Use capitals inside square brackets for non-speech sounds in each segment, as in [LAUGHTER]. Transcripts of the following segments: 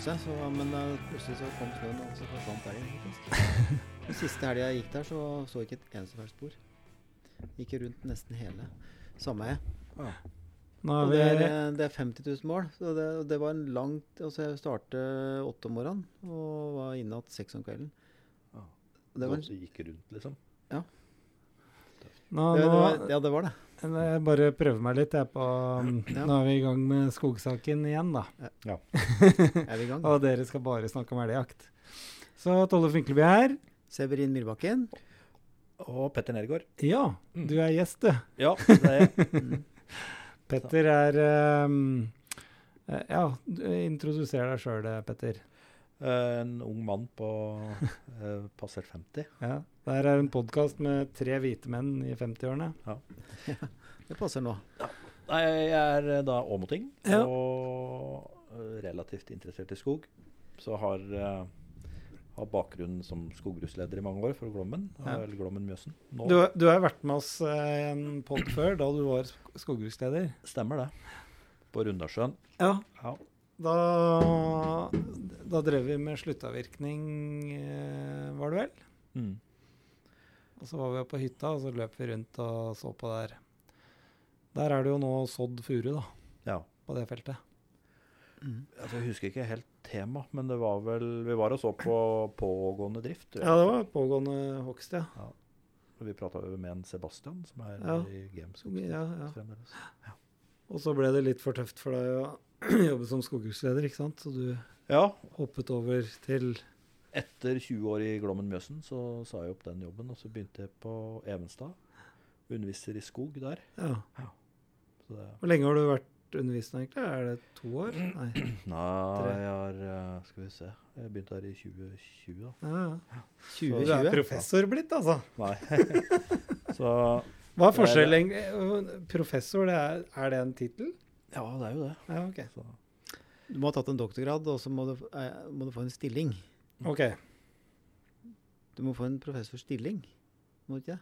seg, så, men uh, plutselig så kom snøen, og så forsvant elgen. [LAUGHS] Siste helga jeg gikk der, så så ikke et eneste spor Gikk rundt nesten hele sameiet. Og er det er, eh, det er 50 000 mål, så det, det var en langt Altså, jeg startet åtte om morgenen og var inne igjen seks om kvelden. Ja. Det var, så gikk rundt, liksom. nå, det, nå, det var, ja, det var det. Jeg bare prøver meg litt jeg på um, Ja. Nå er vi i gang med skogsaken igjen, da. [LAUGHS] Er vi i gang? Og dere skal bare snakke om elgjakt. Så Tolle Finkelby her. Severin Myrbakken. Og Petter Nergård. Ja, Mm. du er gjest, du. Ja, det er jeg. [LAUGHS] Mm. Petter er um, eh, Ja, du- introduser deg sjøl, Petter. En ung mann på uh, passert 50. Ja. Det her er en podkast med tre hvite menn i 50-årene. [LAUGHS] Det passer nå. Nei, jeg er eh, da åmoting Ja. og eh, relativt interessert i skog. Så har, eh, har bakgrunn som skogbruksleder i mange år for Glommen, Ja. eller Glommen Mjøsen. Nå Du, du har vært med oss i en pod før, da du var sk- skogbruksleder. stemmer det. På Rundasjøen. Ja. Ja. Da, da drev vi med sluttavvirkning, var det vel? Mm. Og så var vi på hytta, og så løp vi rundt og så på der. Der er det jo nå sådd furu, da, ja. på det feltet. Mm. Altså, jeg husker ikke helt tema, men det var vel Vi var og så på pågående drift. Ja, det var pågående hogst, ja. Og Vi prata med en Sebastian, som er Ja. i Games Ja, ja. fremdeles. Og så ble det litt for tøft for deg å [CLEARS THROAT] jobbe som skogbruksleder, ikke sant? Så du Ja, hoppet over til etter 20 år i Glommen Mjøsen så sa jeg opp den jobben, og så begynte jeg på Evenstad. Underviser i skog der. Ja. Så det, Hvor lenge har du vært undervisende, egentlig? Er det to år? Nei. [CLEARS THROAT] nei, jeg har eh, Skal vi se. Jeg begynte her i 2020, da. Ja, ja. Du er professor blitt, altså. Nei. [LAUGHS] [LAUGHS] så Hva er Det er? Professor, det er, er det en tittel? Ja, det er jo det. Ja, okay. Så, Du må ha tatt en doktorgrad, og så må du, eh, må du få en stilling. Ok. Du må få en professorstilling, må du ikke det?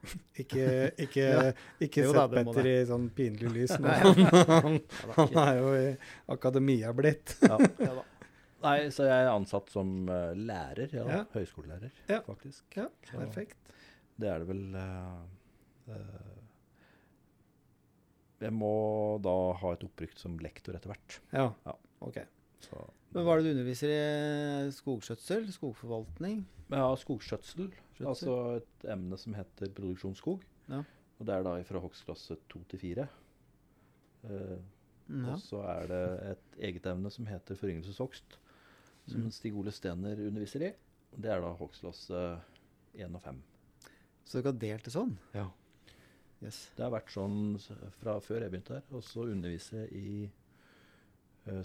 [LAUGHS] Ikke, ikke, Ja. ikke Jo sett Petter i sånn pinlig lys. [LAUGHS] Nei. Han, han er jo i akademia blitt. ja. ja, da. [LAUGHS] Nei, så jeg er ansatt som uh, lærer. Ja, Ja. Høyskolelærer, Ja. faktisk. Ja, Så perfekt. Det er det vel uh, uh, Jeg må da ha et opprykk som lektor etter hvert. Ja. Ja. OK. Så, Men hva er det du underviser i? Skogskjøtsel? Skogforvaltning? Ja, skogskjøtsel. Skjøtsel. Altså et emne som heter produksjonsskog. Ja. Og det er da fra hogstklasse to til fire. Eh, Mm, Ja. Og så er det et eget emne som heter foryngelseshogst, som Mm. Stig Ole Stener underviser i. Det er da hogstklasse én og fem. Så dere har delt det sånn? Ja. Yes. Det har vært sånn fra før jeg begynte her. Og så underviser jeg i eh,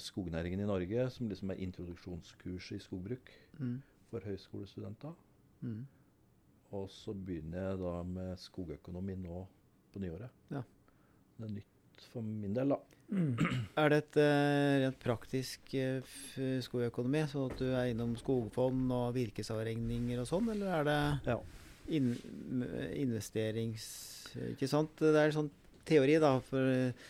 skognæringen i Norge, som liksom er introduksjonskurs i skogbruk Mm. for høyskolestudenter. Mm. Og så begynner jeg da med skogøkonomi nå på nyåret. Ja. Det er nytt for min del, da. Mm. Er det et uh, rent praktisk uh, skogøkonomi, sånn at du er innom skogfond og virkesavregninger og sånn, eller er det Ja. in investerings... Ikke sant? Det er sånn teori, da, for eh,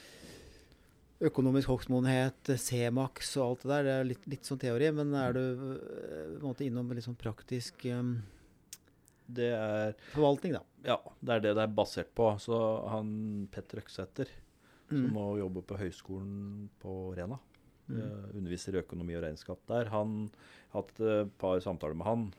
økonomisk hogstmodenhet, C-maks og alt det der. Det er litt, litt sånn teori, men er du eh, på en måte innom litt sånn praktisk um, Det er forvaltning, da? Ja, det er det det er basert på. Så han Petter Øksæter, som Mm. nå jobber på høyskolen på Rena, Mm. eh, underviser i økonomi og regnskap der. Han har hatt et par samtaler med han.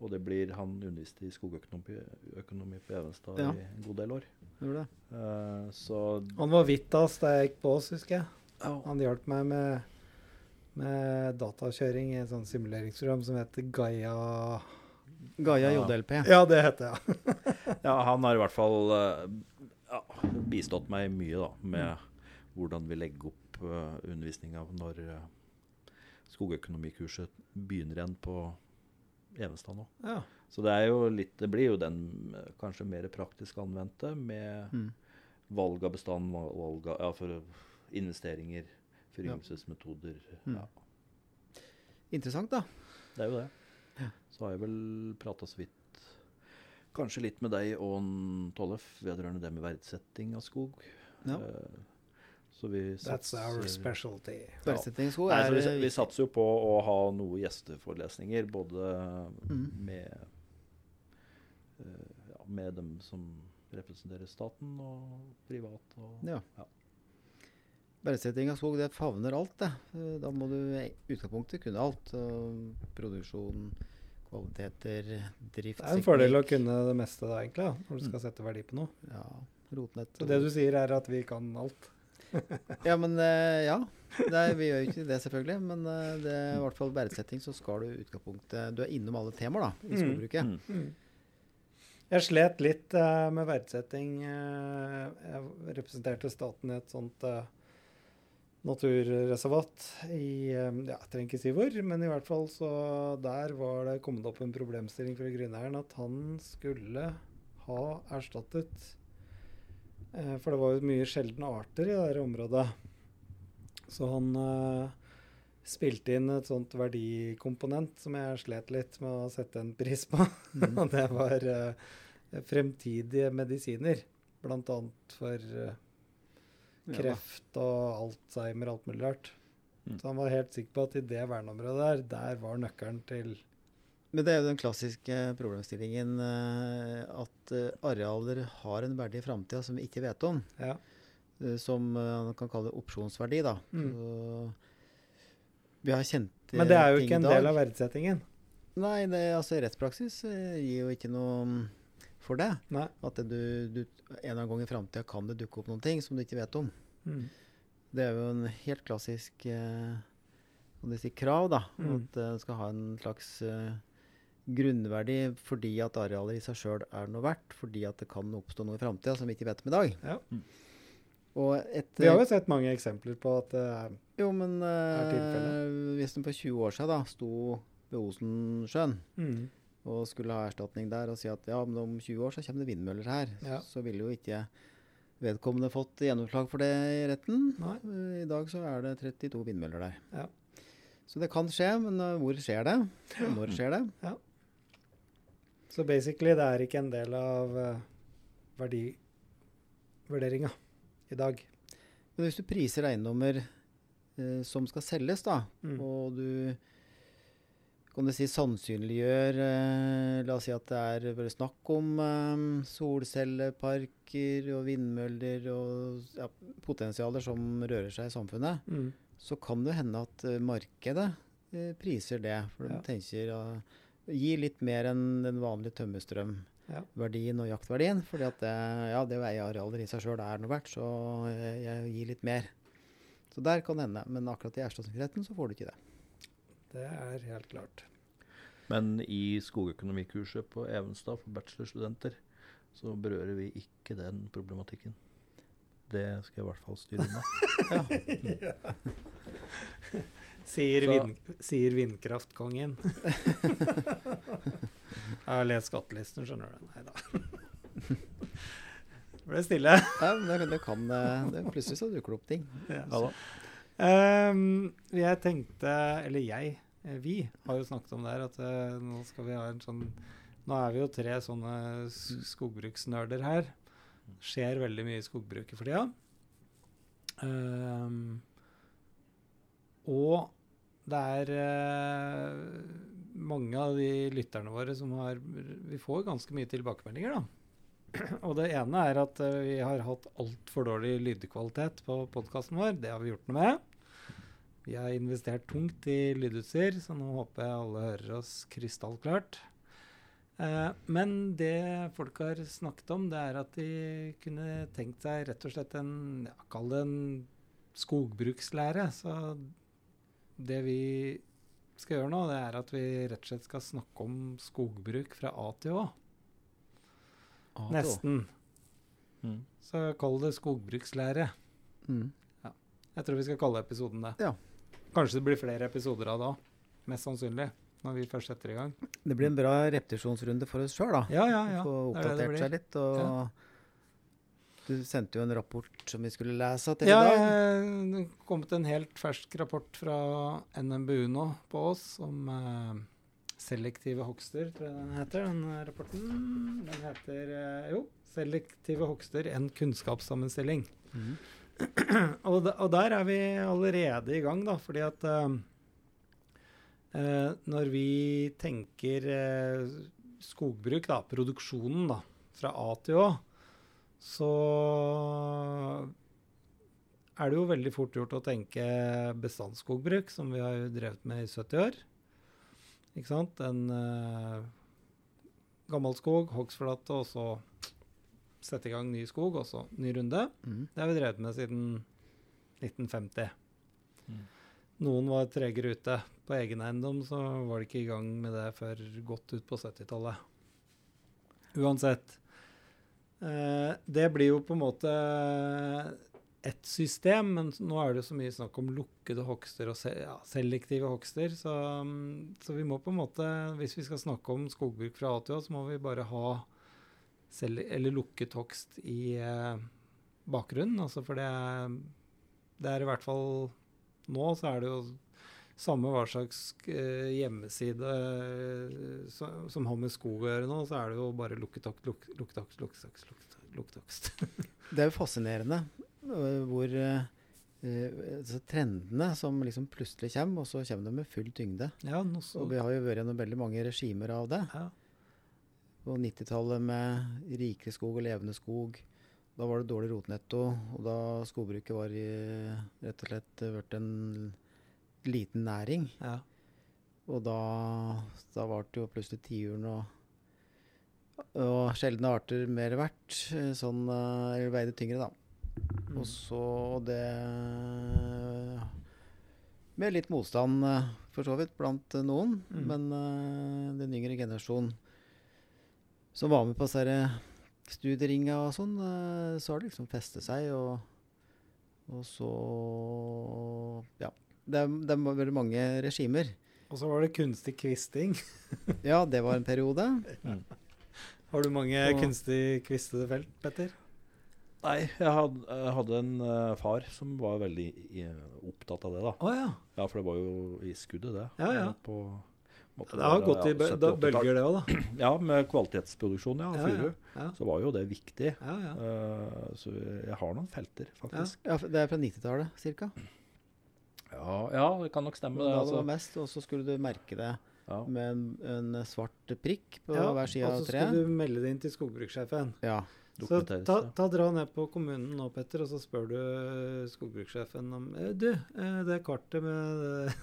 Og det blir han underviste i skogøkonomi økonomi på Evenstad Ja. i en god del år. Det? Uh, så Han var Vittas da jeg gikk på oss, husker jeg. ja, Han hjalp meg med, med datakjøring i et sånt simuleringsprogram som heter Gaia Gaia Ja. JLP. Ja, det heter jeg. [LAUGHS] ja, han har i hvert fall uh, ja, bistått meg mye da, med hvordan vi legger opp uh, undervisninga når uh, skogøkonomikurset begynner igjen på Evenstad nå. Ja. Så det er jo litt Det blir jo den eh, kanskje mer praktisk anvendte med Mm. valg av bestand, valg av ja, for investeringer, foryngelsesmetoder. Mm. Ja, Interessant, da. det er jo det. Ja. Så har jeg vel prata så vidt Kanskje litt med deg og Tollef vedrørende det med verdsetting av skog. Ja. Vi That's our specialty. Ja. Nei, er vi, vi satser jo på å ha noen gjesteforelesninger, både Mm. med eh, ja, med dem som representerer staten, og privat. Og, Ja. Ja. Verdsetting av skog, det favner alt, det. Eh, Da må du i utgangspunktet kunne alt. Produksjon, kvaliteter, drift Det er en fordel å kunne det meste da, egentlig, når du skal sette verdi på noe. Ja, rotnett. Så det du sier, er at vi kan alt. [LAUGHS] Ja, men eh, ja. Det er, vi gjør jo ikke det, selvfølgelig. Men eh, det er i hvert fall verdsetting, så skal du i utgangspunktet Du er innom alle temaer da, i Mm. skogbruket. Mm. Jeg slet litt uh, med verdsetting. eh, jeg representerte staten i et sånt uh, naturreservat i ja, Jeg trenger ikke si hvor, men i hvert fall så der var det kommet opp en problemstilling fra grunneieren at han skulle ha erstattet For det var jo mye sjeldne arter i det her området. Så han eh, spilte inn et sånt verdikomponent som jeg slet litt med å sette en pris på. Mm. [LAUGHS] Og det var eh, fremtidige medisiner. Blant annet for eh, kreft og alzheimer og alt mulig rart. Mm. Så han var helt sikker på at i det verneområdet der, der var nøkkelen til Men det er jo den klassiske problemstillingen eh, at eh, arealer har en verdi i framtida som vi ikke vet om. Ja. eh, som man kan kalle opsjonsverdi. da. Mm. Vi har kjent Men det er jo ikke en del av verdsettingen. Nei, det, altså rettspraksis gir jo ikke noe mm, for det. Nei. At det du, du, en gang i framtida kan det dukke opp noen ting som du ikke vet om. Mm. Det er jo en helt klassisk eh, krav, da. Mm. At en skal ha en slags eh, grunnverdi fordi at arealet i seg sjøl er noe verdt. Fordi at det kan oppstå noe i framtida som vi ikke vet om i dag. Ja. Og et, Vi har jo sett mange eksempler på at det er Jo, men er eh, tilfellet. hvis den for 20 år siden da sto ved Osensjøen mm. og skulle ha erstatning der og si at ja, men om 20 år så kommer det vindmøller her, Ja. så ville jo ikke vedkommende fått gjennomslag for det i retten. Nei. Eh, I dag så er det 32 vindmøller der. Ja. Så det kan skje, men eh, hvor skjer det? Når skjer det? Så basically, det er ikke en del av uh, verdivurderinga i dag. Men hvis du priser eiendommer eh, som skal selges, da, Mm. og du kan du si sannsynliggjør eh, La oss si at det er snakk om eh, solcelleparker og vindmøller og ja, potensialer som rører seg i samfunnet, Mm. så kan det hende at eh, markedet eh, priser det. For de Ja. tenker ja, gi litt mer enn den vanlige Ja. tømmerstrømverdien og jaktverdien. fordi at det, ja, det å eie arealer i seg sjøl er noe verdt, så jeg, jeg gir litt mer. Så der kan det hende. Men akkurat i erstatningsretten så får du ikke det. Det er helt klart. Men i skogøkonomikurset på Evenstad for bachelorstudenter så berører vi ikke den problematikken. Det skal jeg i hvert fall styre unna. [LAUGHS] [LAUGHS] Sier, vind, sier vindkraftkongen. Jeg har lest skattelisten, skjønner du. Nei da. Det [LAUGHS] ble stille. Ja, men det, kan eh, det, Plutselig så dukker det opp ting. Ja. Ehm, jeg tenkte, eller jeg, eh, vi har jo snakket om det her, at uh, nå skal vi ha en sånn Nå er vi jo tre sånne skogbruksnerder her. Skjer veldig mye i skogbruket for tida. Um, og det er eh, mange av de lytterne våre som har Vi får ganske mye tilbakemeldinger, da. [CLEARS THROAT] Og det ene er at eh, vi har hatt altfor dårlig lydkvalitet på podkasten vår. Det har vi gjort noe med. Vi har investert tungt i lydutstyr, så nå håper jeg alle hører oss krystallklart. Eh, men det folk har snakket om, det er at de kunne tenkt seg rett og slett en ja, Kall det en skogbrukslære. Så det vi skal gjøre nå, det er at vi rett og slett skal snakke om skogbruk fra A til Å. Nesten. Mm. Så kall det skogbrukslære. Mm. Jeg tror vi skal kalle episoden det. Ja. Kanskje det blir flere episoder av da. Mest sannsynlig. Når vi først setter i gang. Det blir en bra repetisjonsrunde for oss sjøl, da. Ja, ja, ja. Få er det det oppdatert seg litt. Og Ja. Du sendte jo en rapport som vi skulle lese til Ja, i dag. Ja, det er kommet en helt fersk rapport fra NMBU nå på oss om eh, selektive hogster, tror jeg den heter, den rapporten. Den heter eh, jo 'Selektive hogster en kunnskapssammenstilling'. Mm. og, de, og der er vi allerede i gang, da, fordi at eh, eh, når vi tenker eh, skogbruk, da, produksjonen da, fra A til Å, så er det jo veldig fort gjort å tenke bestandsskogbruk, som vi har drevet med i 70 år. Ikke sant? En uh, gammel skog, hogstflate, og så sette i gang ny skog, og så ny runde. Mm. Det har vi drevet med siden 1950. Mm. Noen var tregere ute. På egen eiendom så var de ikke i gang med det før godt ut på 70-tallet. Uansett. Eh, det blir jo på en måte ett system, men nå er det jo så mye snakk om lukkede hogster og selektive hogster. Så, mm, så vi må på en måte, hvis vi skal snakke om skogbruk fra A til Å, så må vi bare ha sel eller lukket hogst i eh, bakgrunnen. Altså for det det er i hvert fall nå så er det jo samme hva slags eh, hjemmeside eh, så, som har med skog å gjøre nå, så er det jo bare lukketakst, luk, lukketakst, hogst, lukket hogst, lukket hogst, lukket hogst. Det er jo fascinerende øh, hvor øh, altså trendene som liksom plutselig kommer, og så kommer de med full tyngde. ja, Og vi har jo vært gjennom veldig mange regimer av det. ja, På 90-tallet med rikere skog og levende skog. Da var det dårlig rotnetto, og da skogbruket var i, rett og slett blitt en liten næring. ja. Og da, da ble det jo plutselig tiuren og, og sjeldne arter mer verdt. eh, Sånn, eh, eller veide tyngre, da. Mm. Og så det Med litt motstand, eh, for så vidt, blant noen. Mm. Men den yngre generasjonen som var med på disse studieringa og sånn, så har det liksom festet seg, og, og så Ja. Det det var veldig mange regimer. Og så var det kunstig kvisting. [LAUGHS] Ja, det var en periode. Har du mange Og- kunstig kvistede felt, Petter? Nei, jeg hadde, jeg hadde en uh, far som var veldig i, opptatt av det, da. Oh, ja. Ja, for det var jo i skuddet, det. Ja, ja. På, Det har gått i ja, bø- 70, da 80-tall. bølger, det òg, da. Ja, med kvalitetsproduksjon, ja. Ja, Furu. ja. Så var jo det viktig. Ja, ja. Eh, så jeg har noen felter, faktisk. Ja, Det er fra 90-tallet ca. Ja, ja, det kan nok stemme. Da Det, det altså. var mest, og så skulle du merke det ja. med en, en svart prikk på Ja, hver side og så skulle du melde det inn til skogbrukssjefen. Ja. Så ta, ta dra ned på kommunen nå, Petter, og så spør du eh, skogbrukssjefen om eh, Du, det det kartet med det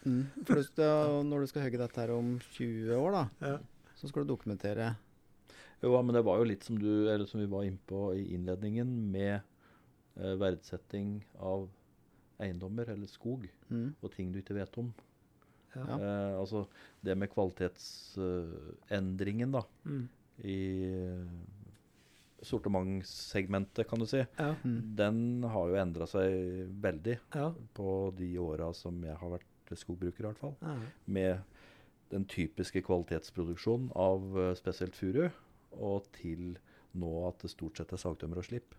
Mm. For du [LAUGHS] når du skal hogge dette her om 20 år, da, ja. så skal du dokumentere Jo, men det var jo litt som, du, eller som vi var innpå i innledningen, med eh, verdsetting av eiendommer eller skog mm. og ting du ikke vet om. Ja. Eh, altså det med kvalitetsendringen da, Mm. i eh, sortimentssegmentet, kan du si, Ja. Mm. den har jo endra seg veldig Ja. på de åra som jeg har vært skogbruker, i hvert fall. ja. Med den typiske kvalitetsproduksjonen av uh, spesielt furu, og til nå at det stort sett er sagtømmer og slipp.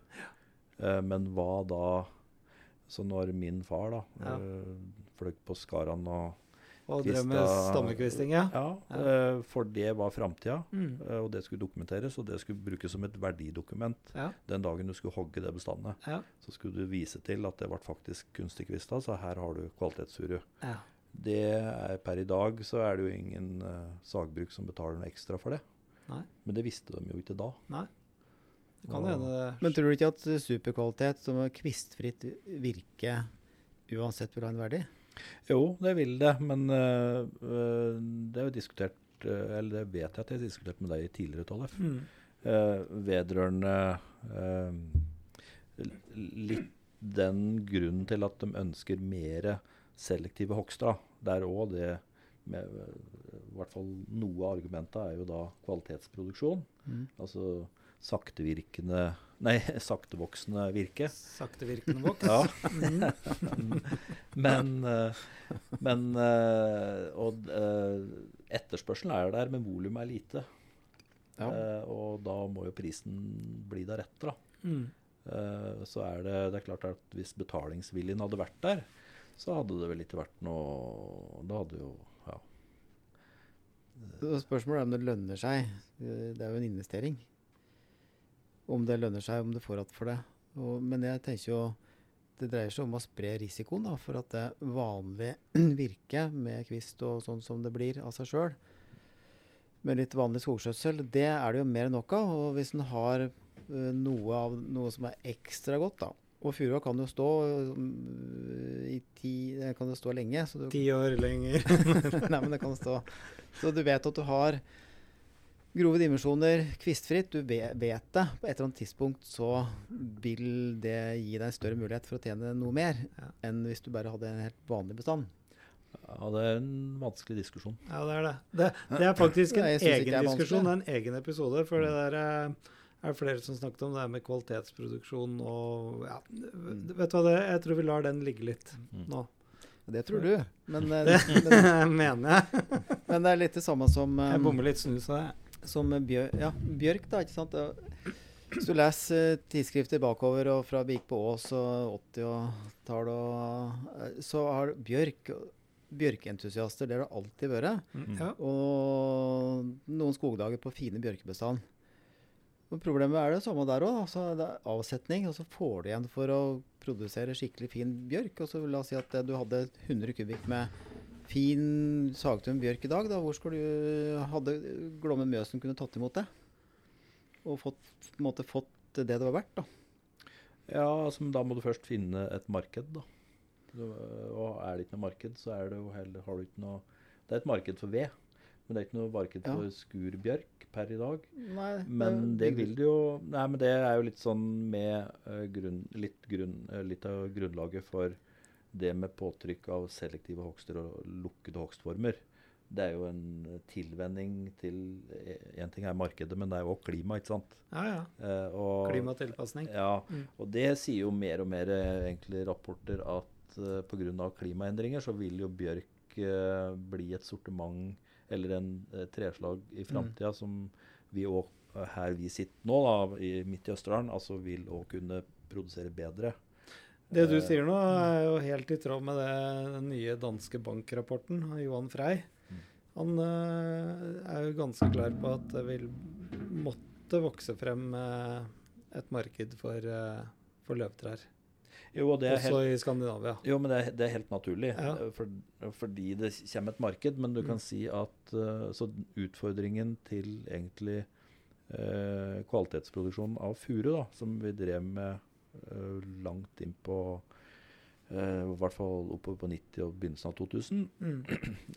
Eh, men hva da Så når min far da Ja. eh, fløy på Skaran og Og drev med stammekvisting, ja. Ja, Ja. eh, for det var framtida, Mm. eh, og det skulle dokumenteres, og det skulle brukes som et verdidokument. Ja. Den dagen du skulle hogge det bestandet, så skulle du vise til at det ble faktisk kunstig kvista, så her har du kvalitetsfuru. ja. Det er per i dag så er det jo ingen uh, sagbruk som betaler noe ekstra for det. Nei. Men det visste de jo ikke da. Det kan hende det Men tror du ikke at superkvalitet som er kvistfritt virke uansett vil ha en verdi? Jo, det vil det, men eh, det er jo diskutert eh, Eller det vet jeg at jeg har diskutert med deg i tidligere, Tollef. mm. Uh, vedrørende uh, litt den grunnen til at de ønsker mer selektive hogster. Der Det er òg det med, I hvert fall noe av argumentet er jo da kvalitetsproduksjon. Mm. Altså saktevirkende Nei, [LAUGHS] saktevoksende virke. Saktevirkende voks. Ja. Mm. [LAUGHS] Men, eh, men eh, Og eh, etterspørselen er der, men volumet er lite. Ja. Eh, og da må jo prisen bli deretter, da. Mm. Eh, så er det, det er klart at hvis betalingsviljen hadde vært der, så hadde det vel ikke vært noe Da hadde jo Ja. Så Spørsmålet er om det lønner seg. Det er jo en investering. Om det lønner seg, om du får igjen for det. Og, men jeg tenker jo det dreier seg om å spre risikoen da, for at det vanlige [CLEARS THROAT] virket med kvist og sånn som det blir av seg sjøl, med litt vanlig skogskjøtsel, det er det jo mer enn nok av. Og hvis en har uh, noe av noe som er ekstra godt, da Og furua kan jo stå uh, i ti Det kan jo stå lenge. Så du, Ti år lenger. [LAUGHS] Nei, men det kan stå Så du vet at du har grove dimensjoner kvistfritt. Du vet det. På et eller annet tidspunkt så vil det gi deg større mulighet for å tjene noe mer Ja. enn hvis du bare hadde en helt vanlig bestand. Ja, det er en vanskelig diskusjon. Ja, det er det. Det, det er faktisk en ja, egen det er diskusjon, en egen episode. For det der eh, er flere som snakket om det her med kvalitetsproduksjon og ja, Vet du hva, det, jeg tror vi lar den ligge litt Mm. nå. Det tror du. Men, eh, [LAUGHS] Det men, mener jeg. [LAUGHS] men det er litt det samme som, um, Jeg bommer litt snus av det. Som bjør, ja, bjørk, da. ikke sant? Hvis du leser eh, tidsskrifter bakover og fra Bik på Ås og 80-tallet og eh, Så har bjørk Bjørkeentusiaster, det har det alltid vært. Mm. Ja. Og noen skogdager på fine bjørkebestand. Og problemet er det samme der òg. Altså, det er avsetning, og så får du igjen for å produsere skikkelig fin bjørk. Og så la oss si at eh, du hadde 100 kubikk med fin sagtøm bjørk i dag. Da. Hvor skulle du Hadde Glomme Mjøsen kunne tatt imot det? Og fått, på en måte, fått det det var verdt, da. Ja, altså, men da må du først finne et marked, da. Og er det ikke noe marked, så er det jo heller, har du ikke noe Det er et marked for ved, men det er ikke noe marked Ja. for skurbjørk per i dag. Nei, Men det vil det jo Nei, men det er jo litt sånn med uh, grunn, litt, grunn, uh, litt av grunnlaget for det med påtrykk av selektive hogster og lukkede hogstformer. Det er jo en tilvenning til Én ting er markedet, men det er jo også klima, ikke sant? Ja, ja. Eh, og, Klimatilpasning. Ja, Mm. og det sier jo mer og mer eh, egentlig rapporter at eh, pga. klimaendringer så vil jo bjørk eh, bli et sortiment eller en eh, treslag i framtida som vi òg her vi sitter nå, da, i, midt i Østerdalen, altså vil òg kunne produsere bedre. Det du Eh, sier nå, er jo helt i tråd med det, den nye danske bankrapporten av Johan Frey. Mm. Han eh, er jo ganske klar på at det vil måtte vokse frem eh, et marked for, for løvtrær. Jo, og det er helt Også i Skandinavia. Jo, men det er, det er helt naturlig. Ja. For, fordi det kommer et marked. Men du kan Mm. si at så utfordringen til egentlig eh, kvalitetsproduksjonen av furu, da, som vi drev med langt inn på Uh, I hvert fall oppover på 90- og begynnelsen av 2000. Mm.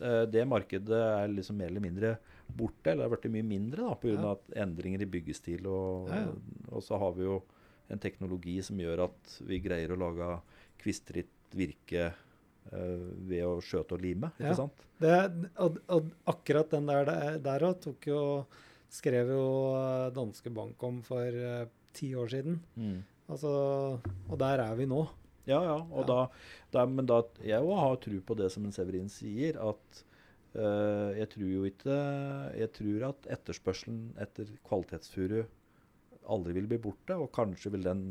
Uh, [CLEARS THROAT] det markedet er liksom mer eller mindre borte, eller det har blitt mye mindre pga. Ja. at endringer i byggestil. Og, Ja, ja. og så har vi jo en teknologi som gjør at vi greier å lage kvistritt virke uh, ved å skjøte og lime. Ikke sant? Det, og, og akkurat den der der òg Skrev jo eh, Danske Bank om for eh, ti år siden. Altså, og der er vi nå. Ja, ja. Og Ja. Da, da, men da, jeg òg har tro på det som en Severin sier, at eh, jeg tror jo ikke Jeg tror at etterspørselen etter kvalitetsfuru aldri vil bli borte, og kanskje vil den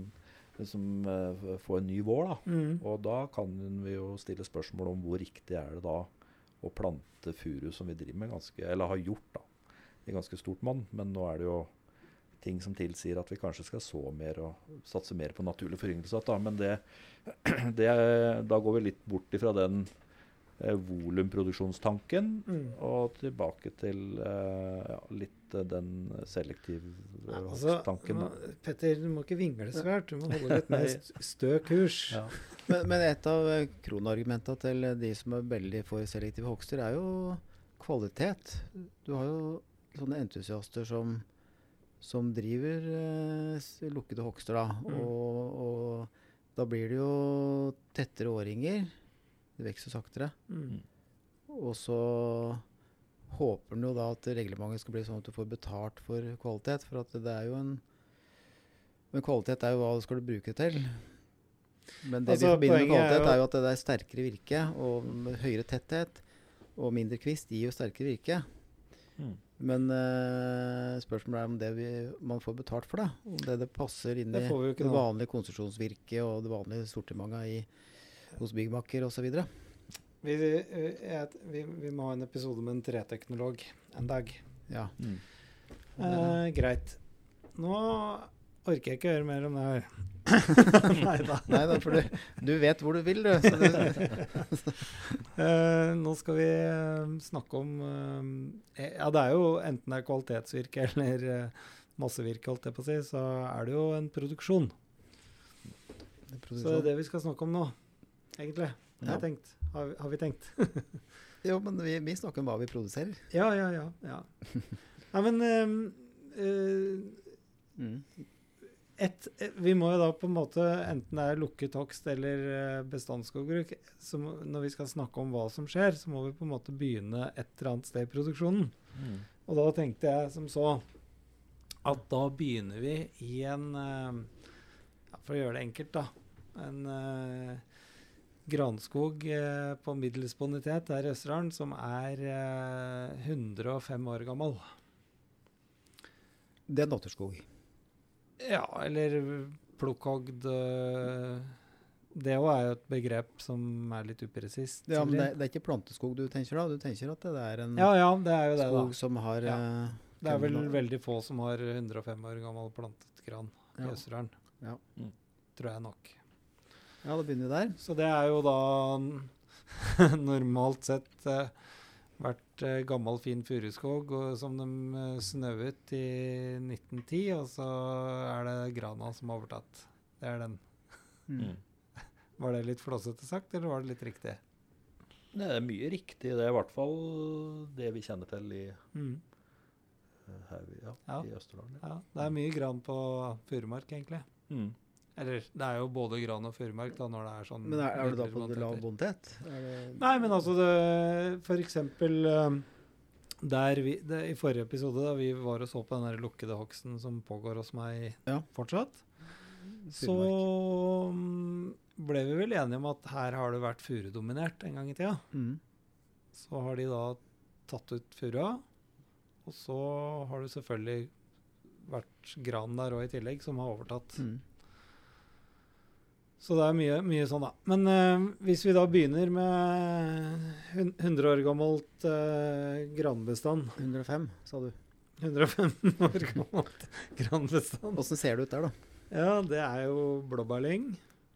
liksom, eh, få en ny vår. da. Mm. Og da kan vi jo stille spørsmål om hvor riktig er det da å plante furu som vi driver med, ganske, eller har gjort da, i ganske stort monn. Men nå er det jo ting som tilsier at vi kanskje skal så mer og satse mer på naturlig foryngelse. Men det, [CLEARS THROAT] det, da går vi litt bort ifra den eh, volumproduksjonstanken Mm. og tilbake til eh, ja, litt eh, den selektive Ja, eh, altså, tanken. Petter, du må ikke vingle svært. Du må holde litt mer st- stø kurs. Ja. [LAUGHS] Men, men et av eh, kronargumentene til de som er veldig for selektive hogster, er jo kvalitet. Du har jo sånne entusiaster som, som driver eh, lukkede hogster, da. Mm. Og, og da blir det jo tettere årringer. Det vokser saktere. Mm. Og så håper en jo da at reglementet skal bli sånn at du får betalt for kvalitet. For at det er jo en Men kvalitet er jo hva du skal bruke det til. Men det Altså, vi forbinder med er kvalitet, jo- er jo at det er sterkere virke. Og høyere tetthet og mindre kvist gir jo sterkere virke. Mm. Men uh, spørsmålet er om det vi, man får betalt for det. Om det, det passer inn i Det får vi jo det vanlige konsesjonsvirket og det vanlige sortimentet i, hos byggmakker osv. Vi, vi, vi, vi må ha en episode med en treteknolog en dag. Ja. Mm. Eh, greit. Nå orker jeg ikke høre mer om det her. [LAUGHS] Nei da. For du, du vet hvor du vil, du. [LAUGHS] Eh, nå skal vi uh, snakke om uh, Ja, det er jo enten det er kvalitetsvirke [LAUGHS] eller massevirke, holdt jeg på å si, så er det jo en produksjon. Så det er det vi skal snakke om nå, egentlig. Ja. Har, tenkt. Har, vi- har vi tenkt? Jo, men vi, vi snakker om hva vi produserer. Ja, ja, ja. ja. Nei, men um, Mm. Et, eh, Vi må jo da på en måte, enten det er lukket hogst eller eh, bestandsskogbruk, når vi skal snakke om hva som skjer, så må vi på en måte begynne et eller annet sted i produksjonen. Mm. Og da tenkte jeg som så at da begynner vi i en eh, ja, For å gjøre det enkelt, da. En uh, granskog uh, på middels bonitet der i Østerdalen som er uh, 105 år gammel. Det er Natterskog. Ja, eller plukkhogd eh, Det òg er jo et begrep som er litt upresist. Ja, men det, det er ikke planteskog du tenker da? Du tenker at det er en ja, ja, det er jo det, da. skog som har Ja. eh, Det er vel veldig få som har 105 år gammel plantet gran i Ja. Østerdalen. Ja. Mm. Tror jeg nok. Ja, da begynner vi der. Så det er jo da [LAUGHS] normalt sett eh, vært eh, gammel, fin furuskog som de snøet snauet i 1910, og så er det grana som har overtatt. Det er den. Mm. [LAUGHS] Var det litt flåsete sagt, eller var det litt riktig? Det er mye riktig. Det er i hvert fall det vi kjenner til i, Mm. eh, her, ja, Ja. i Østerdalen. Ja. Ja, det er mye gran på furumark, egentlig. Mm. Eller det er jo både gran og furumark da, når det er sånn Men er, er du da på det lav det- Nei, men altså det, For eksempel eh, der vi, det, I forrige episode da vi var og så på den der lukkede hogsten som pågår hos meg Ja. fortsatt, så Furumark. mm, ble vi vel enige om at her har det vært furudominert en gang i tida. Mm. Så har de da tatt ut furua, og så har det selvfølgelig vært gran der òg i tillegg, som har overtatt. Mm. Så det er mye, mye sånn, da. Men eh, hvis vi da begynner med 100 år gammelt eh, granbestand 105, sa du. 105 [LAUGHS] år gammelt granbestand. Åssen ser det ut der, da? Ja, det er jo blåbærlyng.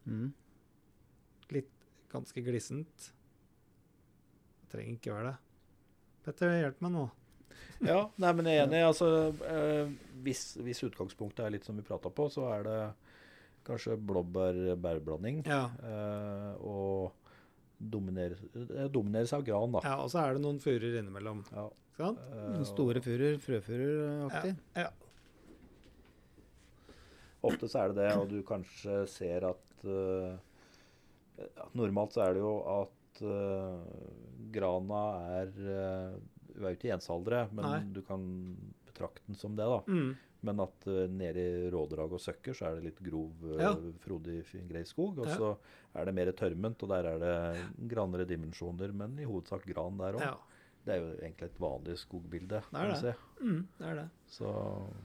Mm. Ganske glissent. Det trenger ikke være det. Petter, hjelp meg nå. Ja, nei, men jeg er enig. Altså, eh, hvis, hvis utgangspunktet er litt som vi prata på, så er det kanskje blåbær-bærblanding. Ja. Eh, og domineres, det domineres av gran, da. ja, og så er det noen furer innimellom. Ja. Sant? Eh, Noen Store furer, frøfurer-aktig. Ja. Ofte så er det det, og du kanskje ser at uh, Normalt så er det jo at uh, grana er uh, Hun er jo ikke ensaldre, men Nei. du kan betrakte den som det. da. Mm. Men at uh, nede i rådrag og søkker så er det litt grov, uh, Ja. frodig, grei skog. Og Ja. så er det mer tørrment, og der er det granere dimensjoner, men i hovedsak gran der òg. ja. Det er jo egentlig et vanlig skogbilde. Det er det. Mm, det er det. Så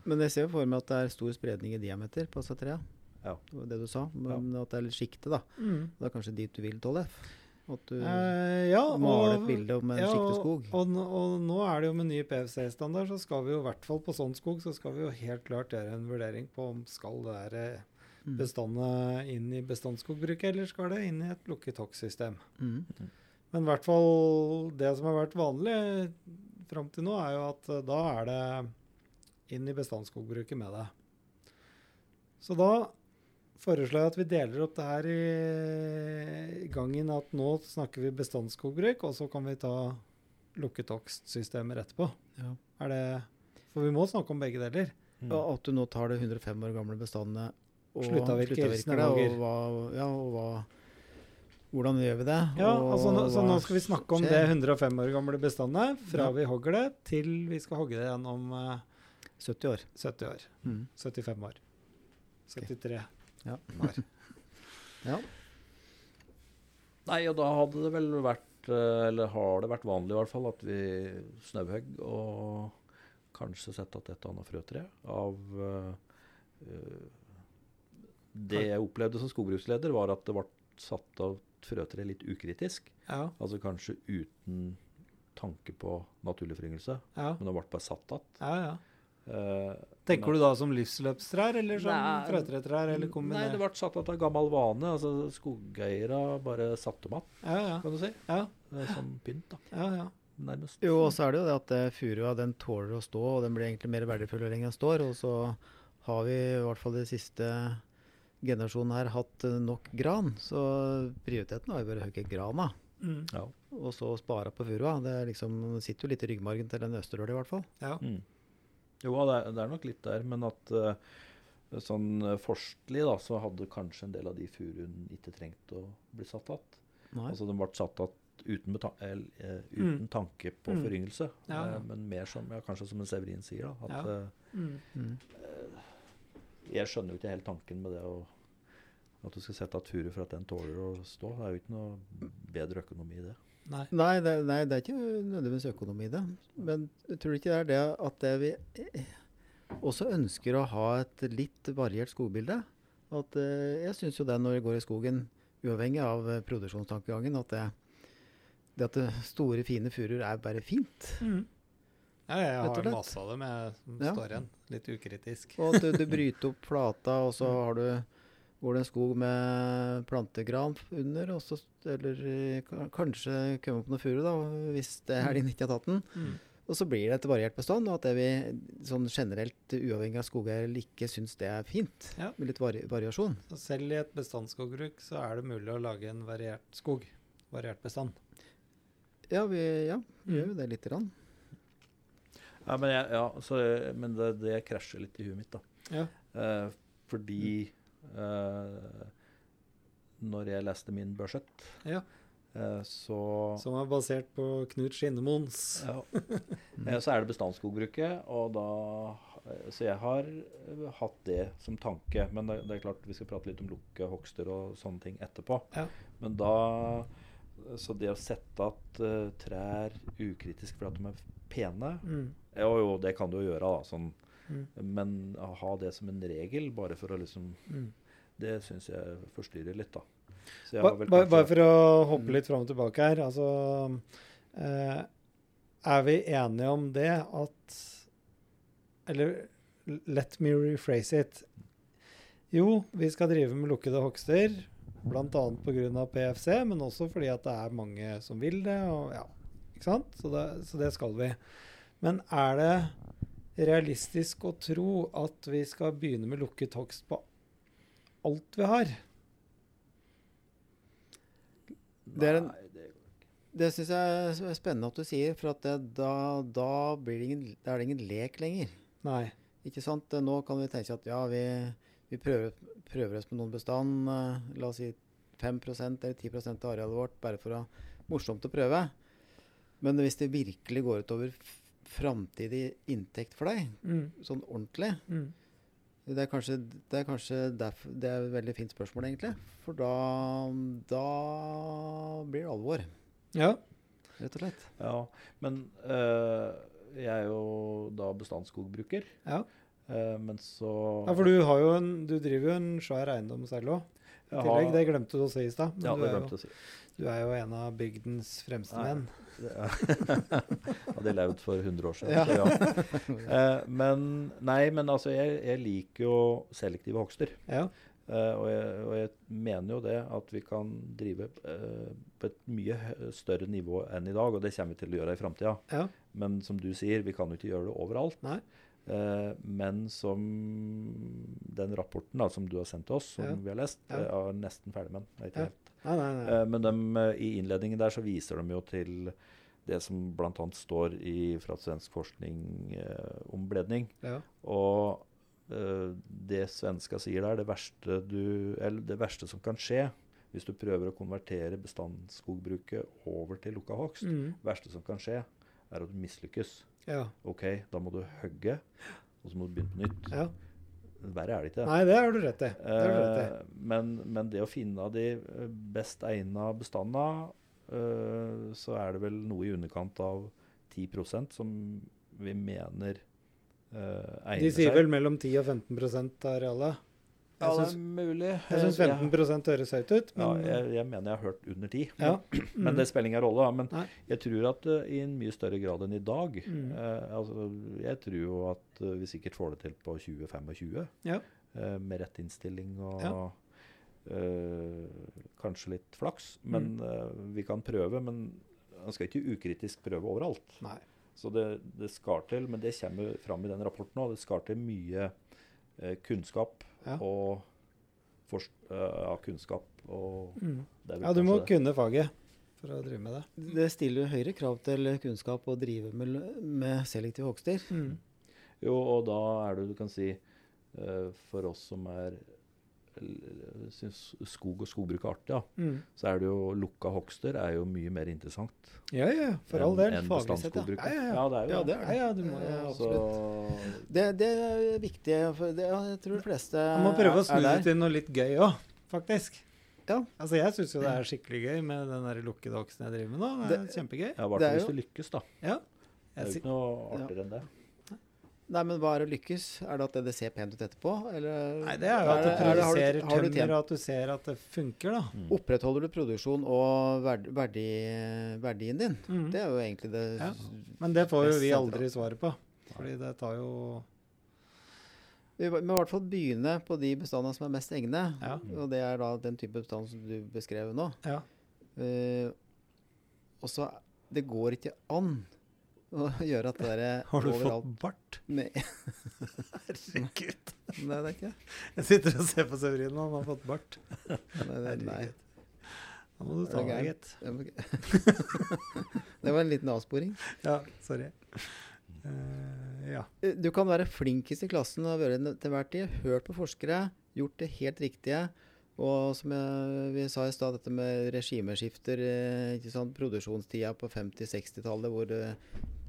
Men jeg ser jo for meg at det er stor spredning i diameter på disse trærne. Ja. Det var det du sa. Men at det er litt sjikte, da. Mm. Det er kanskje dit du vil, Tollef? At du Eh, ja, maler et bilde om en ja, skikte og-? Og, og nå er det jo med ny PFC-standard, så skal vi jo i hvert fall på sånn skog så skal vi jo helt klart gjøre en vurdering på om skal det der eh, Mm. bestandet inn i bestandsskogbruket, eller skal det inn i et lukket hoggsystem. Mm. Men i hvert fall det som har vært vanlig fram til nå, er jo at eh, da er det inn i bestandsskogbruket med det. Så da foreslår jeg at vi deler opp det her i gangen at nå snakker vi bestandsskogbruk, og så kan vi ta lukket hogstsystemer etterpå. Ja. Er det For vi må snakke om begge deler. mm. Og at du nå tar det 105 år gamle bestandene og Sluttavvirker, sluttavvirker det, og, hva, ja, og hva, hvordan gjør vi det? Ja, og altså nå, Så nå skal vi snakke om det 105 år gamle bestandet, fra Ja. vi hogger det, til vi skal hogge det gjennom uh, 70 år. 70 år. Mm. 75 år. 73 Ja. [LAUGHS] ja. Nei, og da hadde det vel vært eh, Eller har det vært vanlig i hvert fall at vi snauhogg og kanskje sette att et og annet frøtre av eh, eh, Det jeg opplevde som skogbruksleder, var at det ble satt av frøtre litt ukritisk. Ja, Altså kanskje uten tanke på naturlig foryngelse, ja, men det ble bare satt igjen. ja. ja. Eh, Tenker du da som livsløpstrær, eller som Nei, frøtretrær, eller Nei, det ble satt av gammel vane. altså Skogeiere bare satte dem opp, Ja, ja. kan du si. ja, Som pynt, da, ja, ja. Nærmest. Jo, og så er det jo det at eh, furua den tåler å stå, og den blir egentlig mer verdifull jo lenger den står. Og så har vi i hvert fall de siste generasjonen her hatt eh, nok gran. Så prioriteten har jo vært å hogge grana, Mm. Ja. og så spare på furua. Det liksom, sitter jo litt i ryggmargen til den østerdøla i hvert fall. ja. Mm. Jo, det er, det er nok litt der, men at eh, sånn eh, forstlig da, så hadde kanskje en del av de furuene ikke trengt å bli satt att. Altså de ble satt att uten, beta- el- eh, uten Mm. tanke på Mm. foryngelse, Ja, ja. eh, men mer som, ja, kanskje som en Severin sier, da, at Ja. eh, Mm. Mm. jeg skjønner jo ikke helt tanken med det å at du skal sette av furu for at den tåler å stå. Det er jo ikke noe bedre økonomi i det. Nei. Nei, det, nei, det er ikke nødvendigvis økonomi i det. Men jeg tror ikke det er det at det vi også ønsker å ha et litt variert skogbilde. At eh, Jeg syns jo det når jeg går i skogen, uavhengig av produksjonstankegangen, at det, det at det store, fine furuer er bare fint. Mm. Ja, jeg har masse av dem jeg, som Ja. står igjen. Litt ukritisk. Og at du, du bryter opp plata, og så [LAUGHS] har du går det en skog med plantegran under, og så, eller kanskje kommer opp noe furu, da, hvis det er din ikke har tatt den. Mm. Og så blir det et variert bestand, og at det vi sånn generelt, uavhengig av skogeier, eller ikke syns det er fint. Ja. Med litt vari variasjon. Så selv i et bestandsskogbruk så er det mulig å lage en variert skog. Variert bestand. Ja, vi, ja, vi Mm. gjør jo det lite grann. Ja, men, jeg, ja, så, men det, det krasjer litt i huet mitt, da. Ja. Eh, fordi eh, når jeg leste min budsjett, Ja. eh, så Som er basert på Knut Skinnemons. ja, eh, Så er det bestandsskogbruket, og da eh, Så jeg har eh, hatt det som tanke. Men det, det er klart vi skal prate litt om lukke, hogster og sånne ting etterpå. Ja. Men da Så det å sette at uh, trær ukritisk for at de er pene Mm. Jo, jo, det kan du jo gjøre, da. Sånn. Mm. Men å ha det som en regel, bare for å liksom Mm. Det syns jeg forstyrrer litt, da. Så jeg Ba, har vel kanskje- bare for å hoppe litt fram og tilbake her. Altså eh, Er vi enige om det at Eller let me rephrase it. Jo, vi skal drive med lukkede hogster, bl.a. pga. PFC, men også fordi at det er mange som vil det. og ja, ikke sant? Så det, så det skal vi. Men er det realistisk å tro at vi skal begynne med lukket hogst på alt vi har? Det er en- det syns jeg er spennende at du sier, for at det, da, da, blir det ingen, er det ingen lek lenger. Nei. Ikke sant? Nå kan vi tenke at ja, vi, vi prøver, prøver oss med noen bestand, eh, la oss si 5 eller 10 av arealet vårt, bare for å morsomt å prøve. Men hvis det virkelig går utover framtidig inntekt for deg, Mm. sånn ordentlig, Mm. det er kanskje, det er kanskje derfor, det er et veldig fint spørsmål, egentlig. For da, da blir det alvor, Ja. rett og slett. Ja, men øh, jeg er jo da bestandsskogbruker. ja. øh, men så Ja, for du, har jo en, du driver jo en svær eiendom selv òg. Det glemte du å si i stad. Ja, du, det glemte jo, jeg å si. du er jo en av bygdens fremste Nei. Menn. Hadde jeg levd for 100 år siden. Ja. Så ja. Eh, men nei, men altså, jeg, jeg liker jo selektive hogster. Ja. Eh, og, jeg, og jeg mener jo det at vi kan drive eh, på et mye større nivå enn i dag, og det kommer vi til å gjøre i framtida. ja. Men som du sier, vi kan jo ikke gjøre det overalt. Nei. Eh, men som den rapporten da, som du har sendt oss, som Ja. vi har lest, Ja. er nesten ferdig med den. Ja. helt. Nei, nei, nei. Eh, men dem, eh, i innledningen der så viser de jo til det som bl.a. står i, fra svensk forskning eh, om bledning. Ja. Og eh, det svenska sier der, det verste, du, eller det verste som kan skje hvis du prøver å konvertere bestandsskogbruket over til lukka hogst, Mm. det verste som kan skje, er at du mislykkes. Ja. OK, da må du hogge, og så må du begynne på nytt. ja. Verre er det ikke. Nei, det har du rett i. Eh, men, men det å finne de eh, best egna bestandene, eh, så er det vel noe i underkant av 10% som vi mener eh, egner De sier seg. vel mellom 10 og 15 av arealet. Ja, det er mulig. Jeg syns 15 høres høyt ut, ja, jeg, jeg mener jeg har hørt under 10. Ja. [CLEARS THROAT] Men Mm. det spiller ingen rolle. da. Men Nei. jeg tror at uh, i en mye større grad enn i dag Mm. uh, altså, Jeg tror jo at uh, vi sikkert får det til på 2025. Ja. eh, med rett innstilling og Ja. eh, kanskje litt flaks. Men Mm. vi kan prøve. Men man skal ikke ukritisk prøve overalt. Nei. Så det, det skal til, men det kommer fram i den rapporten òg. Det skal til mye kunnskap Ja. og forst, eh, ja, kunnskap og Mm. det er Ja, du må det. kunne faget for å drive med det. Det stiller jo høyere krav til kunnskap å drive med, med selektive hogster. Mm. Jo, og da er det du kan si eh, For oss som er syns skog og skogbruk er artig, ja, Mm. så er det jo lukka hogster er jo mye mer interessant. Ja, ja, for all del. enn Faglig sett, ja. Ja, ja, ja. ja, det er jo Ja, det. er Ja, det. ja, du må Ja, Så Det, det er viktig. For det, jeg tror de fleste Man må prøve å snu det til noe litt gøy òg, faktisk. Ja. Altså, jeg syns jo det er skikkelig gøy med den der lukkede oksen jeg driver med nå. Det er Det- kjempegøy. ja, i hvert er fall hvis jo- du lykkes, da. Ja. Det er jo ikke noe Ja. artigere enn det. Nei, men hva er å lykkes? Er det at det ser pent ut etterpå? Eller nei, det er jo at du det- du- produserer tømmer, og at du ser at det funker, da. Mm. Opprettholder du produksjon og verd, verdi, verdien din? Mm. Det er jo egentlig det Ja. Men det får jo vi aldri svaret på. Fordi det tar jo Vi må i hvert fall begynne på de bestandene som er mest egne. Ja. Og det er da den type bestand som du beskrev nå. Ja. Uh, og så Det går ikke an å gjøre at det derre [LAUGHS] Har du overalt fått bart? [LAUGHS] Nei, Herregud. nei, det er ikke. Jeg sitter og ser på Severin, og han har fått bart. Nei, det, nei. Da må du ta deg, gitt. [LAUGHS] Det var- en liten avsporing. Ja, sorry. Uh, ja. Eh, Du kan være flinkest i klassen og være til hver tid. Hørt på forskere, gjort det helt riktige. Og som jeg, vi sa i stad, dette med regimeskifter, eh, ikke sant? produksjonstida på 50-60-tallet hvor det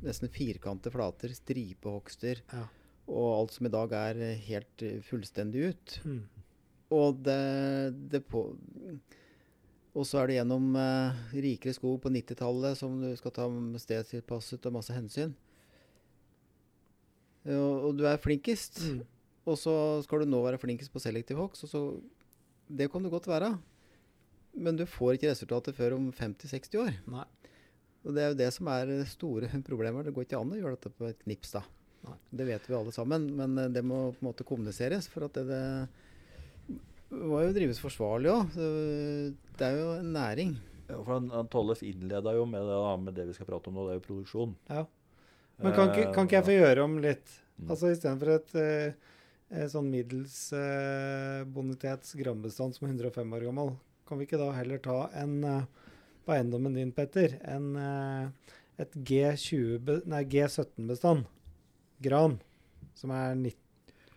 nesten firkante flater, stripehogster ja. og alt som i dag er eh, helt eh, fullstendig ut. Mm. Og det, det på Og så er det gjennom eh, rikere skog på 90-tallet som du skal ta stedstilpasset og masse hensyn. Og, og du er flinkest. Mm. Og så skal du nå være flinkest på selektiv hogst. og så Det kan du godt være. Men du får ikke resultatet før om 50-60 år. Nei. Og det er jo det som er store [LAUGHS] problemer. Det går ikke an å gjøre dette på et knips, da. Nei. Det vet vi alle sammen. Men eh, det må på en måte kommuniseres. For at det, det må jo drives forsvarlig òg. Det er jo en næring. Ja, for han, han Tollef innleda jo med det, da, med det vi skal prate om nå, det er jo produksjon. Ja. Men kan ikke, kan ikke jeg få Eh, gjøre om litt? Mm. Altså Istedenfor et uh, eh, sånn middels eh, bonitets grambestand som er 105 år gammel, kan vi ikke da heller ta en eh, på eiendommen din, Petter, en, eh, et G20, nei, G17-bestand. gran, som er 90,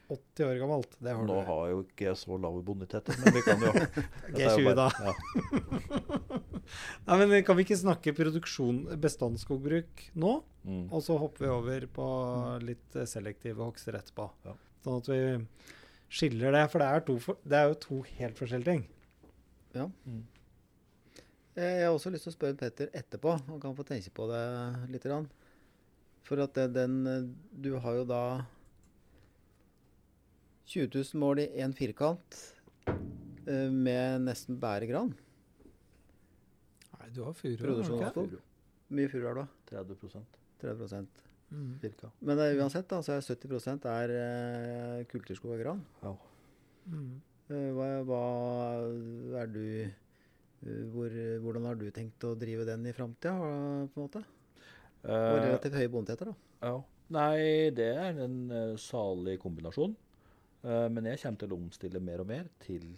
80 år gammelt? Det har Nå du. har jo ikke jeg så lave boniteter, men vi kan jo [LAUGHS] Dette er jo G20, da. Ja. [LAUGHS] Nei, men Kan vi ikke snakke produksjon, bestandsskogbruk nå? Mm. Og så hopper vi over på litt eh, selektive hogster etterpå. Ja. Sånn at vi skiller det. For det er, to for, det er jo to helt forskjellige ting. Mm. Eh, Jeg har også lyst til å spørre Petter etterpå. Han kan få tenke på det litt. For at det, den Du har jo da 20 000 mål i én firkant eh, med nesten bare gran. Nei, du har furu. Produksjon mye furu har du? da? 30 30 Mm. cirka. Men uh, uansett, da, så er 70 er uh, kulturskog og gran. Ja. Mm. Eh, hva, hva er du eh, hvor, Hvordan har du tenkt å drive den i framtida, på en måte? Og relativt høye bondeteter, da. ja. Nei, det er en salig kombinasjon. Eh, men jeg kommer til å omstille mer og mer til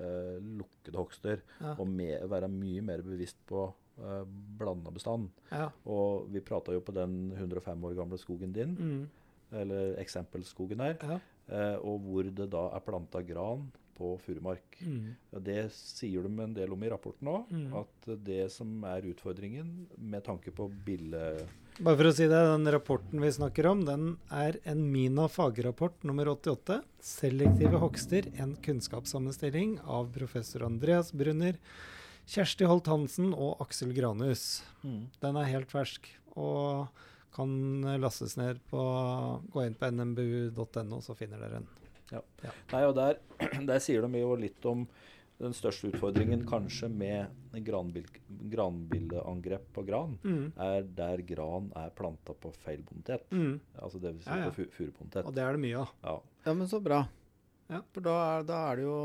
lukkede hogster. Ja. Og me være mye mer bevisst på uh, blanda bestand. Ja. Og vi prata jo på den 105 år gamle skogen din, Mm. eller eksempelskogen der, ja. eh, og hvor det da er planta gran på furumark. Mm. Det sier de en del om i rapporten òg, Mm. at det som er utfordringen med tanke på bille... Bare for å si det, den rapporten vi snakker om, den er en MINA fagrapport nummer 88. 'Selektive hogster. En kunnskapssammenstilling' av professor Andreas Brunner, Kjersti Holt Hansen og Aksel Granhus. Den er helt fersk og kan lastes ned på Gå inn på nmbu.no, så finner dere den. Nei, og der, [CLEARS THROAT] der sier de jo litt om den største utfordringen kanskje med granbil, granbilleangrep på gran, Mm. er der gran er planta på feil bonitet. Mm. Altså det vil si Ja, ja. på fu- furubonitet. Og det er det mye av. Ja. Ja, men så bra. Ja. For da er, da er det jo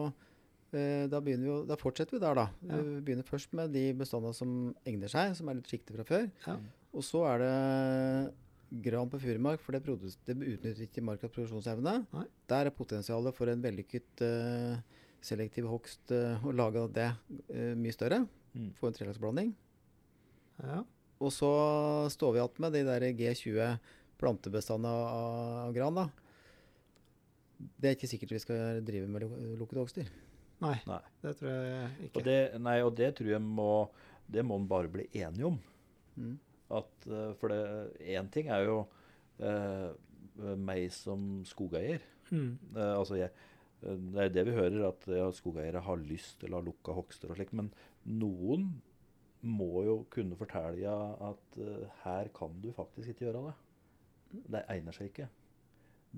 da, vi da fortsetter vi der, da. Ja. Vi begynner først med de bestandene som egner seg, som er litt sikte fra før. Ja. Og så er det gran på furumark, for det, produs- det utnytter ikke markas produksjonsevne. Nei. Der er potensialet for en vellykket uh, selektiv hogst uh, å lage av det uh, mye større. Mm. Få en trelagsblanding. Ja. Og så står vi igjen med de der G20 plantebestandene av, av gran. da. Det er ikke sikkert vi skal drive med lukkede hogster. Nei, Nei. det tror jeg ikke. Og det, nei, og det tror jeg må Det må en bare bli enige om. Mm. At, eh, for det én ting er jo eh, meg som skogeier. Mm. Eh, altså jeg, eh, det er det vi hører, at ja, skogeiere har lyst til å ha lukka hogster og slikt. Men noen må jo kunne fortelle at uh, her kan du faktisk ikke gjøre det. Det egner seg ikke.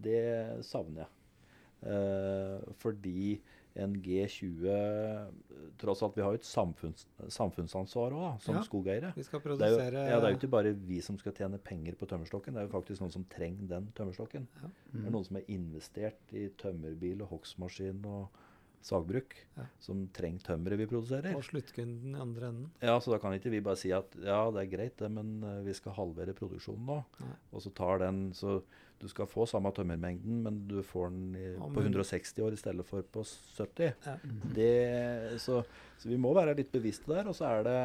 Det savner jeg. Eh, fordi en G20 Tross alt, vi har jo et samfunns, samfunnsansvar òg, som Ja. skogeiere. Vi skal Det er, jo, produsere ja, det er jo ikke bare vi som skal tjene penger på tømmerstokken, det er jo faktisk noen som trenger den tømmerstokken. Ja. Det er noen som har investert i tømmerbil og hogstmaskin og sagbruk, Ja. som trenger tømmeret vi produserer. Og sluttkunden i andre enden. Ja, så da kan ikke vi bare si at ja, det er greit det, men eh, vi skal halvere produksjonen nå. Nei. Og så tar den, så du skal få samme tømmermengden, men du får den i, Ja, på 160 år i stedet for på 70. Ja. Det, så, så vi må være litt bevisste der. Og så er det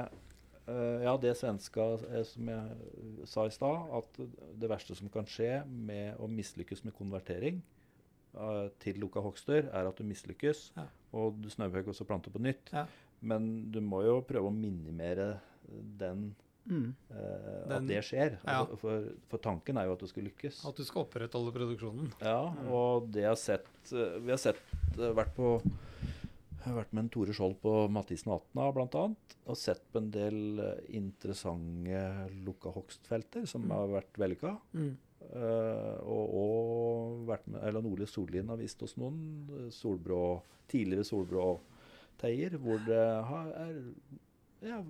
uh, ja, det svenska eh, som jeg sa i stad, at det verste som kan skje med å mislykkes med konvertering uh, til lukka hogster, er at du mislykkes, Ja. og du snauhugger og så planter på nytt. Men du må jo prøve å minimere den, Mm. Uh, Den- at det skjer. Ja. Altså, for, for tanken er jo at du skal lykkes. At du skal opprettholde produksjonen. Ja, og det jeg har sett eh, Vi har sett eh, vært på jeg har vært med en Tore Skjold på Mathisen 18 bl.a. Og sett på en del interessante lukka hogstfelter som Mm. har vært vellykka. Mm. Uh, og, og vært med, eller Nordli Sollien har vist oss noen solbrå, tidligere solbrå-teier hvor det har, er ja,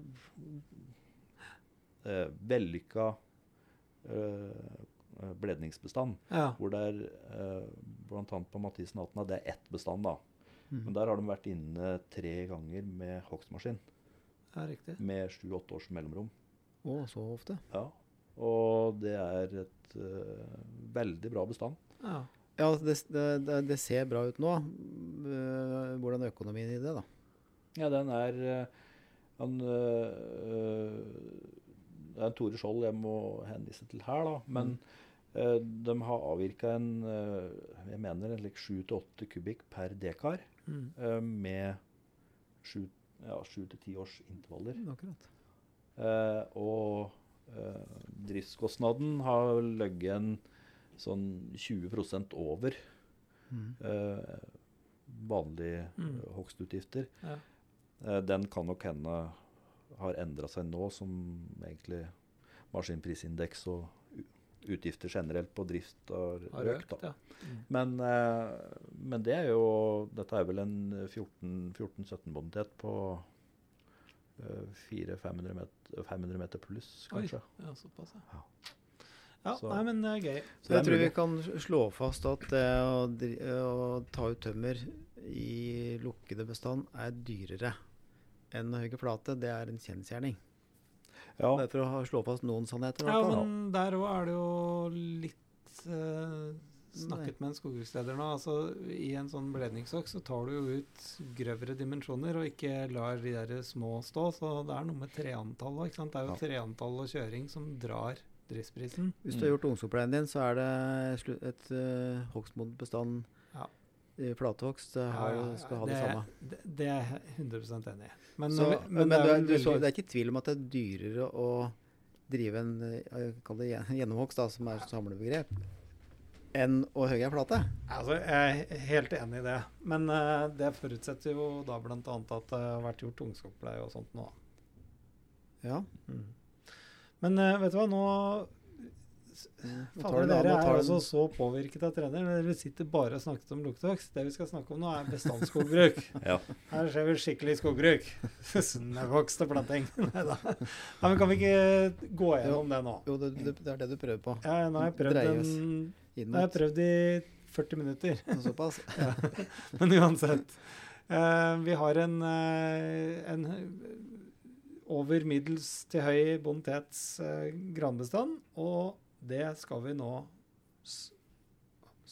eh, vellykka eh, bledningsbestand. Ja. Hvor det er eh, bl.a. på Mathisen 18 det er ett bestand. da. Mm. Men der har de vært inne tre ganger med hogstmaskin. ja, riktig. Med sju-åtte års mellomrom. Å, så ofte. Ja. Og det er et uh, veldig bra bestand. Ja. Ja, det, det, det, ser bra ut nå. Uh, hvordan er økonomien i det, da? Ja, den er uh, en, eh, Det er Tore Skjold jeg må henvise til her, da. Men eh, de har avvirka en eh, jeg mener en like 7-8 kubikk per dekar Mm. eh, med 7 ja, års intervaller. Akkurat. Eh, og driftskostnaden har ligget en sånn 20 over Mm. eh, vanlige Mm. hogstutgifter. Ja. Den kan nok hende har endra seg nå, som egentlig maskinprisindeks og utgifter generelt på drift har, Har økt. da. ja. Mm. Men, eh, men det er jo Dette er vel en 14-17 bonitet på eh, 400-500 meter, 500 meter pluss, Oi. kanskje. Ja, såpass, ja. Ja. Ja, Så- nei, men det er gøy. Så jeg tror vi kan slå fast at det å, å ta ut tømmer i lukkede bestand er dyrere enn å hogge flate. Det er en kjensgjerning. Ja, Det er for å slå fast noen sannheter. Ja, men der òg er det jo litt eh, Snakket med en skogbruksleder nå. altså I en sånn bledningsokk så tar du jo ut grøvere dimensjoner og ikke lar de der små stå. Så det er noe med treantall òg. Det er jo Ja. treantall og kjøring som drar driftsprisen. Hvis du har gjort ungskogpleien din, så er det et, et uh, hogstmodent bestand I uh, har- Ja, ja, skal ha det, samme. Det, det er jeg 100 enig i. Men, Så, men, men det er du, så, det er ikke tvil om at det er dyrere å drive en eh, kall det gjennomhogst, da, som er samlebegrep, enn å hogge ei flate. Altså, jeg er helt enig i det. Men uh, det forutsetter jo da bl.a. at det har vært gjort ungskogspleie og sånt nå. Ja. Men uh, vet du hva, nå Fader, dere er tar altså så påvirket av treneren. Dere sitter bare og snakker om luktevokst. Det vi skal snakke om nå, er bestandsskogbruk. [LAUGHS] Ja. Her ser vi skikkelig skogbruk. [LAUGHS] Snøvokst og planting. [LAUGHS] Nei, men kan vi ikke gå gjennom det nå? Jo, det, det, det er det du prøver på. Ja, nå har jeg prøvd, en, nå har jeg prøvd i 40 minutter. såpass. Men uansett. Uh, vi har en, uh, en over middels til høy bonitets eh, granbestand, og det skal vi nå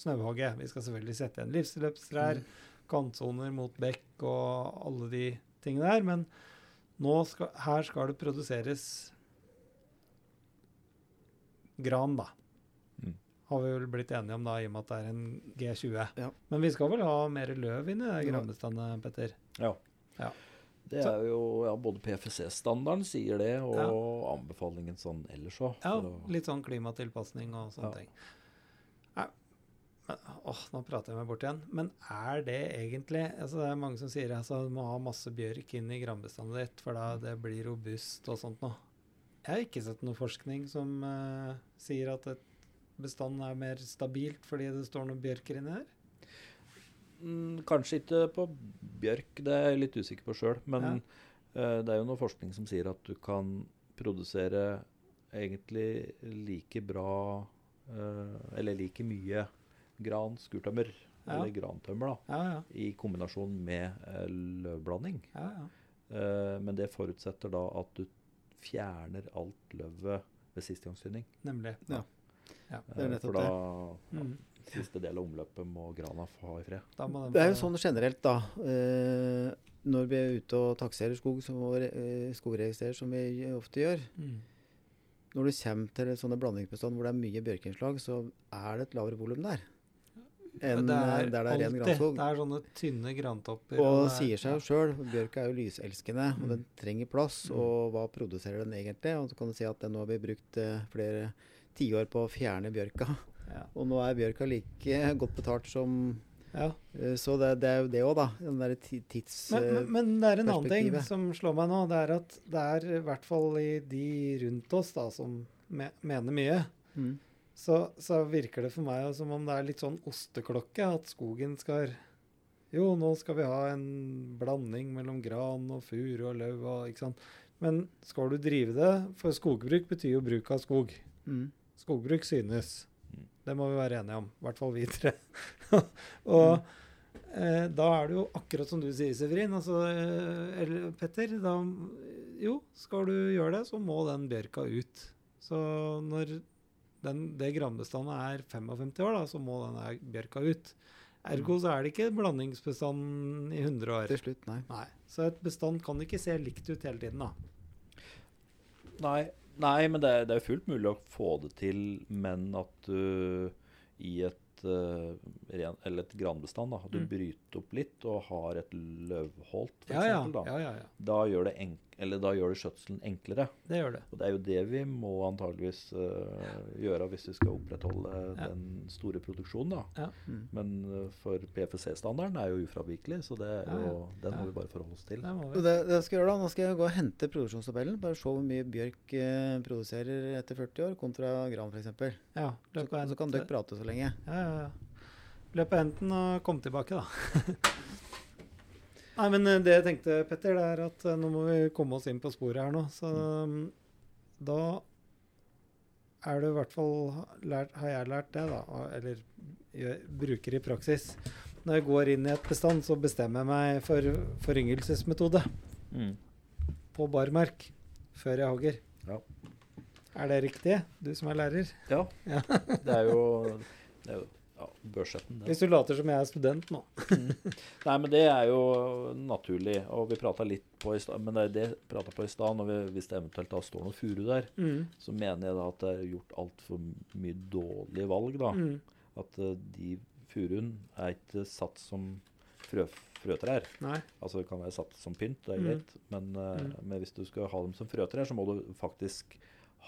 snauhage. Vi skal selvfølgelig sette igjen livsløpstrær, kantsoner mot bekk og alle de tingene der, men nå skal, her skal det produseres gran, da. Mm. Har vi vel blitt enige om da, i og med at det er en G20. Ja. Men vi skal vel ha mer løv inn i granbestanden, Petter? ja. Ja. Det er jo ja, Både PFC-standarden sier det, og Ja. anbefalingen sånn ellers òg. Ja, litt sånn klimatilpasning og sånne Ja. ting. Ja. Men, åh, nå prater jeg meg bort igjen. Men er det egentlig altså Det er mange som sier altså, du må ha masse bjørk inn i granbestandet ditt, for da det blir robust og sånt noe. Jeg har ikke sett noe forskning som uh, sier at et bestand er mer stabilt fordi det står noen bjørker inni her. Mm, kanskje ikke på bjørk, det er jeg litt usikker på sjøl. Men eh, det er jo noe forskning som sier at du kan produsere egentlig like bra uh, Eller like mye gran, skurtømmer Ja. eller grantømmer da, Ja, ja. i kombinasjon med uh, løvblanding. ja, ja. Men det forutsetter da at du fjerner alt løvet ved sistegangstynning. Nemlig. Ja. Ja. Det er nettopp det. Mm. Siste del av omløpet må grana få ha i fred. Da må Det er jo sånn generelt, da. Eh, når vi er ute og takserer skog, som, og eh, skogregistrerer, som vi ofte gjør. mm. Når du kommer til sånne blandingsbestand hvor det er mye bjørkeinnslag, så er det et lavere volum der. Enn det eh, er der det er ren granskog. Det er sånne tynne grantopper. Og det er- sier seg jo sjøl, bjørk er jo lyselskende, og Mm. den trenger plass. Mm. Og hva produserer den egentlig? Og så kan du si at den nå har vi brukt eh, flere tiår på å fjerne bjørka. Ja. Og nå er bjørka like godt betalt som ja. eh, Så det, det er jo det òg, da. Den derre tidsperspektivet. Men, men, men det er en annen ting som slår meg nå. Det er at det er i hvert fall i de rundt oss da, som me mener mye, mm. så, så virker det for meg som om det er litt sånn osteklokke. At skogen skal Jo, nå skal vi ha en blanding mellom gran og furu og løv og ikke sant. Men skal du drive det For skogbruk betyr jo bruk av skog. Mm. Skogbruk synes. Mm. Det må vi være enige om. I hvert fall vi tre. [LAUGHS] og eh, da er det jo akkurat som du sier, Severin. Altså, eh, eller Petter. Da, jo, skal du gjøre det, så må den bjørka ut. Så når den, det granbestandet er 55 år, da, så må den bjørka ut. Ergo så er det ikke blandingsbestand i 100 år. Til slutt, nei. Nei. Så et bestand kan ikke se likt ut hele tiden, da. Nei, nei men det er, det er fullt mulig å få det til, men at du i et, uh, ren, eller et granbestand da, du Mm. bryter opp litt og har et løvholt, f.eks. Ja, ja. da, ja, ja, ja. da gjør det enk eller da gjør det skjøtselen enklere. Det gjør det. Og det er jo det vi må antageligvis uh, gjøre hvis vi skal opprettholde Ja. den store produksjonen. da. Ja. Mm. Men uh, for PFC-standarden er jo ufravikelig, så det er Ja, ja. jo, den Ja. må vi bare forholde oss til. Det det, skal jeg gjøre da, Nå skal jeg gå og hente produksjonstabellen. Bare se hvor mye bjørk uh, produserer etter 40 år kontra gran f.eks. Ja, Så, så kan dere prate så lenge. Ja, ja, ja. Løp og hent den og kom tilbake, da. [LAUGHS] Nei, men eh, det jeg tenkte, Petter, det er at eh, nå må vi komme oss inn på sporet her nå. Så mm. da er det i hvert fall lært, har jeg lært det, da, eller jeg bruker i praksis. Når jeg går inn i et bestand, så bestemmer jeg meg for foryngelsesmetode Mm. på barmark før jeg hogger. Ja. Er det riktig, du som er lærer? Ja. Ja. det er jo, det er jo ja, børsetten. Hvis du later som jeg er student nå. Nei, men det er jo naturlig, og vi prata litt på i stad, men det er det prata på i stad. Hvis det eventuelt da står noe furu der, Mm. så mener jeg da at det er gjort altfor mye dårlige valg, da. Mm. At uh, de furuen er ikke satt som frø, frøtrær. Nei. Altså det kan være satt som pynt, det er Mm. men, uh, Mm. men hvis du skal ha dem som frøtrær, så må du faktisk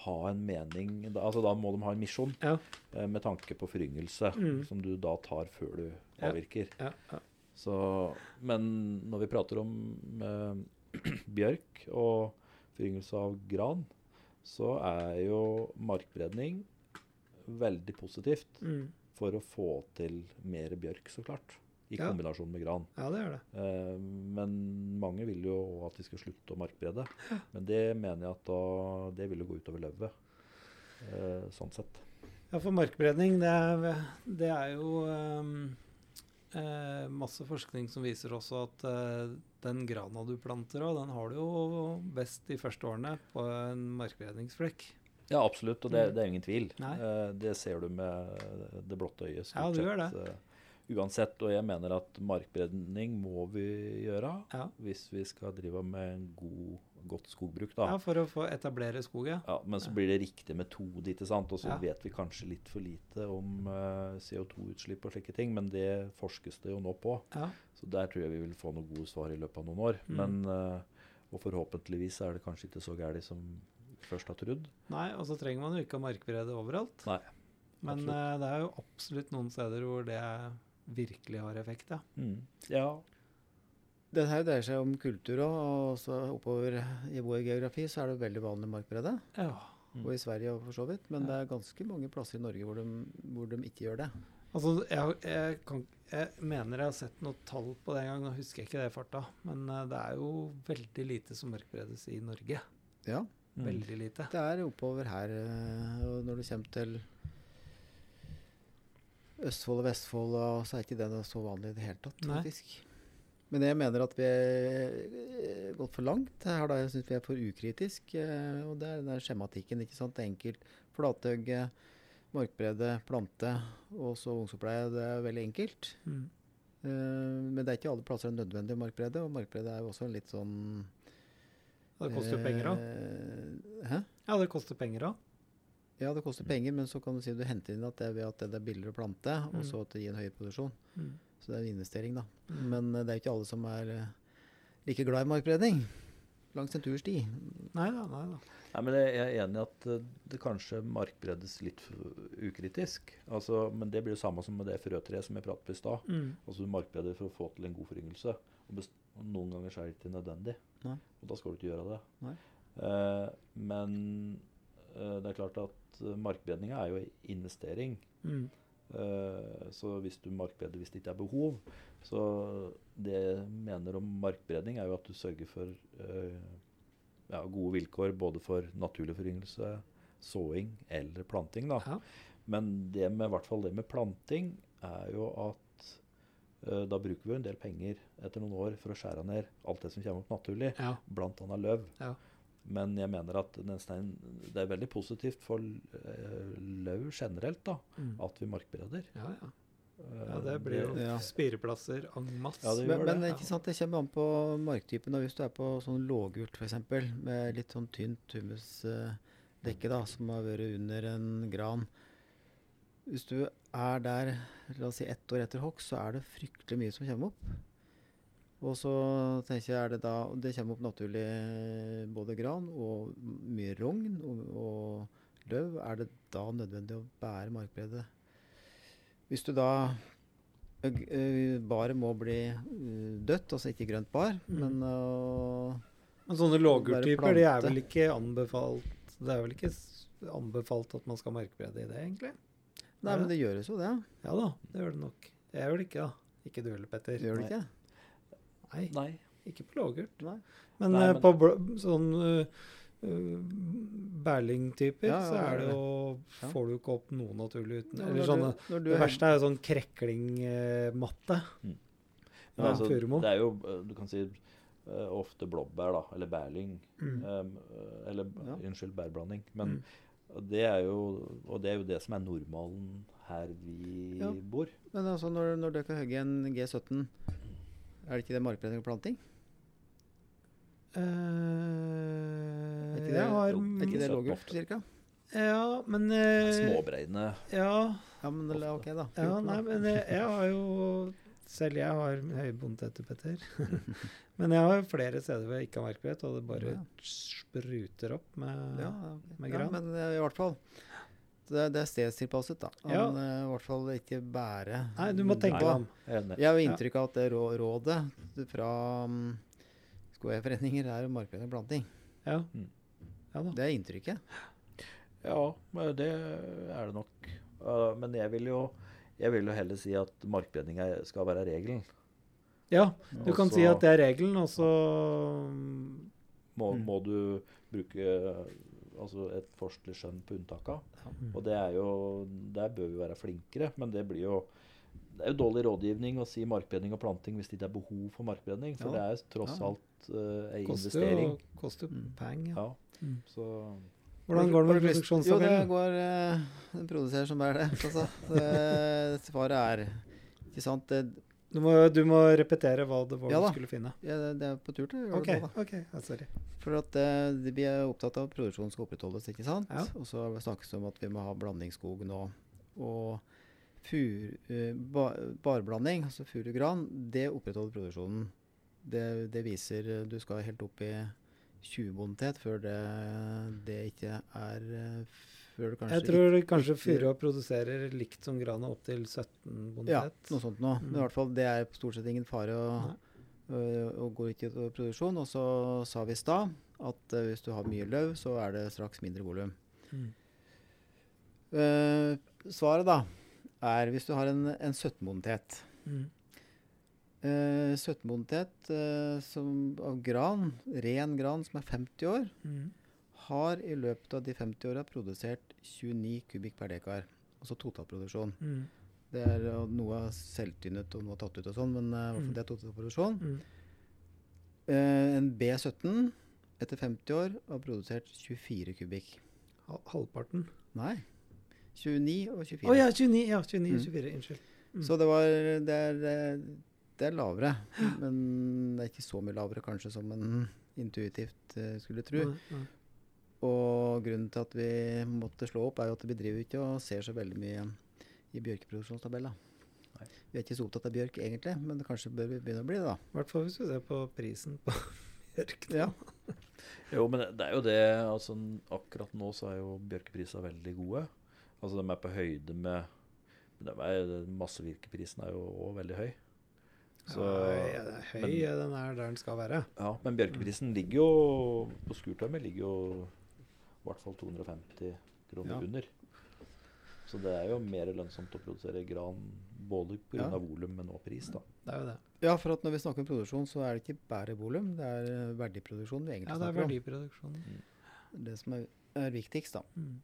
ha en mening altså Da må de ha en misjon Ja. eh, med tanke på foryngelse, Mm. som du da tar før du avvirker. Ja, ja. Så, men når vi prater om eh, [CLEARS THROAT] bjørk og foryngelse av gran, så er jo markbredning veldig positivt Mm. for å få til mer bjørk, så klart. I Ja. kombinasjon med gran. Ja, det gjør det. Eh, men mange vil jo at de skal slutte å markbrede. Men det mener jeg at da, det vil jo gå utover løvet. Eh, sånn sett. Ja, for markbredning, det er, det er jo ehm, eh, masse forskning som viser også at eh, den grana du planter òg, den har du jo best de første årene på en markbredningsflekk. Ja, absolutt, og det, det er ingen tvil. Eh, det ser du med det blotte øyet. Ja, du gjør det. Uansett, og jeg mener at markbredning må vi gjøre Ja. hvis vi skal drive med en god, godt skogbruk. da. ja, for å få etablere skog, ja. Ja, men så blir det riktig metode, ikke sant. Og så Ja. vet vi kanskje litt for lite om uh, CO2-utslipp og slike ting, men det forskes det jo nå på. ja. Så der tror jeg vi vil få noen gode svar i løpet av noen år. Mm. Men, uh, og forhåpentligvis er det kanskje ikke så gærent som først har trodd. Nei, og så trenger man jo ikke å markbrede overalt. Nei, Men eh, det er jo absolutt noen steder hvor det virkelig har effekt, ja. Mm. Ja, Det her dreier seg om kultur òg, og også oppover i vår geografi så er det veldig vanlig markbredde. ja. Mm. Og i Sverige for så vidt. Men Ja. det er ganske mange plasser i Norge hvor de, hvor de ikke gjør det. Altså, jeg, jeg, kan, jeg mener jeg har sett noe tall på det en gang, nå husker jeg ikke det i farta. Men eh, det er jo veldig lite som markbredes i Norge. Ja, Mm. Veldig lite. det er oppover her. eh, Og når du kommer til Østfold og Vestfold, og så er ikke det så vanlig i det hele tatt, Nei. faktisk. Men jeg mener at vi er eh, gått for langt her. da. Jeg syns vi er for ukritisk. eh, Og det er den der skjematikken. ikke sant? Enkelt. Flathøgge, markbredde, plante og så ungsoppleie. Det er veldig enkelt. Mm. Eh, men det er ikke alle plasser det er nødvendig markbredde. Og markbredde er jo også litt sånn Ja, det koster jo penger eh, Hæ? Ja, det koster penger òg. Ja, det koster penger, men så kan du si du henter inn at det er ved at det er billigere å plante, og Mm. så at det gir en høyere produksjon. Mm. Så det er en investering, da. Mm. Men eh, det er jo ikke alle som er eh, like glad i markbredning langs en tursti. Nei da, nei da. Nei, men Jeg er enig i at eh, det kanskje markbredes litt ukritisk. Altså, men det blir det samme som med det frøtreet som jeg pratet på i stad. Mm. Altså Du markbreder for å få til en god foryngelse. Og, best- og noen ganger er det ikke nødvendig. Nei. Og da skal du ikke gjøre det. Nei. Uh, men det er klart at uh, markbredninga er jo investering. Mm. Eh, så hvis du markbreder hvis det ikke er behov Så det jeg mener om markbredning, er jo at du sørger for eh, ja, gode vilkår både for naturlig foryngelse, såing eller planting. da. Ja. Men det med, i hvert fall det med planting er jo at uh, da bruker vi en del penger etter noen år for å skjære ned alt det som kommer opp naturlig, ja. bl.a. løv. Ja. Men jeg mener at stein, det er veldig positivt for uh, løv generelt da, Mm. at vi markbereder. ja, ja. Eh, ja det blir jo Ja. spireplasser en masse. Ja, det Men, men det. ikke sant, det kommer an på marktypen. Hvis du er på sånn lågult f.eks., med litt sånn tynt humusdekke da, som har vært under en gran Hvis du er der la oss si ett år etter hogst, så er det fryktelig mye som kommer opp. Og så tenker jeg er det da Det kommer opp naturlig både gran og mye rogn og, og løv. Er det da nødvendig å bære markbredet? Hvis du da ø- ø, Baret må bli dødt, altså ikke grønt bar, Mm. men uh, Men sånne lågurtyper, det er vel ikke anbefalt Det er vel ikke anbefalt at man skal markbredde i det, egentlig? Nei, men det gjøres jo det. Ja da, det gjør det nok. Jeg gjør det ikke, da. Ikke du heller, Petter. Gjør det ikke? Nei, Nei. ikke på lågult. Nei. Men, Nei, eh, men- på bl sånn uh, Berling-typer, Ja, ja, så er det jo Ja. Får du ikke opp noe naturlig uten Eller sånne du, du Det er- verste er jo sånn kreklingmatte. Mm. Ja, altså, Furumo. det er jo, du kan si, ofte blåbær, da, eller bærling. Mm. eh, eller, Ja. unnskyld, bærblanding. Men det er jo, og det er jo det som er normalen her vi Ja. bor. Men altså, når, når dere hogger en G17, er det ikke det markbredning og planting? Uh, Er ikke det, har, er ikke det lågult, cirka? Ja, men uh, Småbreidende. Ja, Ja, men er ok, da. ja nei, men jeg, jeg har jo Selv jeg har høy bondetetter, Petter. [LAUGHS] men jeg har jo flere steder hvor jeg ikke har markbrett, og det bare Ja. spruter opp med Ja, med ja, men eh, i hvert fall. Det, det er stedstilpasset, da. Ja. Men eh, i hvert fall ikke bære Nei, du må tenke på deg om. Jeg har inntrykk av at det rådet fra um, skoeierforeninger er markedet blant ting. Ja. Mm. ja da. Det er inntrykket. Ja, det er det nok. Uh, men jeg vil jo jeg vil jo heller si at markbredning skal være regelen. Ja, du også, kan si at det er regelen, og så Må, Mm. må du bruke altså et forskelig skjønn på unntaka. Mm. Og det er jo Der bør vi være flinkere, men det blir jo det er jo dårlig rådgivning å si markbredning og planting hvis det ikke er behov for markbredning. For Ja. det er tross Ja. alt uh, ei koster investering. jo, koster jo Mm. peng. Ja. Ja, Mm. så Hvordan går det med Jo, det går uh, Den produserer som bare det. Altså. Det, svaret er Ikke sant? Det, Du må, du må repetere hva det var Ja du skulle finne. ja, det det er på tur til å gjøre OK. det da. Okay. ja, sorry. For at eh, vi er opptatt av at produksjonen skal opprettholdes, ikke sant? Ja. Og så snakkes det om at vi må ha blandingsskog nå. Og fur, eh, bar, barblanding, altså furu-gran, det opprettholder produksjonen. Det, det viser eh, Du skal helt opp i 20 bonitet før det, det ikke er eh, Før du kanskje Jeg tror det kanskje ikke- Furua produserer likt som Grana opp til 17 Ja, noe sånt nå. Men i Mm. hvert fall, det er stort sett ingen fare å, å, å gå ut i produksjon. Og så sa vi i stad at uh, hvis du har mye løv, så er det straks mindre volum. Mm. Uh, svaret da er hvis du har en, en 17-bonitet. Mm. Uh, 17-bonitet eh, av gran, ren gran som er 50 år, Mm. Har i løpet av de 50 åra produsert 29 kubikk per dekar. Altså totalproduksjon. Mm. Det er noe er selvtynnet og noe tatt ut og sånn, men Mm. det er totalproduksjon. Mm. Uh, en B17 etter 50 år har produsert 24 kubikk. Halvparten. Nei. 29 og 24. Å ja, 29. Ja, 29 Mm. 24. Unnskyld. Mm. Så det var det er, det er lavere. Men det er ikke så mye lavere kanskje som en intuitivt uh, skulle tro. Nei, nei. Og grunnen til at vi måtte slå opp, er jo at vi driver ikke og ser så veldig mye i bjørkeproduksjonstabella. Vi er ikke så opptatt av bjørk egentlig, men kanskje bør vi begynne å bli det, da. I hvert fall hvis du ser på prisen på [LAUGHS] bjørk. Ja. [LAUGHS] Jo, men det- er jo det altså, Akkurat nå så er jo bjørkeprisene veldig gode. Altså De er på høyde med men er, Massevirkeprisen er jo òg veldig høy. Så, ja, det er høy, men- den er der den skal være. ja, men bjørkeprisen ligger jo på skurtømmer ligger jo i hvert fall 250 kroner Ja. under. Så det er jo mer lønnsomt å produsere gran både pga. Ja. volum, men også pris. da. Det er jo det. ja, for at når vi snakker om produksjon, så er det ikke bare volum, det er eh, verdiproduksjon vi egentlig Ja, det er verdiproduksjon. Mm. Det som er, er viktigst, da. Mm.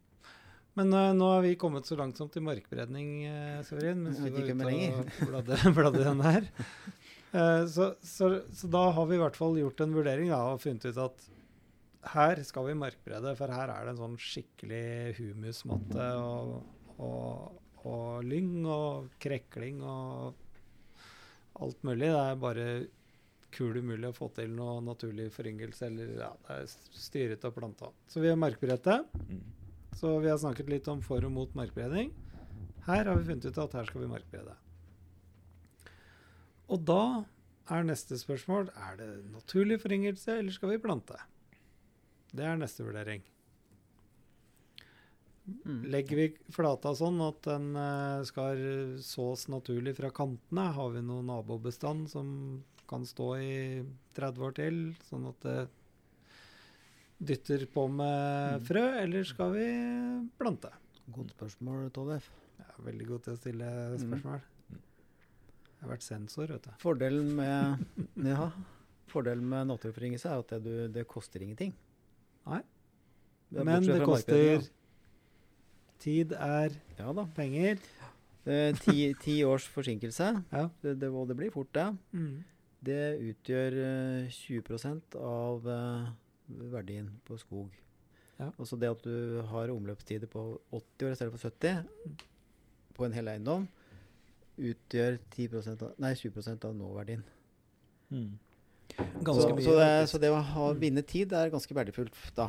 Men uh, nå har vi kommet så langt som til markberedning, uh, Sørin. mens vi du var ute og bladde, [LAUGHS] bladde den her. Uh, så, så, så da har vi i hvert fall gjort en vurdering da, og funnet ut at her skal vi markbrede, for her er det en sånn skikkelig humusmatte og, og, og lyng og krekling og alt mulig. Det er bare kul umulig å få til noe naturlig foryngelse, eller ja, det er styret og planta. Så vi har markbredt det. Mm. Så vi har snakket litt om for og mot markbredning. Her har vi funnet ut at her skal vi markbrede. Og da er neste spørsmål er det naturlig foryngelse, eller skal vi plante? Det er neste vurdering. Mm. Legger vi flata sånn at den eh, skal sås naturlig fra kantene? Har vi noen nabobestand som kan stå i 30 år til, sånn at det dytter på med Mm. frø, eller skal vi plante? Godt spørsmål, Tollef. Jeg er veldig god til å stille spørsmål. Jeg har vært sensor, vet du. Fordelen med, [LAUGHS] ja, fordelen med naturforyngelse er at det, du, det koster ingenting. Nei. Det Men det koster ja. Tid er. Ja da. penger. Eh, ti, ti års forsinkelse, Ja. det, det, og det blir fort det. Mm. Det utgjør uh, 20 av uh, verdien på skog. Ja. Altså det at du har omløpstider på 80 år i stedet for 70 på en hel eiendom, utgjør 10% av, nei, 20% av nåverdien. Mm. Ganske så, mye. så, det, så det å Mm. vinne tid er ganske verdifullt da.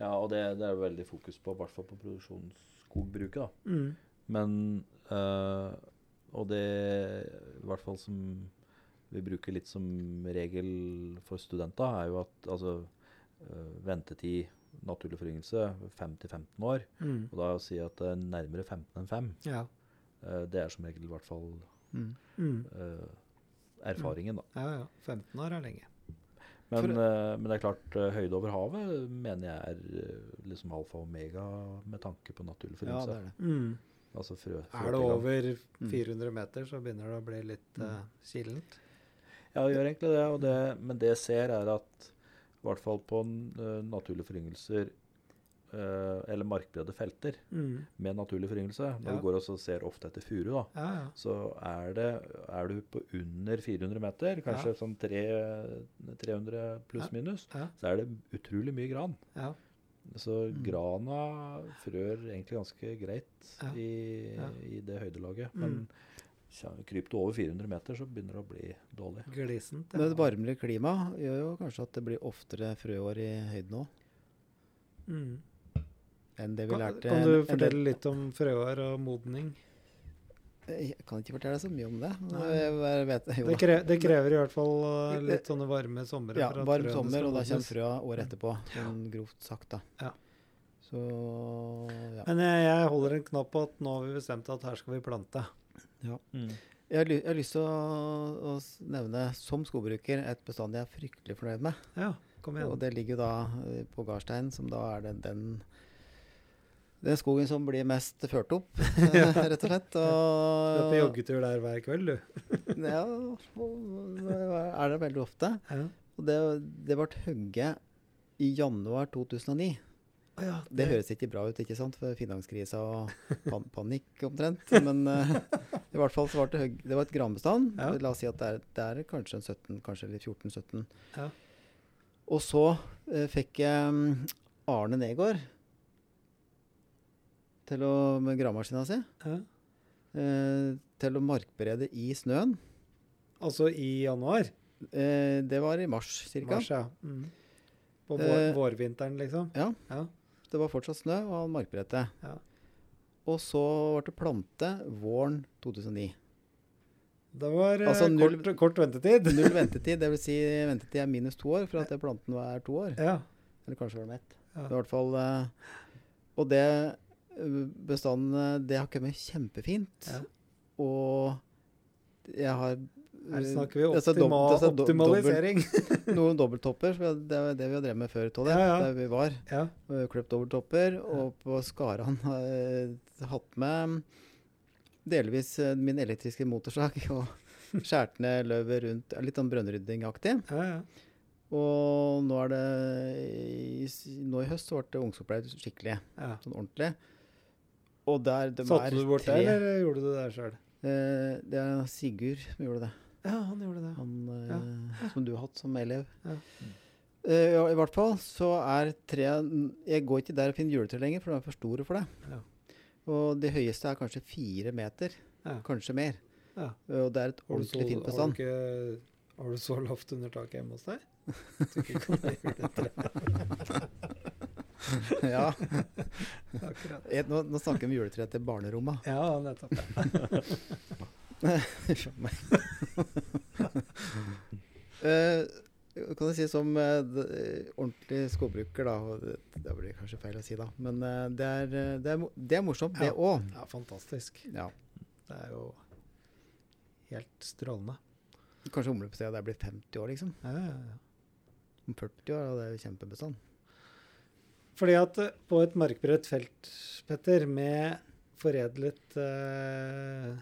Ja, og det, det er veldig fokus på, i hvert fall på produksjonsskogbruket. da. Mm. Men øh, Og det i hvert fall som vi bruker litt som regel for studenter, er jo at altså øh, ventetid, naturlig foryngelse, 5-15 år. Mm. Og da å si at det er nærmere 15 enn 5, Ja. øh, det er som regel i hvert fall Mm. Mm. øh, erfaringen, da. ja, ja. 15 år er lenge. Men, eh, men det er klart, eh, høyde over havet mener jeg er eh, liksom alfa og omega med tanke på naturlig Ja, det er det. Mm. altså frø, Er det over Mm. 400 meter, så begynner det å bli litt Mm. uh, kilent. Ja, det gjør egentlig det, og det. Men det jeg ser, er at i hvert fall på uh, naturlige foryngelser eller markbredde felter Mm. med naturlig foryngelse Når Ja. du går og ser ofte etter furu, da, Ja, ja. så er, det, er du på under 400 meter, kanskje Ja. sånn tre, 300 pluss Ja. minus, Ja. så er det utrolig mye gran. ja. Så Mm. grana frør egentlig ganske greit Ja. i, Ja. i det høydelaget. Mm. Men kryper du over 400 meter, så begynner det å bli dårlig. Glissent. Men et varmere klima gjør jo kanskje at det blir oftere frøår i høyden òg, Mm. Enn det vi Kan, lærte. kan du fortelle litt om frøår og modning? Jeg kan ikke fortelle deg så mye om det. Bare vet, jo, Det, krever, det krever i hvert fall uh, litt sånne varme somre. ja, for varm sommer, og da kommer frøa året etterpå. Sånn grovt sagt, da. Ja. Så ja. Men jeg, jeg holder en knapp på at nå har vi bestemt at her skal vi plante. Jeg har, jeg har lyst til å, å nevne som skogbruker et bestand jeg er fryktelig fornøyd med. Ja, kom igjen. Og det ligger jo da eh, på Garstein, som da er den, den, den skogen som blir mest ført opp, [LAUGHS] eh, rett og slett. Du er på joggetur der hver kveld, du. [LAUGHS] ja, det er det veldig ofte. Ja. Og det, det ble hugget i januar 2009. Å ja, Det høres ikke bra ut, ikke sant? For finanskrisa og [LAUGHS] pan panikk omtrent. Men uh, i hvert fall så var det, det var et granbestand. Ja. La oss si at det er, det er kanskje en 17, kanskje 14-17. Ja. Og så uh, fikk jeg um, Arne Negård til å, med gravemaskina si Ja. eh, til å markberede i snøen. Altså i januar? Eh, det var i mars ca. Mars, ja. Mm. På vår, Eh, vårvinteren, liksom? ja. ja. Det var fortsatt snø, og han markberedte. Ja. Og så ble det plante våren 2009. Det var eh, Altså null- kort, kort ventetid. Null [LAUGHS] ventetid, dvs. Si ventetid er minus to år, for at det planten var to år. Ja. Eller kanskje var det ett. Ja. Det i hvert fall eh, Og det eh, bestanden Det har kommet kjempefint. Ja. Og jeg har Her eh, snakker vi disse optima dob- optimalisering. dobbelt- [LAUGHS] Noen dobbelttopper. Det er det vi har drevet med før, Tolle. Ja, ja. Der vi var. ja. Og dobbelttopper. Og på Skaran har jeg hatt med delvis eh, min elektriske motorsag. [LAUGHS] Og skjært ned løvet rundt. Litt sånn brønnryddingaktig. ja, ja. Og nå er det Nå i høst så ble det ungskogpleie skikkelig. ja. Sånn ordentlig. Og der de Satte du bort tre. der, eller gjorde du det sjøl? eh, Det er Sigurd som gjorde det. Ja, han gjorde det. Han eh, som du har hatt som elev. Ja. Eh, I hvert fall så er tre Jeg går ikke der og finner juletre lenger, for de er for store for det. Ja. Og det høyeste er kanskje fire meter. Ja. Kanskje mer. Ja. Og det er et Har ordentlig fint har, bestand. ikke, har du så lavt under taket hjemme hos deg? [LAUGHS] Du kan? [LAUGHS] [LAUGHS] ja. Eh, Nå, nå snakker vi om juletreet til barnerommet. Ja, nettopp. [LAUGHS] Eh, kan jeg si som uh, ordentlig skogbruker, da det, det blir kanskje feil å si, da. Men uh, det, er, det, er, det er morsomt, det òg. Ja, fantastisk. Ja. Det er jo helt strålende. Kanskje humle på stedet der blir 50 år, liksom. Ja, ja, ja. Om 40 år, og det er kjempebestand. Fordi at eh, på et markbredt felt, Petter, med foredlet eh,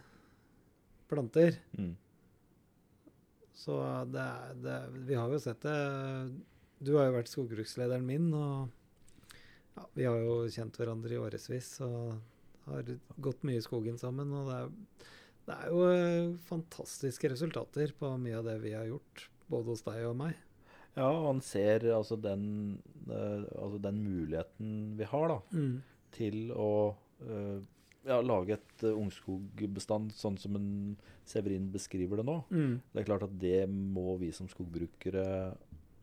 planter, Mm. så det, er- det Vi har jo sett det. Du har jo vært skogbrukslederen min, og ja, vi har jo kjent hverandre i årevis og har gått mye i skogen sammen. Og det er, det er jo eh, fantastiske resultater på mye av det vi har gjort, både hos deg og meg. Ja, og han ser altså den, uh, altså den muligheten vi har da, til å uh, ja, lage et uh, ungskogbestand sånn som en Severin beskriver det nå. Mm. Det er klart at det må vi som skogbrukere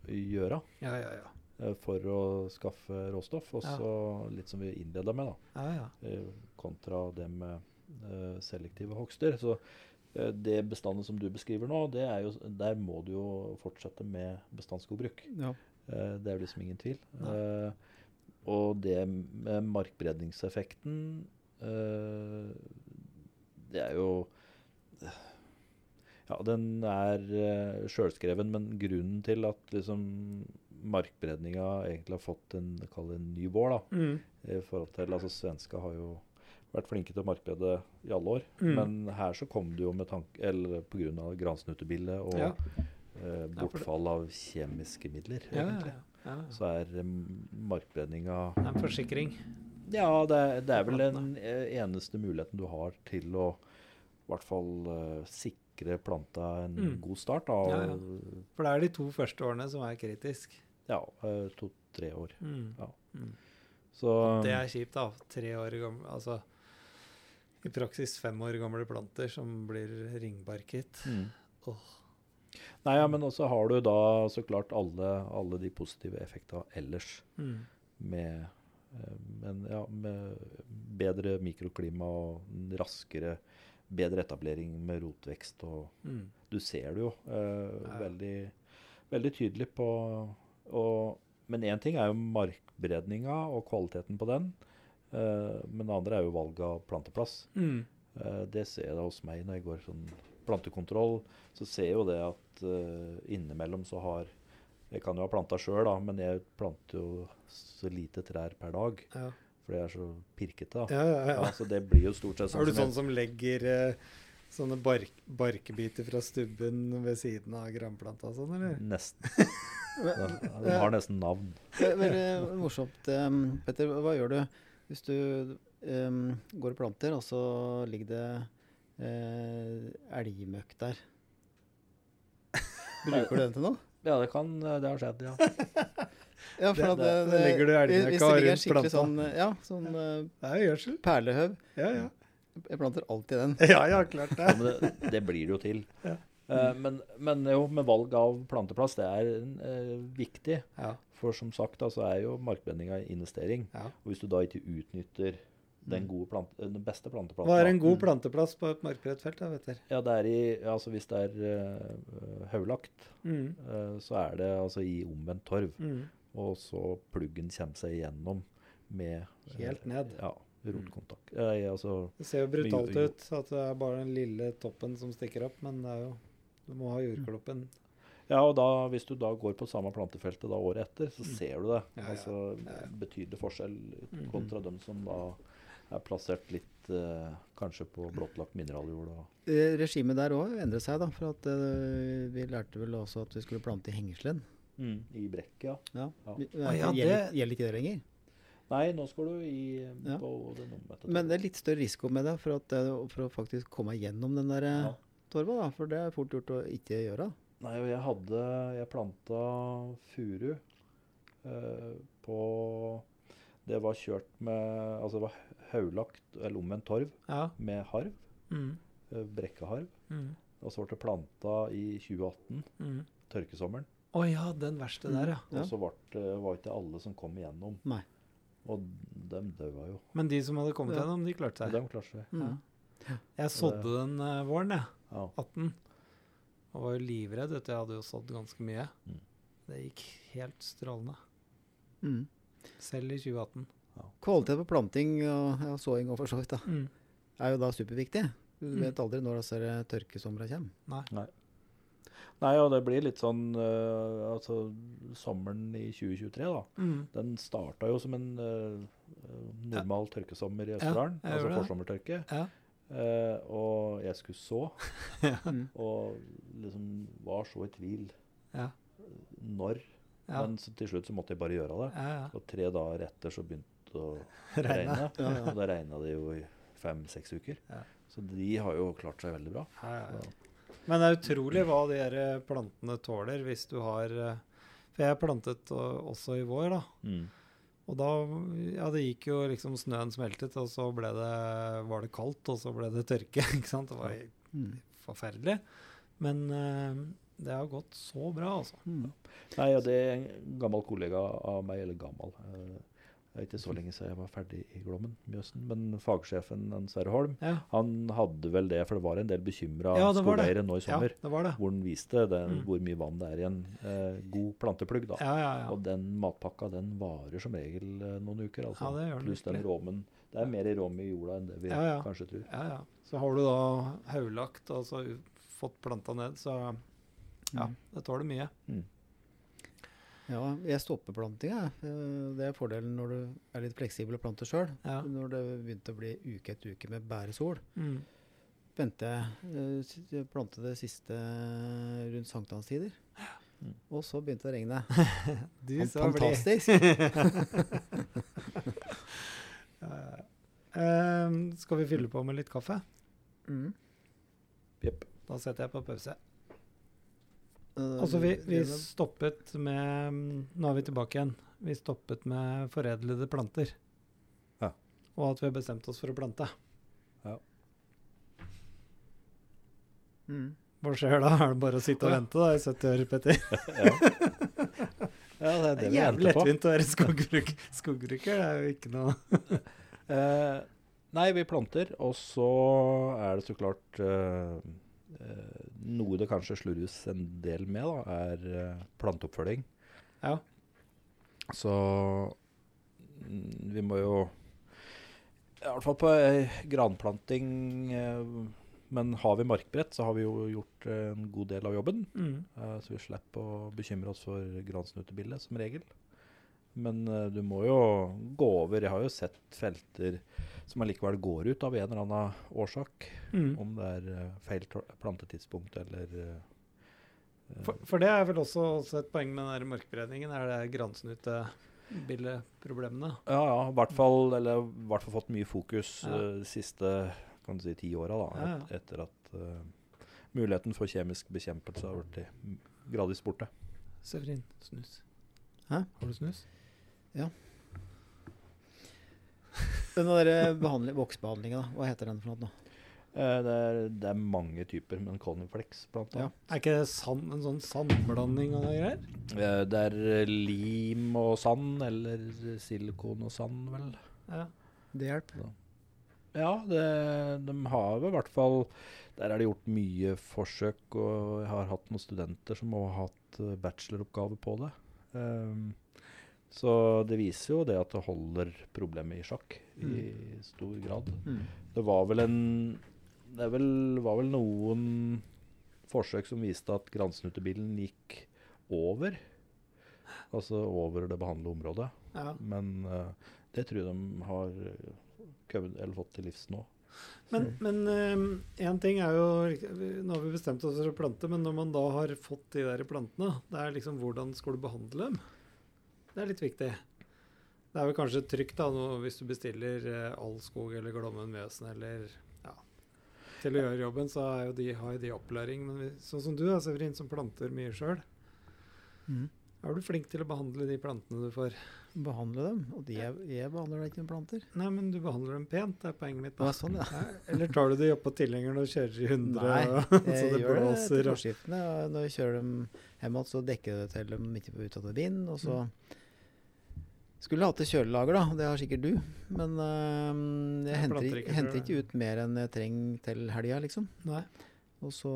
gjøre Ja, ja, ja. for å skaffe råstoff. Også litt som vi innleda med, da, ja, ja. kontra det med selektive hogster. Så det bestandet som du beskriver nå, det er jo, der må du jo fortsette med bestandsskogbruk. Ja. Eh, det er jo liksom ingen tvil. Nei. Eh, og det med markbredningseffekten eh, Det er jo Ja, den er sjølskreven, men grunnen til at liksom markbredninga egentlig har fått en, en ny vår, da, Mm. i forhold til altså Svenska har jo vært flinke til å markberede i alle år. Mm. Men her så kom det jo med tanke, eller pga. gransnutebildet og Ja. eh, bortfall av kjemiske midler, Ja, egentlig. ja. Så er markberedninga Det er en forsikring. Ja, det, er- det er vel den eh, eneste muligheten du har til å i hvert fall uh, sikre planta en Mm. god start. Da. For det er de to første årene som er kritisk. ja, eh, to-tre år. Mm. Ja. Mm. Så Det er kjipt, da. Tre år gammel Altså i praksis fem år gamle planter som blir ringbarket. mm. Oh. Nei, ja, men også har du da så klart alle, alle de positive effekta ellers. Mm. Med, eh, men, ja, med bedre mikroklima og raskere Bedre etablering med rotvekst. og Mm. Du ser det jo eh, veldig, veldig tydelig på og, Men én ting er jo markberedninga og kvaliteten på den. Eh, men det andre er jo valget av planteplass. Mm. Eh, det ser jeg da hos meg når jeg går sånn plantekontroll. Så ser jeg jo det at eh, innimellom så har Jeg kan jo ha planta sjøl, da, men jeg planter jo så lite trær per dag. Ja. For det er så pirkete. da. Ja, ja, ja. Ja, så det blir jo stort sett Har du sånn som legger sånne bark, barkebiter fra stubben ved siden av granplanta og sånn, eller? Nesten. [LAUGHS] De, de har nesten navn. Det er veldig morsomt. Petter, hva gjør du hvis du um, går og planter, og så ligger det uh, elgmøkk der? [LAUGHS] Bruker du den til noe? Ja, det kan Det har skjedd, ja. [LAUGHS] Ja, for Det- at det- det legger du elgmøkka rundt planta. sånn Ja, sånn uh, Det er gjødsel. perlehøv. Ja, ja. Jeg planter alltid den. Ja, ja, klart ja det. men det, det blir det jo til. Ja. Eh, men, men jo, med valg av planteplass, det er uh, viktig. Ja. For som sagt, da, så er jo markbendinga investering. ja. Og hvis du da ikke utnytter den, gode plant, eh, den beste planteplassen Hva er en god planteplass på et markbredt felt, da, vet? Ja, det er i, altså Hvis det er uh, haulagt, Mm. uh, så er det altså i omvendt torv. Mm. Og så pluggen kommer seg igjennom med eh, Helt ned. Ja, rotkontakt. Eh, altså, Det ser jo brutalt ut at det er bare den lille toppen som stikker opp, men det er jo Du må ha jordkloppen. Ja, og da, hvis du da går på samme plantefeltet da året etter, så Mm. ser du det. Ja, ja. Altså betydelig forskjell Mhm. kontra dem som da er plassert litt eh, kanskje på blottlagt mineraljord. Og, Eh, Regimet der òg endret seg, da. For at eh, vi lærte vel også at vi skulle plante i hengeslen. I brekk, ja. Ja. Ja. Ja, det- gjelder ikke det lenger. Nei, nå skal du i Ja. på den omvendte. Men det er litt større risiko med det for, at, for å faktisk komme gjennom den der eh, Ja. torva. da, For det er fort gjort å ikke gjøre. Nei, og jeg hadde Jeg planta furu eh, på Det var kjørt med Altså det var haulagt, eller omvendt torv, Ja. med harv. Mm. eh, Brekkeharv. Mm. Og så ble det planta i 2018, Mm. tørkesommeren. Å ja, den verste der, ja. Ja. Og så var det, ikke alle som kom igjennom. Nei. Og dem daua jo. Men de som hadde kommet Ja. gjennom, de klarte seg. De klarte seg. Mm. Jeg sådde den eh, våren, jeg. Ja. 18. Og var jo livredd. Vet du. Jeg hadde jo sådd ganske mye. Mm. Det gikk helt strålende. Mm. Selv i 2018. Kvalitet på planting og ja, såing og for så vidt da, Mm. er jo da superviktig. Du Mm. vet aldri når disse tørkesomra kommer. Nei. Nei, og det blir litt sånn uh, Altså, sommeren i 2023, da. Mm. Den starta jo som en uh, normal tørkesommer i Ja, Østerdalen. Ja, altså forsommertørke. Ja. Eh, og jeg skulle så, [LAUGHS] Mm. og liksom var så i tvil Ja. når. Ja. Men så, til slutt så måtte jeg bare gjøre det. ja, ja. Og tre dager etter så begynte det å [LAUGHS] Regne. regne. Ja, ja. Og da regna det jo i fem-seks uker. Ja. Så de har jo klart seg veldig bra. Ja, ja, ja. Men det er utrolig hva de her eh, plantene tåler hvis du har eh, For jeg plantet eh, også i vår, da. Mm. Og da Ja, det gikk jo liksom Snøen smeltet, og så ble det, var det kaldt, og så ble det tørke. [LAUGHS] ikke sant? Det var Mm. forferdelig. Men uh, det har gått så bra, altså. Mm. Nei, ja, det er en gammel kollega av meg, eller gammel eh, Det er ikke så lenge siden jeg var ferdig i Glommen, Mjøsen. Men fagsjefen Sverre Holm, Ja, han hadde vel det, for det var en del bekymra Ja, det skoleeiere nå i ja sommer. det var det. Hvor han viste det, Mm. hvor mye vann det er i en eh, god planteplugg. da. Ja, ja, ja. Og den matpakka den varer som regel eh, noen uker. altså. Ja, det Pluss den råmen. Det er mer i rom i jorda enn det vi Ja, ja. kanskje tror. ja, ja. Så har du da haulagt, altså fått planta ned. Så ja, Mm. det tåler mye. Mm. Ja, jeg stopper plantinga. jeg. Eh, Det er fordelen når du er litt fleksibel og planter sjøl. Ja. Når det begynte å bli uke etter uke med bæresol, Mm. venter jeg eh, jeg plantet det siste rundt sankthanstider. Mm. Og så begynte det å regne. [LAUGHS] Du så. Fantastisk! [LAUGHS] Eh, eh, skal vi fylle på med litt kaffe? Mm. Yep. Da setter jeg på pause. Eh, Altså, vi, vi stoppet med mm, Nå er vi tilbake igjen. Vi stoppet med foredlede planter. Ja. Og at vi har bestemt oss for å plante. Mm. Hva skjer da? Er det bare å sitte og vente da, i 70 år, Petter? [LAUGHS] Ja, det er det Det er vi jævlig venter på. lettvint å være skogbruk. skogbruker. Det er jo ikke noe uh, [LAUGHS] nei, vi planter, og så er det så klart eh, Noe det kanskje slurves en del med, da, er eh, planteoppfølging. Ja. Så mm, vi må jo I hvert fall på eh, granplanting eh, Men har vi markbrett, så har vi jo gjort eh, en god del av jobben. mm. Eh, Så vi slipper å bekymre oss for gransnutebildet, som regel. Men eh, du må jo gå over Jeg har jo sett felter som allikevel går ut av en eller annen årsak. Mm. Om det er eh, feil plantetidspunkt eller eh, For, for det er vel også, også et poeng med den der markberedningen, er det gransnutebildeproblemene. Ja, ja. I hvert fall, eller i hvert fall fått mye fokus Ja. uh, de siste kan du si, ti åra. da, Ja, ja. etter at uh, muligheten for kjemisk bekjempelse har blitt gradvis borte. Severin, snus. Hæ? Har du snus? Den der behandling, voksbehandlinga. Hva heter den for noe? Eh, det, er, det er mange typer, men Coniflex blant Ja. annet. Er ikke det sand, en sånn sandblanding av greier? Eh, Det er eh, lim og sand, eller silikon og sand, vel. Ja. Det hjelper. Ja, det, de har vel i hvert fall Der er det gjort mye forsøk, og jeg har hatt noen studenter som har hatt eh, bacheloroppgave på det. Ehm, så det viser jo det at det holder problemet i sjakk i stor grad. Mm. Det var vel en Det vel, var vel noen forsøk som viste at gransnutebilen gikk over. Altså over det behandlede området. ja. Men uh, det tror jeg de har eh, eller fått til livs nå. Men, men én ting er jo Nå har vi bestemt oss for å plante, men når man da har fått de der plantene, det er liksom hvordan skal du behandle dem? Det er litt viktig. Det er vel kanskje trygt da, nå, hvis du bestiller eh, Allskog eller Glommen Mjøsen eller ja, til å gjøre jobben, så jo de, har jo de opplæring. Men vi, sånn som du da, Severin, som planter mye sjøl, Mm. er du flink til å behandle de plantene du får? Behandle dem. Og de jeg, jeg behandler da ikke med planter. Nei, men du behandler dem pent, det er poenget mitt. Da. Ja, sånn, ja. Eller tar du de opp på tilhengeren og kjører i 100, Nei, og, [LAUGHS] så Jeg det gjør det blåser? etter og- forskiftene. og Når jeg kjører dem hjem igjen, så dekker jeg det til dem midt på utatt vind. Og så skulle hatt et kjølelager, da. Det har sikkert du. Men uh, jeg Jeg henter, ikke- henter ikke ut mer enn jeg trenger til helga, liksom. Nei. Og så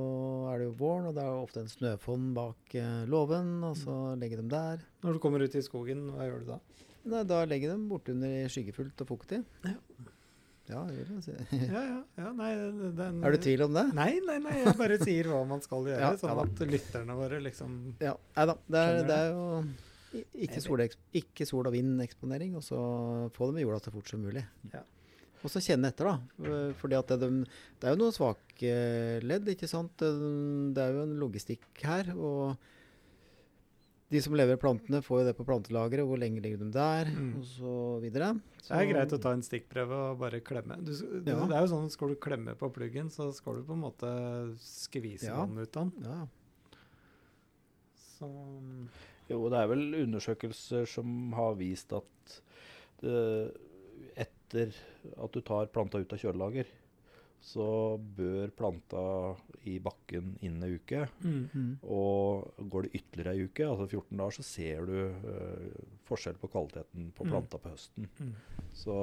er det jo våren, og det er jo ofte en snøfonn bak uh, låven, og så legger dem der. Når du kommer ut i skogen, hva gjør du da? Nei, da legger de dem bortunder skyggefullt og fuktig. Ja. Ja, gjør det. Ja, ja, ja nei, den, Er du i tvil om det? Nei, nei, nei, jeg bare sier hva man skal [LAUGHS] gjøre, Ja, sånn at lytterne våre liksom Ja, nei da. Det er, det er jo ikke sol, ikke sol og vind-eksponering, og så få dem i jorda så fort som mulig. Ja. Og så kjenne etter, da. Eh, Fordi at det, de- det er jo noen svake ledd, ikke sant. Det, det er jo en logistikk her. Og de som lever plantene, får jo det på plantelageret. Hvor lenge ligger de der? Mm. Og så videre. Det er greit å ta en stikkprøve og bare klemme. Du, du, Ja. Det er jo sånn, Skal du klemme på pluggen, så skal du på en måte skvise Ja. vann ut av den. Ja, Så Jo, det er vel undersøkelser som har vist at det, etter at du tar planta ut av kjølelager, så bør planta i bakken innen ei uke. mm. -hmm. Og går det ytterligere ei uke, altså 14 dager, så ser du uh, forskjell på kvaliteten på Mm. planta på høsten. Mm. Så,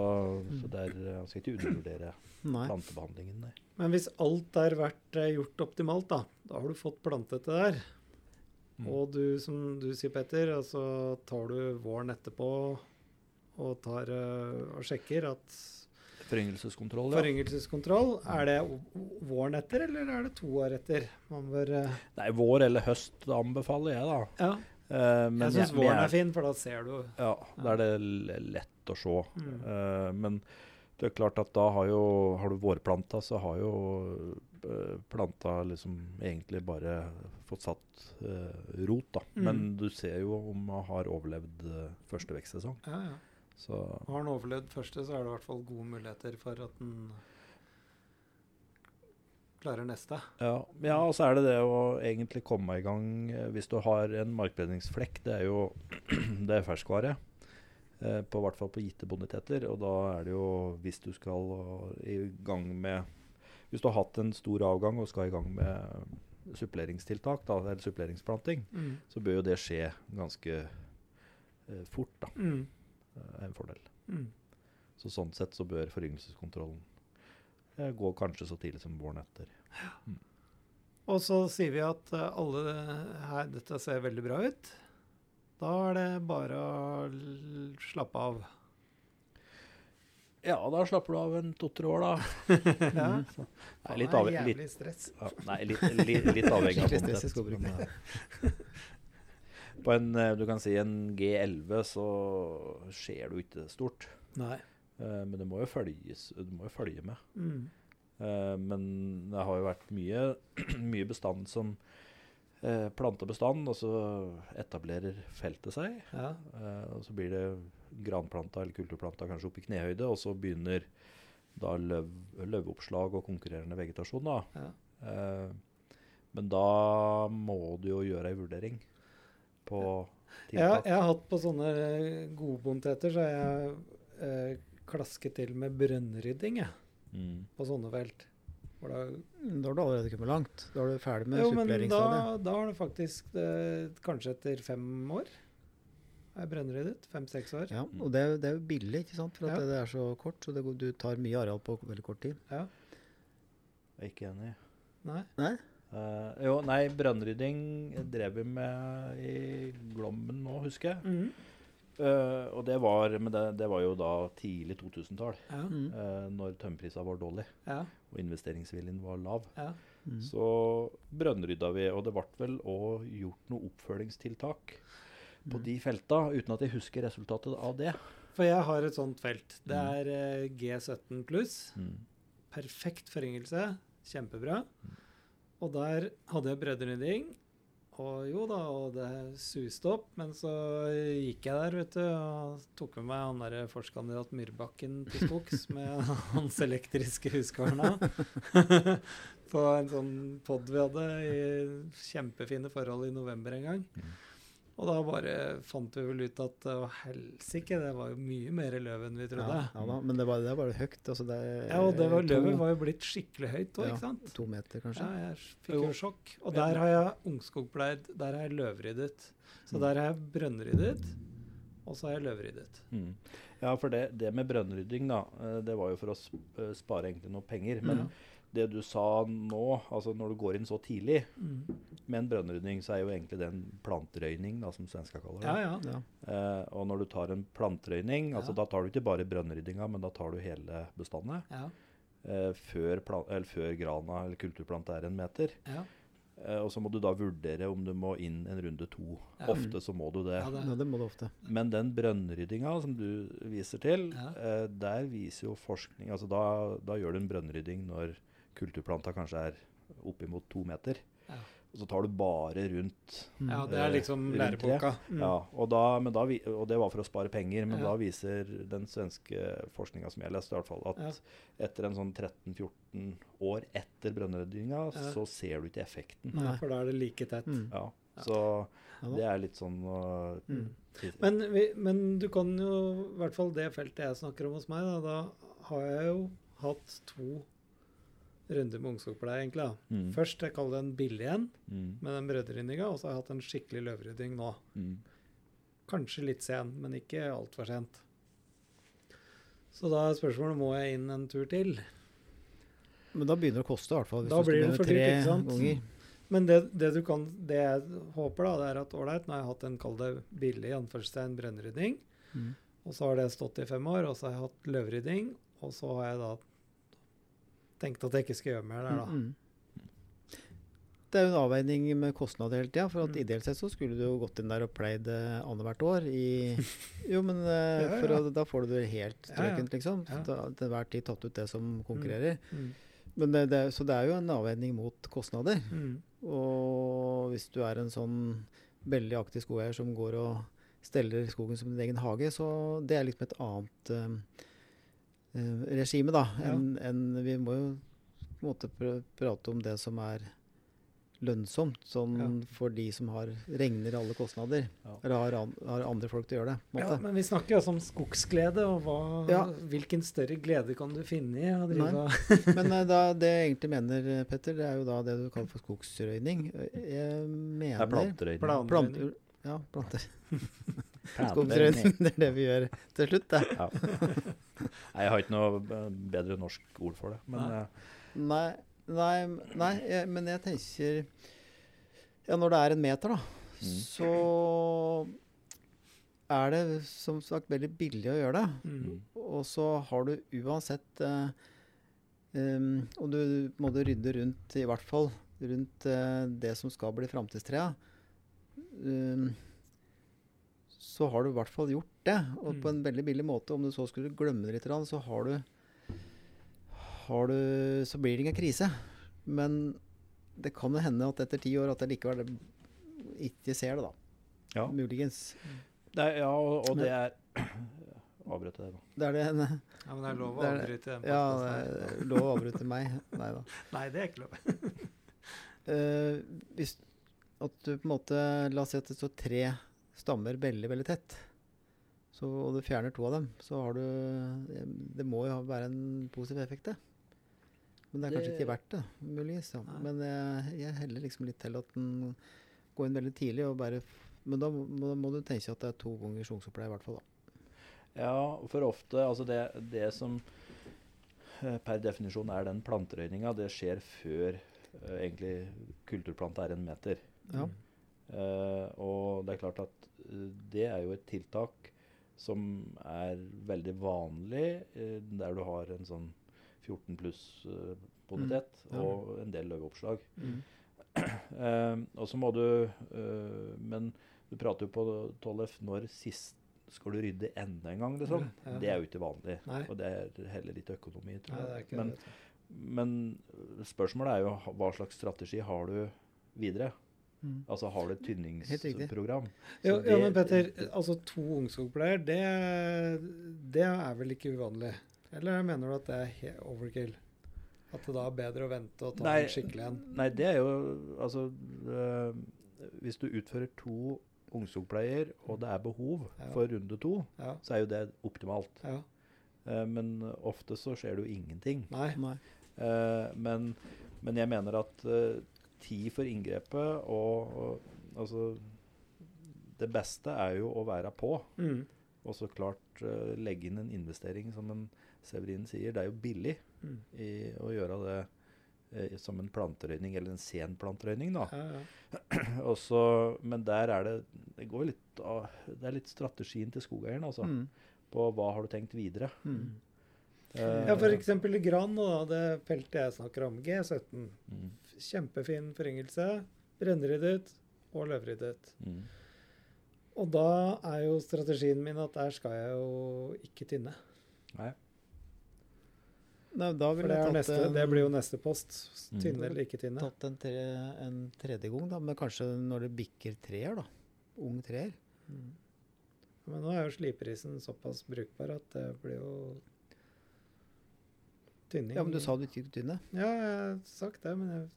så det er, jeg skal ikke undervurdere Nei. plantebehandlingen. Der. Men hvis alt der vært eh, gjort optimalt, da, da har du fått plantet det der. Mm. Og du, som du sier, Petter, altså tar du våren etterpå og, tar, eh, og sjekker at Foryngelseskontroll, ja. Foryngelseskontroll, er det våren etter, eller er det to år etter? Man bør uh... Nei, vår eller høst anbefaler jeg, da. Ja, Uh, men jeg syns våren er fin, for da ser du Ja, da er det lett å se. Mm. Uh, men det er klart at da har jo Har du vårplanta, så har jo planta liksom egentlig bare fått satt eh, rot, da. Mm. Men du ser jo om man har overlevd eh, første vekstsesong. Ja, ja. Så Har den overlevd første, så er det i hvert fall gode muligheter for at den klarer neste. ja, ja, og så er det det å egentlig komme i gang eh, hvis du har en markbredningsflekk. Det er jo [CLEARS THROAT] det er ferskvare. eh, På hvert fall på gitte boniteter. Og da er det jo, hvis du skal eh, i gang med Hvis du har hatt en stor avgang og skal i gang med suppleringstiltak, da, eller suppleringsplanting, Mm. så bør jo det skje ganske eh, fort. da, Mm. eh, en fordel. Mm. Så sånn sett så bør foryngelseskontrollen eh, gå kanskje så tidlig som våren etter. Og så sier vi at eh, alle her, dette ser veldig bra ut. Da er det bare å slappe av. Ja, da slapper du av en to-tre år, da. [LAUGHS] Ja. Nei, litt, Det er litt, jævlig stress. ja, nei, litt, litt, litt [LAUGHS] avhengig av skogbruket. eh, På en, eh, du kan si en G11 så skjer det jo ikke stort. Nei. Eh, Men det må jo følges, du må jo følge med. Mm. Eh, Men det har jo vært mye, [CLEARS THROAT] mye bestand som eh, planter bestand, og så etablerer feltet seg. Ja. Eh, og så blir det granplanta eller kulturplanta kanskje opp i knehøyde, og så begynner da løv, løvoppslag og konkurrerende vegetasjon. da. Ja. Eh, men da må du jo gjøre ei vurdering på Ja, jeg har hatt på sånne gode boniteter, så har jeg eh, klasket til med brønnrydding jeg, Mm. på sånne felt. Da, Da har du allerede kommet langt. Da er du ferdig med suppleringsstadiet. da, da har du faktisk eh, Kanskje etter fem år er brønnryddet. Fem-seks år. Ja, og det, er jo- det er jo billig, ikke sant? For at Ja. det er så kort. Så det, du tar mye areal på veldig kort tid. Ja. Jeg er ikke enig. Nei. Nei? Uh, jo, nei, brønnrydding drev vi med i Glommen nå, husker jeg. Mm -hmm. Uh, og det var, men det, det var jo da tidlig 2000-tall, Ja. Mm. uh, når tømmerprisa var dårlig Ja. og investeringsviljen var lav. ja. Mm. Så brønnrydda vi, og det ble vel òg gjort noe oppfølgingstiltak på Mm. de felta, uten at jeg husker resultatet av det. For jeg har et sånt felt. Det Mm. er mm. G17 pluss. Mm. Perfekt forringelse. Kjempebra. Og der hadde jeg brødrenydding. Og jo da, og det suste opp. Men så gikk jeg der, vet du, og tok med meg han derre forskandidat Myrbakken til skogs [LAUGHS] med hans elektriske huskvarna. [LAUGHS] På en sånn pod vi hadde i kjempefine forhold i november en gang. Mm. Og da bare fant vi vel ut at å helsike, det var jo mye mer løv enn vi trodde. Ja, ja da, men det var, det var høyt. Altså det Ja, og det var, to- løvet var jo blitt skikkelig høyt òg, Ja. ikke sant? To meter, kanskje. Ja, jeg fikk jo Jo. sjokk. Og der har jeg ungskogpleid, der har jeg løvryddet. Så Mm. der har jeg brønnryddet, og så har jeg løvryddet. Mm. Ja, for det, det med brønnrydding, da, eh, det var jo for å spare egentlig noe penger. Men Ja. Det du sa nå, altså når du går inn så tidlig Mm. med en brønnrydding, så er jo egentlig det en plantrøyning, da, som svenska kaller det. Ja, ja. Ja. Eh, og når du tar en plantrøyning, altså da tar du ikke bare brønnryddinga, men da tar du hele bestandet. ja. Eh, før, plan eller før grana eller kulturplanta er en meter. ja. Eh, og så må du da vurdere om du må inn en runde to. Ja. Ofte så må du det. ja det, ja, det må du ofte. Men den brønnryddinga som du viser til, Ja. eh, der viser jo forskning altså da, da gjør du en brønnrydding når kulturplanta kanskje er oppimot to meter. Ja. Og så tar du bare rundt. Mm. ja, det er liksom Eh, læreboka. Mm. Ja, og, da, men da, vi- og det var for å spare penger, men Ja. da viser den svenske forskninga som jeg leste, i hvert fall, at Ja. etter en sånn 13-14 år etter brønnryddinga, Ja. så ser du ikke effekten. Nei. for da er det like tett. Mm. Ja, Ja. Så Ja det er litt sånn uh, Mm. Men, vi, men du kan jo, i hvert fall det feltet jeg snakker om hos meg, da, da har jeg jo hatt to runder med ungskogpleie, egentlig. da. mm, Først jeg kaller det en billig en, mm, med den brødryddinga, og så har jeg hatt en skikkelig løvrydding nå. mm. Kanskje litt sen, men ikke altfor sent. Så da er spørsmålet må jeg inn en tur til. Men da begynner det å koste, i hvert fall. Hvis Da du blir det for dyrt, ikke sant? ganger. Men det, det du kan, det jeg håper, da, det er at ålreit, nå har jeg hatt en kall det billig anførselstegn brønnrydding, Mm. og så har det stått i fem år, og så har jeg hatt løvrydding, Og så har jeg da tenkt at jeg ikke skal gjøre mer der, da. Mm, mm. Det er jo en avveining med kostnader hele tida. For at Mm. ideelt sett så skulle du jo gått inn der og pleid det annethvert år i [LAUGHS] Jo, men eh, Ja, for ja. Å, da får du det helt strøkent, liksom. Ja. Da, til enhver tid tatt ut det som konkurrerer. Mm. Men det, det, så det er jo en avveining mot kostnader. Mm. Og hvis du er en sånn veldig aktiv skogeier som går og steller skogen som din egen hage, så det er liksom et annet eh, eh, regime, da. Ja. Enn enn vi må jo på en måte pr prate om det som er lønnsomt, sånn Ja. for de som har regner alle kostnader. Ja. Eller har, an, har andre folk til å gjøre det. på en Ja, men vi snakker jo altså om skogsglede, og hva, Ja. hvilken større glede kan du finne i å drive. [LAUGHS] Men eh, da, det jeg egentlig mener, eh, Petter, det er jo da det du kaller for skogsrøyning. Jeg Det er planterøyning. Plan- Planter, ja, planter. [LAUGHS] Skogsrøyning. [LAUGHS] Det er det vi gjør til slutt, det. Ja. Nei, jeg har ikke noe eh, bedre norsk ord for det. Men Nei. eh, Nei, nei, nei jeg, men jeg tenker Ja, når det er en meter, da, Mm. så er det som sagt veldig billig å gjøre det. Mm. Og så har du uansett uh, um, Og du må du rydde rundt, i hvert fall rundt uh, det som skal bli framtidstrea. Um, så har du i hvert fall gjort det, og på en veldig billig måte. Om du så skulle glemme det litt, så har du, har du Så blir det ingen krise. Men det kan jo hende at etter ti år at jeg likevel ikke ser det, da. ja. Muligens. Det er, ja, og, og det er [CLEARS THROAT] Avbrøt jeg det, da. Det er det en Ja, men det er lov å avbryte den Ja, det er lov å avbryte meg. Nei da. [LAUGHS] Nei, det er ikke lov. uh, [LAUGHS] hvis at du på en måte La oss si at det står tre stammer veldig, veldig tett, så, og du fjerner to av dem, så har du Det må jo være en positiv effekt, det. Men det er kanskje Det- ikke verdt det, muligens. Ja. Men jeg, jeg heller liksom litt til at den går inn veldig tidlig og bare Men da må, må du tenke at det er to ganger sjonsoppleie, i hvert fall. da. Ja, for ofte Altså, det, det som eh, per definisjon er den planterøyninga, det skjer før eh, egentlig kulturplanta er en meter. Ja. Uh, og det er klart at det er jo et tiltak som er veldig vanlig eh, der du har en sånn 14 pluss eh, bonitet Mm, og en del løveoppslag. Mm. [CLEARS THROAT] Eh, og så må du eh, Men du prater jo på Tollef når sist skal du rydde enda en gang, liksom. Ja, ja. Det er jo ikke vanlig. Nei. Og det er heller litt økonomi, tror jeg. ikke men, men spørsmålet er jo hva slags strategi har du videre? Mm. Altså har du et tynningsprogram? Ja, ja, men Petter, altså to ungskogpleier, det, det er vel ikke uvanlig? Eller mener du at det er overkill? At det da er bedre å vente og ta Nei, en skikkelig en? Nei, det er jo Altså øh, Hvis du utfører to ungskogpleier, og det er behov Ja. for runde to, Ja. så er jo det optimalt. ja. Uh, men ofte så skjer det jo ingenting. Nei. Nei. Uh, men, men jeg mener at eh, tid for inngrepet og, og altså Det beste er jo å være på. Mm. Og så klart uh, legge inn en investering, som en Severin sier. Det er jo billig Mm. i å gjøre det uh, som en planterøyning, eller en sen planterøyning, da. Ja, ja. [CLEARS THROAT] Også, men der er det Det går litt av, Det er litt strategien til skogeieren, altså. Mm. På hva har du tenkt videre. Mm. Eh, ja, i Gran, da, det feltet jeg snakker om, G17. Kjempefin foryngelse. Brennryddet og løvryddet. mm. Og da er jo strategien min at der skal jeg jo ikke tynne. Nei. Nei, da ville det, jeg tatt neste, en- det blir jo neste post. Mm. Tynne eller ikke tynne. tatt en, tre, en tredje gang, da. Men kanskje når det bikker treer, da. Ung treer. Mm. Men nå er jo sliprisen såpass brukbar at det blir jo tynning. Ja, men du sa du ikke tynne. Ja, jeg har sagt det, men jeg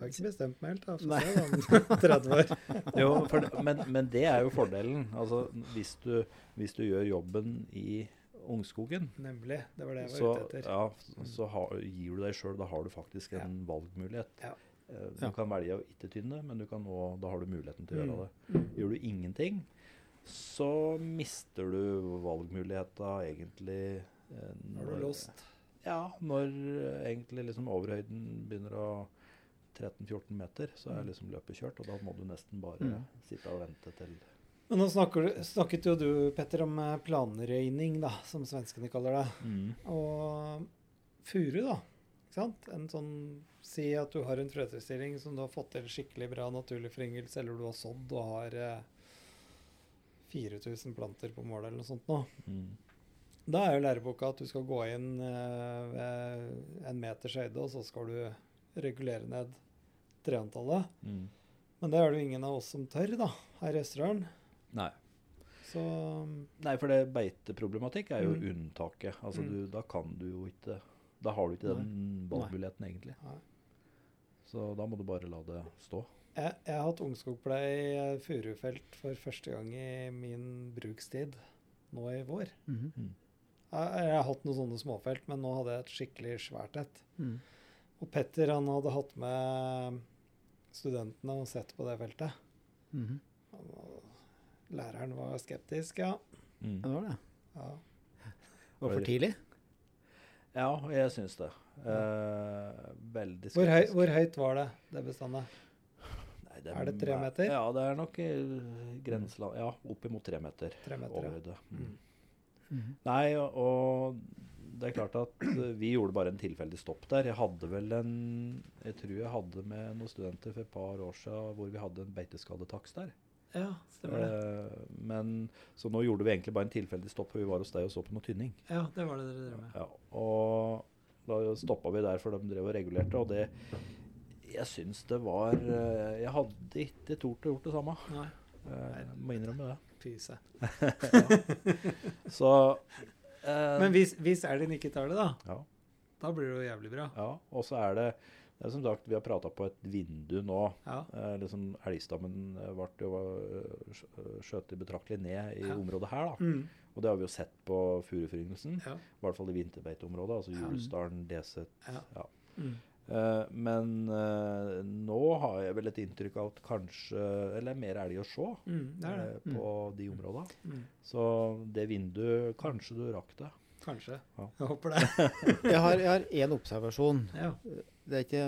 har ikke bestemt meg helt. da. Se om 30 år. [LAUGHS] Jo, for, det- men, men det er jo fordelen. Altså, hvis du, hvis du gjør jobben i ungskogen, Nemlig. Det var det jeg var så, ute etter. ja, så har, gir du deg sjøl Da har du faktisk en Ja. valgmulighet. Ja. Eh, Du Ja. kan velge å ikke tynne, men du kan også, da har du muligheten til å Mm. gjøre det. Gjør du ingenting, så mister du valgmuligheta egentlig når du er lost. låst. Ja, når eh, egentlig liksom overhøyden begynner å 13-14 meter, så er Mm. liksom løpet kjørt, og da må du nesten bare Mm. sitte og vente til Men nå snakker du, snakket jo du, Petter, om planregning planrøyning, da, som svenskene kaller det. Mm. Og furu, da. Ikke sant? En sånn Si at du har en frøtilstilling som du har fått til skikkelig bra naturlig foryngelse, eller du har sådd og har eh, 4000 planter på målet eller noe sånt nå. Mm. Da er jo læreboka at du skal gå inn eh, ved en meters høyde, og så skal du regulere ned treantallet. Mm. Men det er det jo ingen av oss som tør, da, her i Østerdalen. Nei. Så Nei, for det beiteproblematikk er jo Mm. unntaket. Altså, Mm. du, da kan du jo ikke Da har du ikke den valgmuligheten, egentlig. Nei. Så da må du bare la det stå. jeg, jeg har hatt ungskogpleie i furufelt for første gang i min brukstid nå i vår. Mhm. Jeg, jeg har hatt noen sånne småfelt, men nå hadde jeg et skikkelig svært et. Mhm. Og Petter han hadde hatt med studentene og sett på det feltet. Mhm. Og læreren var skeptisk, ja. Mm. Det var det. ja. Det var for tidlig. Ja, jeg syns det. Eh, veldig Hvor, høy, skeptisk. hvor høyt var det, det bestandet? Nei, er det tre meter? Ja, det er nok i grenseland Ja, oppimot tre meter. Tre meter, ja. Overhøyde. Mm. Mm. -hmm. Nei, og, og det er klart at eh, vi gjorde bare en tilfeldig stopp der. Jeg hadde vel en Jeg tror jeg hadde med noen studenter for et par år siden hvor vi hadde en beiteskadetakst der. Ja, stemmer det. Eh, men Så nå gjorde vi egentlig bare en tilfeldig stopp, for vi var hos deg og så på noe tynning. Ja, det var det dere drev med. Ja, og da stoppa vi der, for de drev og regulerte, og det Jeg syns det var eh, Jeg hadde ikke tort å gjort det samme. Nei, Jeg må innrømme det. pyse. [LAUGHS] [LAUGHS] Så eh, Men hvis, hvis elgen ikke tar det, da, ja, da blir det jo jævlig bra. ja. Og så er det det er som sagt, Vi har prata på et vindu nå. Ja. Eh, liksom Elgstammen eh, ble jo skjøtet skj- betraktelig ned i Ja. området her. da. Mm. Og det har vi jo sett på furuföryngelsen. Ja. I hvert fall i vinterbeiteområdet. Altså Julesdalen, Deset. Ja. Ja. Mm. Eh, men uh, nå har jeg vel et inntrykk av at kanskje Eller mer elg å se Mm, det er det. eh, på de områdene. Mm. Så det vinduet Kanskje du rakk det. Kanskje. Ja. Jeg håper det. [LAUGHS] Jeg har, én observasjon. Ja. Det er, ikke,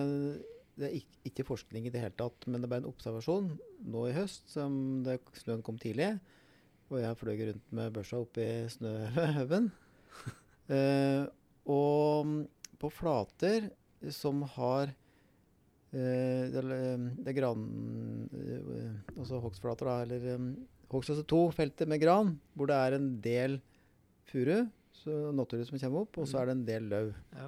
det er ikke, ikke forskning i det hele tatt, men det er bare en observasjon nå i høst. som det, Snøen kom tidlig, og jeg fløy rundt med børsa oppi snøhaugen. [LAUGHS] Eh, og på flater som har eh, det, det er gran... Eh, altså hogstflater, da, eller um, hogst 2-feltet med gran, hvor det er en del furu, så naturlig som kommer opp, og så er det en del løv. Ja.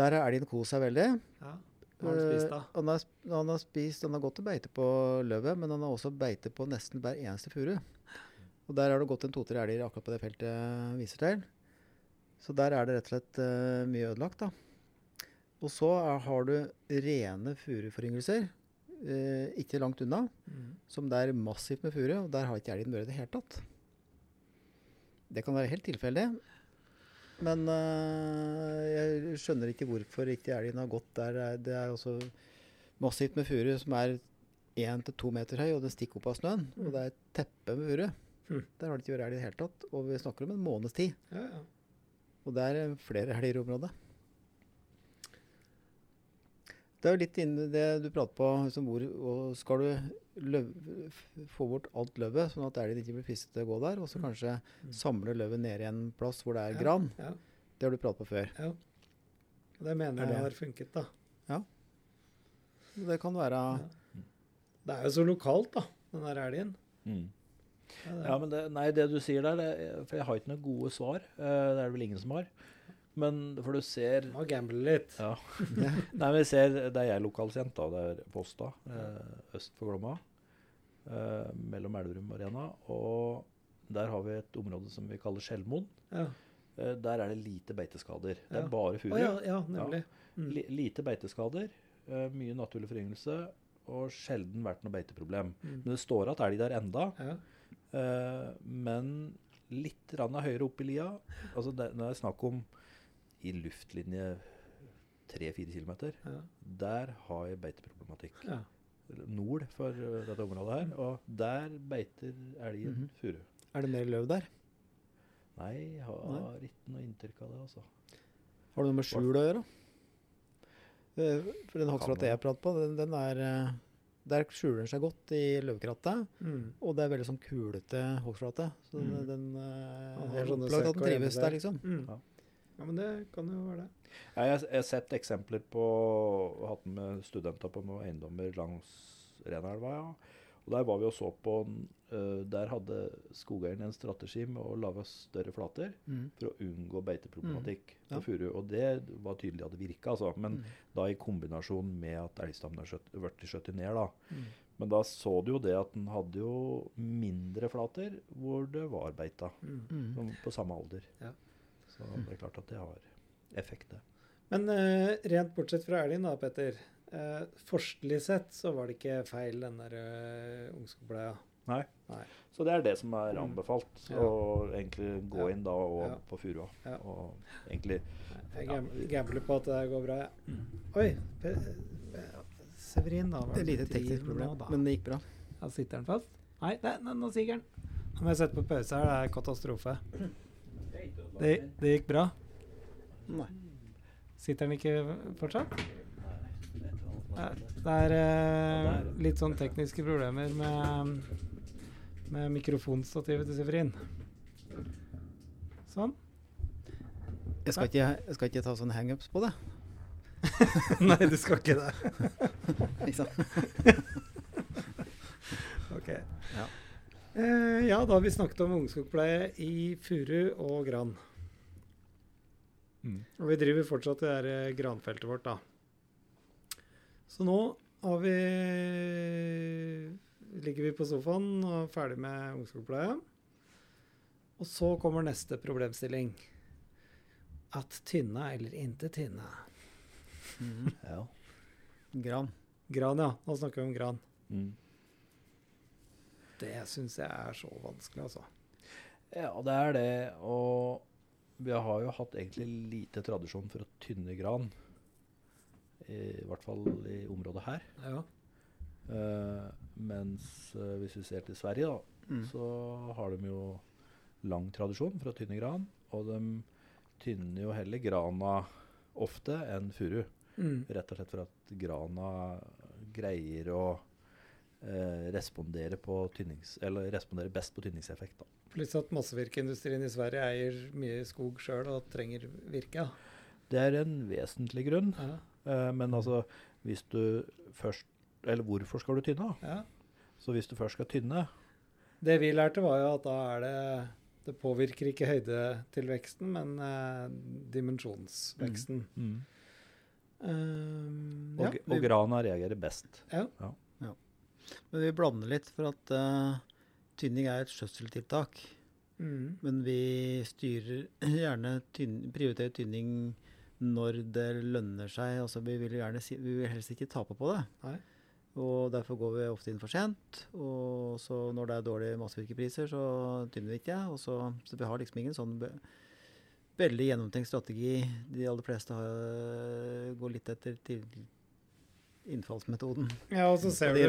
Der har elgen kost seg veldig. ja. Hva har du spist, da? Eh, han, har, han har spist, han har gått til beite på løvet, men han har også beite på nesten hver eneste furu. Og der har det gått en to-tre elger akkurat på det feltet jeg viser til. Så der er det rett og slett uh, mye ødelagt, da. Og så er, har du rene furuforyngelser, eh, ikke langt unna, Mm. som det er massivt med furu, og der har ikke elgen vært i det hele tatt. Det kan være helt tilfeldig, men eh, jeg skjønner ikke hvorfor ikke elgen har gått der. Det er- også massivt med furu som er én til to meter høy, og det stikker opp av snøen. Og det er et teppe med furu. Mm. Der har det ikke vært elg i det hele tatt. Og vi snakker om en måneds tid. Ja, ja. Og det er flere elger i området. Det er jo litt inne det du prater på, liksom hvor og skal du løv, få bort alt løvet, sånn at elgen ikke blir fristet til å gå der, og så Mm. kanskje Mm. samle løvet ned i en plass hvor det er Ja, gran. Ja. Det har du pratet på før. Og Det mener Er jeg det- har funket, da. Ja. Det kan være Ja. Det er jo så lokalt, da, den der elgen. Mm. Ja, det Ja, men det, nei, det du sier der, det, for jeg har ikke noen gode svar. Eh, det er det vel ingen som har. Men for du ser Må gamble litt. [LAUGHS] Ja. Nei, men vi ser jeg er lokalkjent, da, det er Posta, eh, øst for Glomma. Eh, mellom Elverum og Rena. Og der har vi et område som vi kaller Skjelmoen. Ja. Eh, der er det lite beiteskader. Det er bare furu. ja, ja, nemlig. Mm. Lite beiteskader, eh, mye naturlig foryngelse og sjelden vært noe beiteproblem. Mm. Men det står at elg der enda, Ja. men litt høyere opp i lia. Altså det, når det er snakk om i luftlinje 3-4 km, Ja. der har jeg beiteproblematikk. ja. Nord for eh, dette området her, og der beiter elgen Mhm. furu. Er det mer løv der? Nei, jeg har ikke noe inntrykk av det, altså. Har det noe med skjul å gjøre? Eh, For den det. jeg prater på, den, den er eh, Der skjuler den seg godt i løvkrattet. Mm. Og det er veldig sånn kulete hogstflate. Så den, Mm. den den, den, den trives der, liksom. Mm. Ja. Ja, men det kan jo være det. Ja, jeg, jeg har sett eksempler på Hatt med studenter på noen eiendommer langs Renelva. Ja. Og der var vi og så på eh, Der hadde skogeieren en strategi med å lage større flater Mm. for å unngå beiteproblematikk Ja. på furu. Og det var tydelig at det virka, altså. Men Mm. da i kombinasjon med at elgstammen har skjøtt- blitt skjøttet ned. da. Mm. Men da så du jo det at den hadde jo mindre flater hvor det var beita. Mm. Mm. På samme alder. Ja. Så det er klart at det har effekt, det. Men eh, rent bortsett fra elgen da, Petter. Eh, Forskelig sett så var det ikke feil, den der uh, ungskogbleia. Nei. Nei. Så det er det som er Mm. anbefalt. Ja. Å egentlig gå Ja. inn da og Ja. på furua. Ja. Og egentlig Jeg gam- gambler på at det går bra, jeg. Oi! Pe Severin, da. Var Det lite teknisk problem, nå, da? men det gikk bra. Ja, sitter den fast? Nei, nei, nei nå siger den. Nå må jeg sette på pause her. Det er katastrofe. Det, det gikk bra. Nei. Sitter den ikke fortsatt? Det er eh, litt sånn tekniske problemer med, med mikrofonstativet til Severin. Sånn. Jeg skal, ikke, jeg skal ikke ta sånne hangups på det. [LAUGHS] Nei, du skal ikke det. [LAUGHS] Ikke sant? [LAUGHS] Ok. Ja. Eh, ja, da har vi snakket om ungskogpleie i furu og gran. Mm. Og vi driver fortsatt det der eh, granfeltet vårt, da. Så nå har vi ligger vi på sofaen og er ferdig med ungskogpleie. Og så kommer neste problemstilling. At tynne eller inte tynne. Mm. [LAUGHS] Ja. Gran. Gran, ja. Nå snakker vi om gran. Mm. Det syns jeg er så vanskelig, altså. ja, det er det. Og vi har jo hatt egentlig lite tradisjon for å tynne gran. I hvert fall i området her. Ja. Uh, mens uh, hvis vi ser til Sverige, da, Mm. så har de jo lang tradisjon for å tynne gran. Og de tynner jo heller grana ofte enn furu. Mm. Rett og slett for at grana greier å uh, respondere, på tynnings, eller respondere best på tynningseffekt. Da. Pluss at massevirkeindustrien i Sverige eier mye skog sjøl og trenger virke. Det er en vesentlig grunn. Ja. Eh, men altså, hvis du først Eller hvorfor skal du tynne? Ja. Så hvis du først skal tynne Det vi lærte, var jo at da er det Det påvirker ikke høydetilveksten, men eh, dimensjonsveksten. Um, Og, ja, og grana reagerer best. ja. Men vi blander litt, for at eh, tynning er et skjøtseltiltak. Mm. Men vi styrer [CLEARS THROAT] gjerne tynn, prioriterer tynning når det lønner seg. Altså vi vil gjerne vi vil helst ikke tape på det. Nei. Og derfor går vi ofte inn for sent. Og så når det er dårlige massevirkepriser, så tynner vi ikke. Og så, så vi har liksom ingen sånn veldig gjennomtenkt strategi. De aller fleste har, går litt etter til innfallsmetoden. ja, og så ser du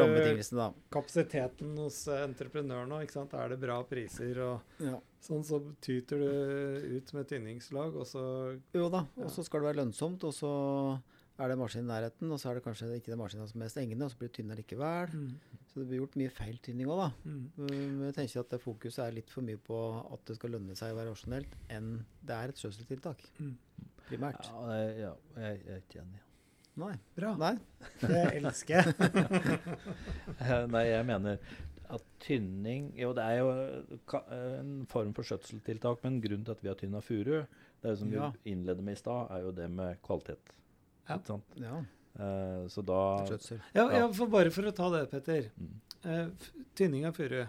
da. kapasiteten hos entreprenøren òg. Er det bra priser og Ja. sånn, så tyter du ut med tynningslag, og så Jo da, og så skal det være lønnsomt, og så er det maskin i nærheten, og så er det kanskje ikke den maskinen som er mest egnet, og så blir det tynn likevel. mm. Så det blir gjort mye feil tynning òg, da. Mm. Men jeg tenker at det fokuset er litt for mye på at det skal lønne seg å være rasjonelt, enn det er et skjøtseltiltak, Mm. primært. Ja, jeg, ja jeg, er ikke enig. Nei. Bra. Nei. Det elsker jeg. Eh, [LAUGHS] Nei, jeg mener at tynning Jo, det er jo en form for skjøtseltiltak, men grunnen til at vi har tynna furu, det er jo som Ja. vi innleder med i stad, er jo det med kvalitet. Ja. Ikke sant? Ja, Uh, så da skjøtsel. Ja, Ja. ja, for bare for å ta det, Petter. mm. Uh, tynning av furu.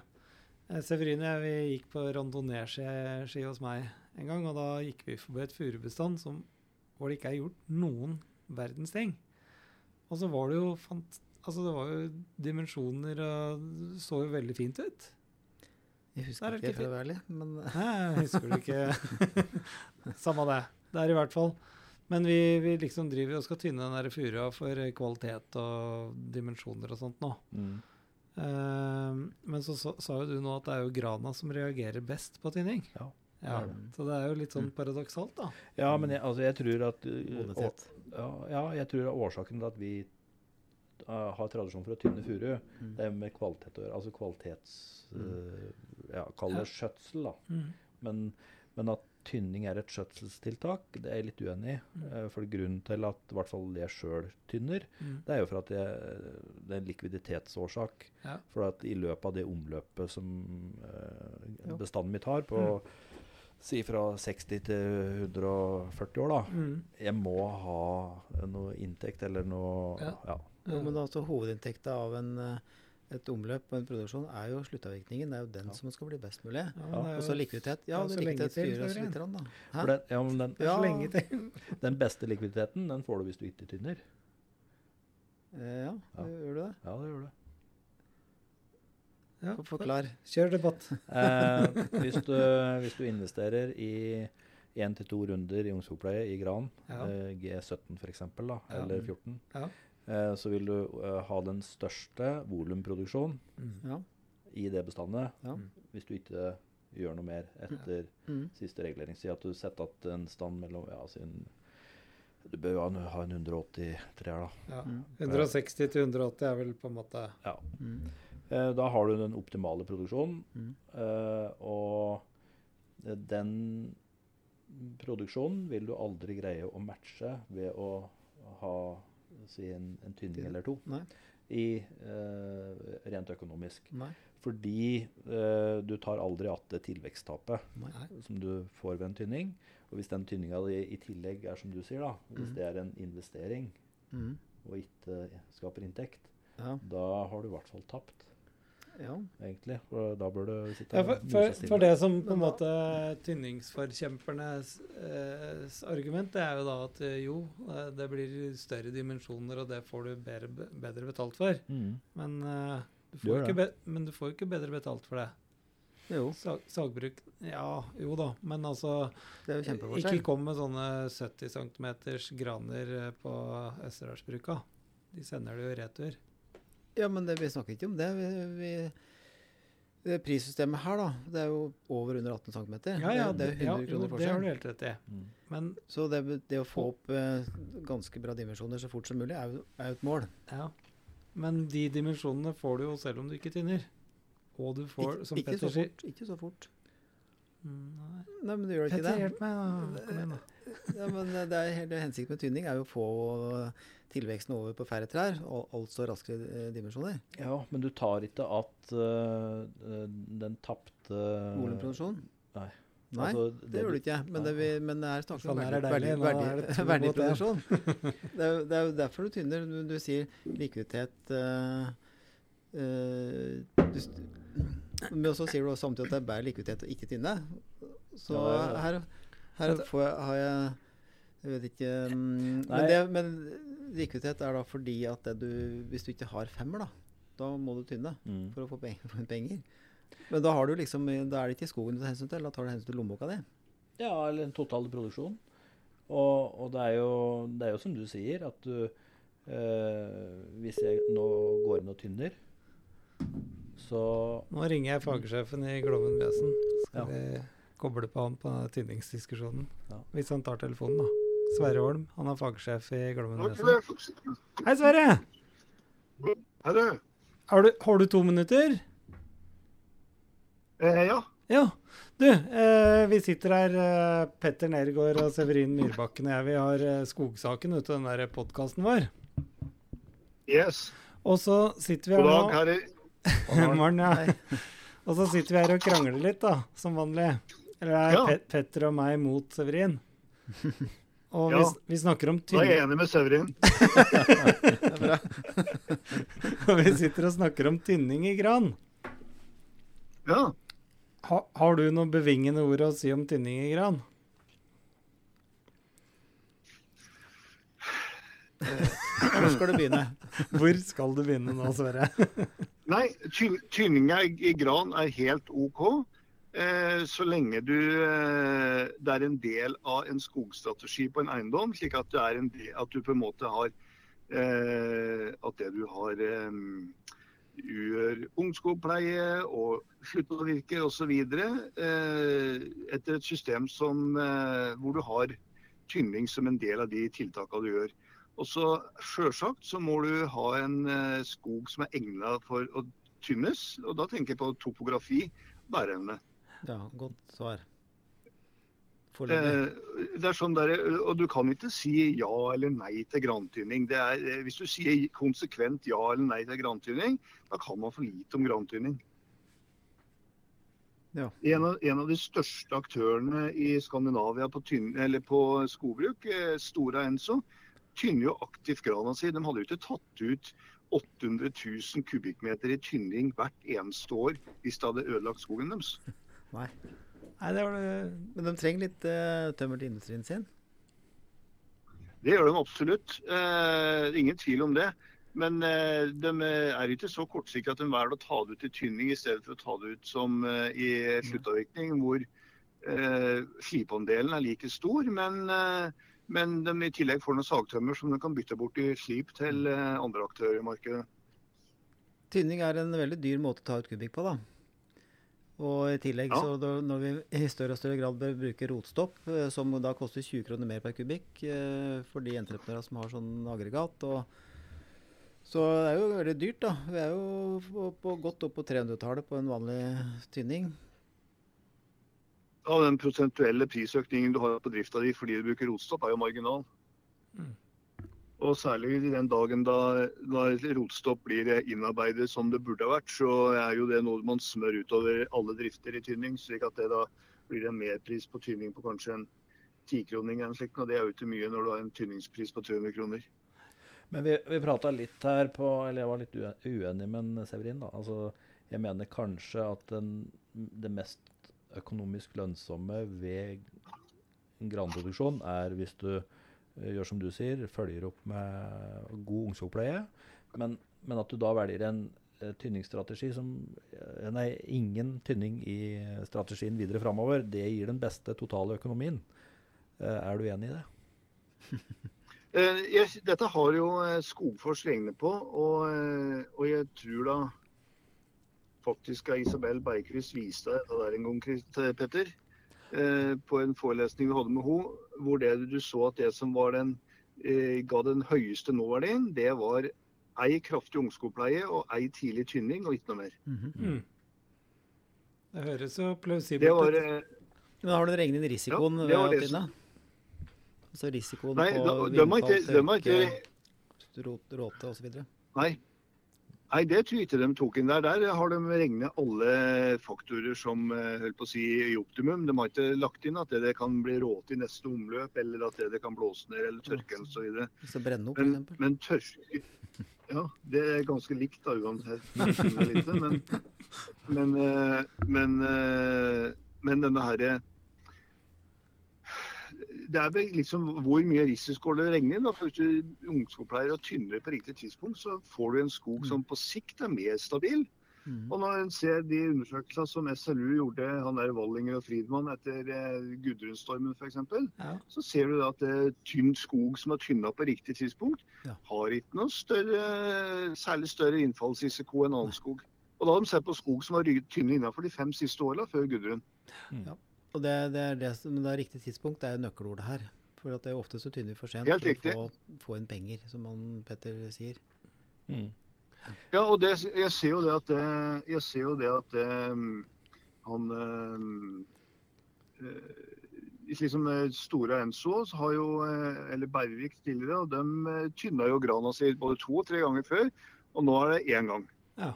Severin og jeg vi gikk på randonee-ski hos meg en gang, og da gikk vi forbi et furubestand hvor det ikke er gjort noen verdens ting. Og så var det jo fant, altså det var jo dimensjoner og det så jo veldig fint ut. Jeg husker er ikke, være ærlig, men Nei, jeg husker det ikke. [LAUGHS] Samme det. Det er i hvert fall. Men vi, vi liksom driver og skal tynne den der furua for kvalitet og dimensjoner og sånt nå. Mm. Uh, men så sa sa jo du nå at det er jo grana som reagerer best på tynning. Ja, Ja. Så det er jo litt sånn paradoksalt, da. Ja, men jeg, altså, jeg tror at uh, ja, ja, jeg tror årsaken til at vi uh, har tradisjon for å tynne furu. Mm. Det er med kvalitet å gjøre. Altså kvalitets... Mm. ja, Kall det skjøtsel, da. Mm. Men, men at tynning er et skjøtselstiltak, det er jeg litt uenig i. Mm. Uh, for grunnen til at i hvert fall jeg sjøl tynner, Mm. det er jo for at jeg, det er en likviditetsårsak. Ja. For at i løpet av det omløpet som uh, bestanden mitt har, på si fra 60 til 140 år, da, Mm. jeg må ha noe inntekt eller noe Ja. ja. Jo, men altså hovedinntekta av en, eh, et omløp og en produksjon er jo sluttavvirkningen. Det er jo den Ja. som skal bli best mulig. Ja, Ja, det er Og så likviditet. det Ja, er det så lenge likviditet styrer oss litt, da. For den, ja, men den, er Ja. så lenge til. [LAUGHS] den beste likviditeten den får du hvis du ikke tynner. Eh, ja, Ja. gjør du det? Ja, det gjør du. Ja. For- Forklar. Kjør debatt. [LAUGHS] Eh, hvis, du, hvis du investerer i én til to runder i ungskogpleie i gran, Ja. eh, G17 f.eks., Ja. eller 14, Ja. eh, så vil du eh, ha den største volumproduksjonen Mm. Ja. i det bestandet Ja. hvis du ikke gjør noe mer etter Mm. siste regulering. Si at du setter at en stand mellom ja, sin, Du bør jo ha en- ha en 180 treer, da. Ja. Mm. 160 til 180 er vel på en måte Ja. Mm. Eh, Da har du den optimale produksjonen. Mm. eh, Og den produksjonen vil du aldri greie å matche ved å ha si en, en tynning eller to. Nei. I, eh, rent økonomisk. Nei. Fordi eh, du tar aldri att det tilveksttapet som du får ved en tynning. Og hvis den tynninga i, i tillegg er som du sier, da, hvis mm. det er en investering Mm. og ikke skaper inntekt, Ja. da har du i hvert fall tapt, ja. egentlig. For da bør du sitte ja, for, for, for det som på en måte tynningsforkjempernes eh, argument, det er jo da at eh, jo, eh, det blir større dimensjoner, og det får du bedre, bedre betalt for. Mm. Men, eh, du får ikke be, men du får jo ikke bedre betalt for det. Jo, Sag, sagbruk Ja, jo da, men altså det er jo Ikke kom med sånne 70 cm graner eh, på Østerdalsbruka. De sender det jo i retur. Ja, men det, vi snakker ikke om det. Vi, vi, det prissystemet her, da, det er jo over under 18 cm. Ja, ja, det, det er 100 ja, kroner forskjell. det har du helt rett i. Mhm. Men Så det, det å få opp eh, ganske bra dimensjoner så fort som mulig, er jo, er jo et mål. Ja. Men de dimensjonene får du jo selv om du ikke tynner. Og du får, Ikke, som ikke Petter sier. Ikke så fort. Mm, Nei. Nei, men du gjør ikke Petter, det. hjelp meg, da. Kom igjen, da. [LAUGHS] Ja, men eh, det er hele Hensikten med tynning er jo å få tilveksten over på færre trær, al altså raskere eh, dimensjoner. Ja, men du tar ikke at øh, den tapte Volumproduksjonen? Nei. Nei, Altså, det gjør du ikke. Men det, vi, men det er snakk om det det [LAUGHS] verdiproduksjon. [LAUGHS] det, er, jo- det er jo derfor du tynner. Du, du sier likviditet uh, uh, du, Men så sier du også samtidig at det er bedre likviditet å ikke tynne. Så Ja, ja, ja. her, her får jeg, har jeg Jeg vet ikke um, men, det, men likviditet er da fordi at det du, hvis du ikke har femmer, da, da må du tynne mm. for å få penger, [LAUGHS] penger. Men da har du liksom, da er det ikke skogen du tar hensyn til, da tar du hensyn til lommeboka di. Ja, eller en totale produksjon. Og, og det, er jo, det er jo som du sier, at du øh, Hvis jeg nå går inn og tynner, så Nå ringer jeg fagsjefen i Glommen Vesen. Skal Ja. vi koble på han på tynningsdiskusjonen? Ja. Hvis han tar telefonen, da. Sverre Holm, han er fagsjef i Glommen Vesen. Hei, Sverre! Hei, Har du, har du to minutter? eh, Ja. Ja. Du, eh, vi sitter her, eh, Petter Nergård og Severin Myrbakken og jeg. Vi har eh, skogsaken ute av den der podkasten vår. Yes. Og så sitter vi God her dag, nå herrer. [LAUGHS] Morgen, ja. Og så sitter vi her og krangler litt, da, som vanlig. Eller det er Ja. Pet Petter og meg mot Severin. [LAUGHS] Og vi, Ja. s- vi snakker om Da er jeg enig med Severin. [LAUGHS] Det er bra. Og vi sitter og snakker om tynning i gran. Ja. Ha, har du noen bevingende ord å si om tynning i gran? Hvor skal du begynne? [LAUGHS] Hvor skal du begynne nå, Sverre? Nei, ty- tynninga i i gran er helt OK. Eh, så lenge du eh, det er en del av en skogstrategi på en eiendom, slik at, del, at du på en måte har eh, At det du har gjør ungskogpleie og slutter å virke osv. Etter et system som, hvor du har tynning som en del av de tiltakene du gjør. Og så Sjølsagt så må du ha en skog som er egna for å tynnes. Og da tenker jeg på topografi, bæreevne. Ja, godt svar. Eh, det er sånn der, og du kan ikke si ja eller nei til er, eh, hvis du sier konsekvent ja eller nei til grantynning, da kan man for lite om grantynning. Ja. En, av, en av de største aktørene i Skandinavia på, tynn, eller på skogbruk, eh, Stora Enso, tynner jo aktivt grana si. De hadde jo ikke tatt ut 800 000 kubikkmeter i tynning hvert eneste år hvis det hadde ødelagt skogen deres. Nei. Nei, det var det Men de trenger litt uh, tømmer til industrien sin. Det gjør de absolutt. Uh, ingen tvil om det. Men uh, de er ikke så kortsiktige at de velger å ta det ut i tynning i stedet for å ta det ut som i sluttavvirkning, hvor uh, slipandelen er like stor. Men, men de i tillegg får noen sagtømmer som de kan bytte bort i slip til andre aktører i markedet. Tynning er en veldig dyr måte å ta ut kubikk på, da. Og i tillegg, Ja. så da, når vi i større og større grad bør bruke rotstopp, eh, som da koster 20 kroner mer per kubikk eh, for de entreprenørene som har sånn aggregat og Så det er jo veldig dyrt, da. Vi er jo på, på godt opp på 300-tallet på en vanlig tynning. Ja, Den prosentuelle prisøkningen du har på drifta di fordi du bruker rotstopp, er jo marginal. Mm. Og særlig den dagen da, da rotstopp blir innarbeidet som det burde ha vært, så er jo det noe man smør utover alle drifter i tynning. slik at det da blir en merpris på tynning på kanskje en tikroning eller slikt. Og det er jo ikke mye når du har en tynningspris på 300 kroner. Men vi, vi prata litt her på Eller jeg var litt uenig med Severin. da. Altså, jeg mener kanskje at den, det mest økonomisk lønnsomme ved en granproduksjon er hvis du gjør som du sier, følger opp med god ungsoppleie. men, men at du da velger en eh, tynningsstrategi som eh, Nei, ingen tynning i strategien videre framover. Det gir den beste totale økonomien. Eh, Er du enig i det? [LAUGHS] Eh, dette har jo Skogfors regnet på, og, eh, og jeg tror da faktisk Isabel Bergquist viste dette der en gang, Petter. Eh, på en forelesning vi hadde med henne, hvor det du så at det som var den, eh, ga den høyeste nåverdien, det var ei kraftig ungskogpleie og ei tidlig tynning, og ikke noe mer. Mm -hmm. Det høres så plausibelt var, ut. eh, Men har du regnet inn risikoen Ja, ved det var det? Altså risikoen nei, på da- de har ikke, vindfall, tørke, råte osv.? Nei. Nei, det tror de tok inn der. Der har de regnet alle faktorer som eh, holdt på å si i optimum. De har ikke lagt inn at det, kan bli råte i neste omløp, eller at det, kan blåse ned eller tørke eller så videre. Det brenner opp, Men, men tørke Ja, det er ganske likt da uansett. [LAUGHS] Men, men, eh, men, eh, men denne herre det er vel liksom hvor mye risiko det regner inn. Hvis du ungskogpleier og tynner på riktig tidspunkt, så får du en skog som på sikt er mer stabil. Mm. Og når en ser de undersøkelsene som SLU gjorde, han der Wallinger og Friedmann etter eh, Gudrundstormen f.eks., Ja. så ser du at eh, tynn skog som er tynna på riktig tidspunkt, Ja. har ikke noe større, særlig større innfallsrisiko enn annen skog. Og da har de sett på skog som har tynne innenfor de fem siste åra før Gudrun. Og det, det er det som det er riktig tidspunkt, det er nøkkelordet her. For at det er ofte så tynner vi for sent Helt for å få, få inn penger, som han Petter sier. Mm. Ja, og det, jeg ser jo det at jeg ser jo det at eh, han eh, eh, liksom Stora Store Enso har jo, eh, eller Bervik tidligere, og de eh, tynna jo grana si både to og tre ganger før. Og nå er det én gang. Ja.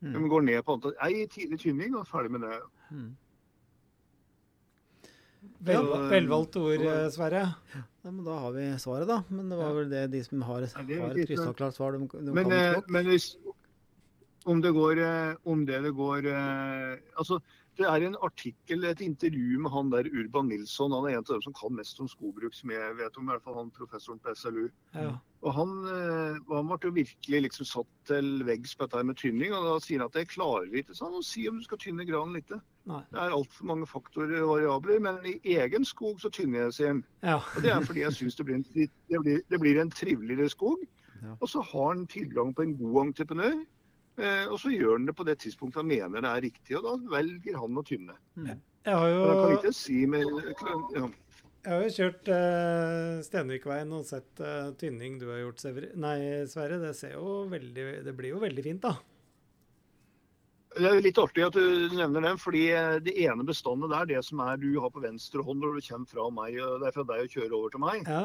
Mm. De går ned på antall ei tidlig tynning og ferdig med det. Mm. Vel, velvalgte ord, eh, Sverre. Ja, men da har vi svaret, da. Men det var vel det de som har, har et krystallklart svar, de, de Men, kan eh, nok. men hvis, om det går eh, Om det det går Altså, det er en artikkel, et intervju med han der Urban Nilsson. Han er en av dem som kan mest om skogbruk, som jeg vet om. I hvert fall han professoren på SLU. Ja. Og han, eh, han ble jo virkelig liksom satt til veggs på dette med tynning. Og da sier han at det klarer ikke sånn, å si om du skal tynne granen litt. Nei. Det er altfor mange faktorer og variabler. Men i egen skog så tynner jeg, sier han. Ja. Og det er fordi jeg syns det, det, det blir en triveligere skog. Ja. Og så har han tilgang på en god entreprenør. Eh, og så gjør han det på det tidspunktet han mener det er riktig, og da velger han å tynne. Mm. Jeg har Men han kan jo ikke si med ja. Jeg har jo kjørt uh, Stenvikveien og sett uh, tynning du har gjort, Severi. Nei, Sverre. Det ser jo veldig Det blir jo veldig fint, da. Det er litt artig at du nevner den, fordi eh, det ene bestandet der, det som er du har på venstre hånd når du kommer fra meg, og det er fra deg å kjøre over til meg. Ja,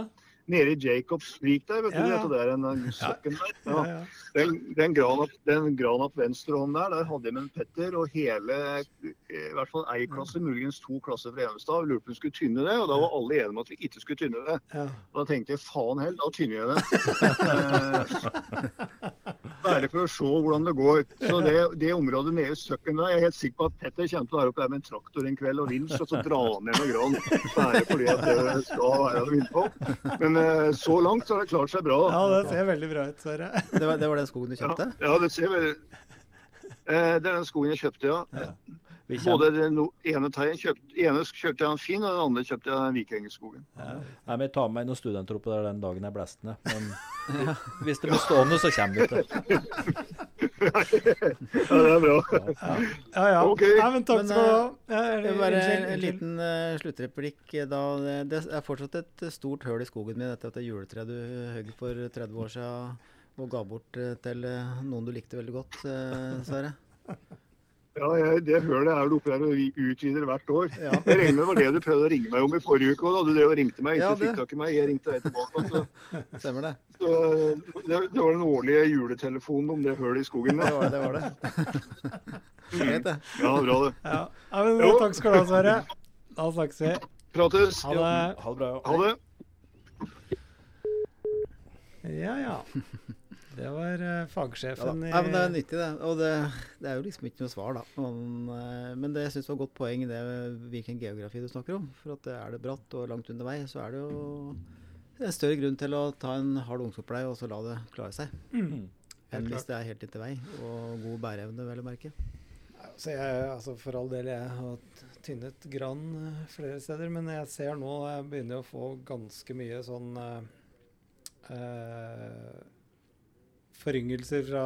Nede i Jacobs sprik der, vet du, Ja, ja. det er en en søkken der. ja. Den, den grana på venstre hånd der, der hadde jeg med en Petter og hele, eh, i hvert fall ei klasse, muligens to klasser fra Evenstad, lurte på om vi skulle tynne det, og da var alle enige om at vi ikke skulle tynne det. Og da tenkte jeg faen heller, da tynner jeg det. [LAUGHS] Bare for å se hvordan det går. Så det, det området nede i søkken der, jeg er helt sikker på at Petter kommer til å være oppe der med en traktor en kveld og vinsj, og så dra ned noe gran. Bare fordi at det skal være vindpå. Men eh, så langt så har det klart seg bra. ja, det ser veldig bra ut, Sverre. Det var, det var den skogen du kjøpte? ja det ser veldig eh, Det er den skogen jeg kjøpte, ja. Vi Både den ene kjøpte, ene kjøpte jeg en fin, og den andre kjøpte jeg Vikingskogen. nei, men jeg ta med meg noen studenter opp der den dagen jeg blæster ned. Men [LAUGHS] [LAUGHS] hvis det blir stående, så kommer vi til [LAUGHS] Ja, det er bra. Ja, ja. Ok. Nei, men takk Men, skal du ha. Er Bare en liten uh, sluttreplikk. Da, det, er fortsatt et stort høl i skogen min etter at det juletreet du høgg for 30 år siden og ga bort eh, til eh, noen du likte veldig godt, eh, Sverre. Ja, jeg, det hølet er vel oppe der og vi utvider hvert år. Ja. Jeg regner med det var det du prøvde å ringe meg om i forrige uke. og Da du drev og ringte meg, ikke Ja, fikk tak i meg. Jeg ringte deg tilbake. Så, [LAUGHS] Stemmer det? så det, det var den årlige juletelefonen om det hølet i skogen. Det var det. Var det. [LAUGHS] Greit, det. Ja, bra det. Ja. ja, men Jo. takk skal du ha, Sverre. Da snakkes vi. Prates. Ha det. Ha det bra. Ha det. Ja, ja. Det var fagsjefen Ja. Nei, men det er nyttig, det. Og det, det er jo liksom ikke noe svar, da. Men, uh, men det jeg syns var et godt poeng, det hvilken geografi du snakker om. For at er det bratt og langt under vei, så er det jo en større grunn til å ta en hard ungdomsoppleie og så la det klare seg. Mm. Enn hvis det er helt inntil vei, og god bæreevne, vel å merke. Så jeg, altså for all del, jeg har tynnet gran eh, flere steder, men jeg ser nå jeg begynner å få ganske mye sånn eh, eh, foryngelser fra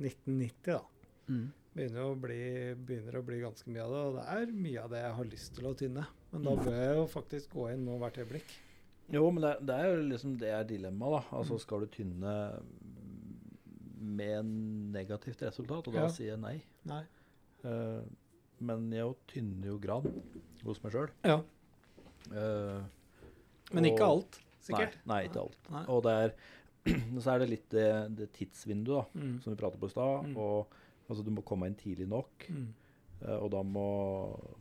1990, da. Mm. Begynner å, bli, begynner å bli ganske mye av det, og det er mye av det jeg har lyst til å tynne. Men da bør jeg jo faktisk gå inn nå hvert øyeblikk. Jo, men det, det er jo liksom det er dilemmaet, da. Altså skal du tynne med negativt resultat, og da Ja. sier jeg nei. Nei. Uh, men jeg tynner jo gran hos meg sjøl. Ja. Men ikke alt, sikkert. Nei, nei, ikke alt. Nei. Og det er, [CLEARS THROAT] så er det litt det, det tidsvinduet da, Mm. som vi pratet på i stad. Mm. Og altså, du må komme inn tidlig nok. Mm. eh, og da må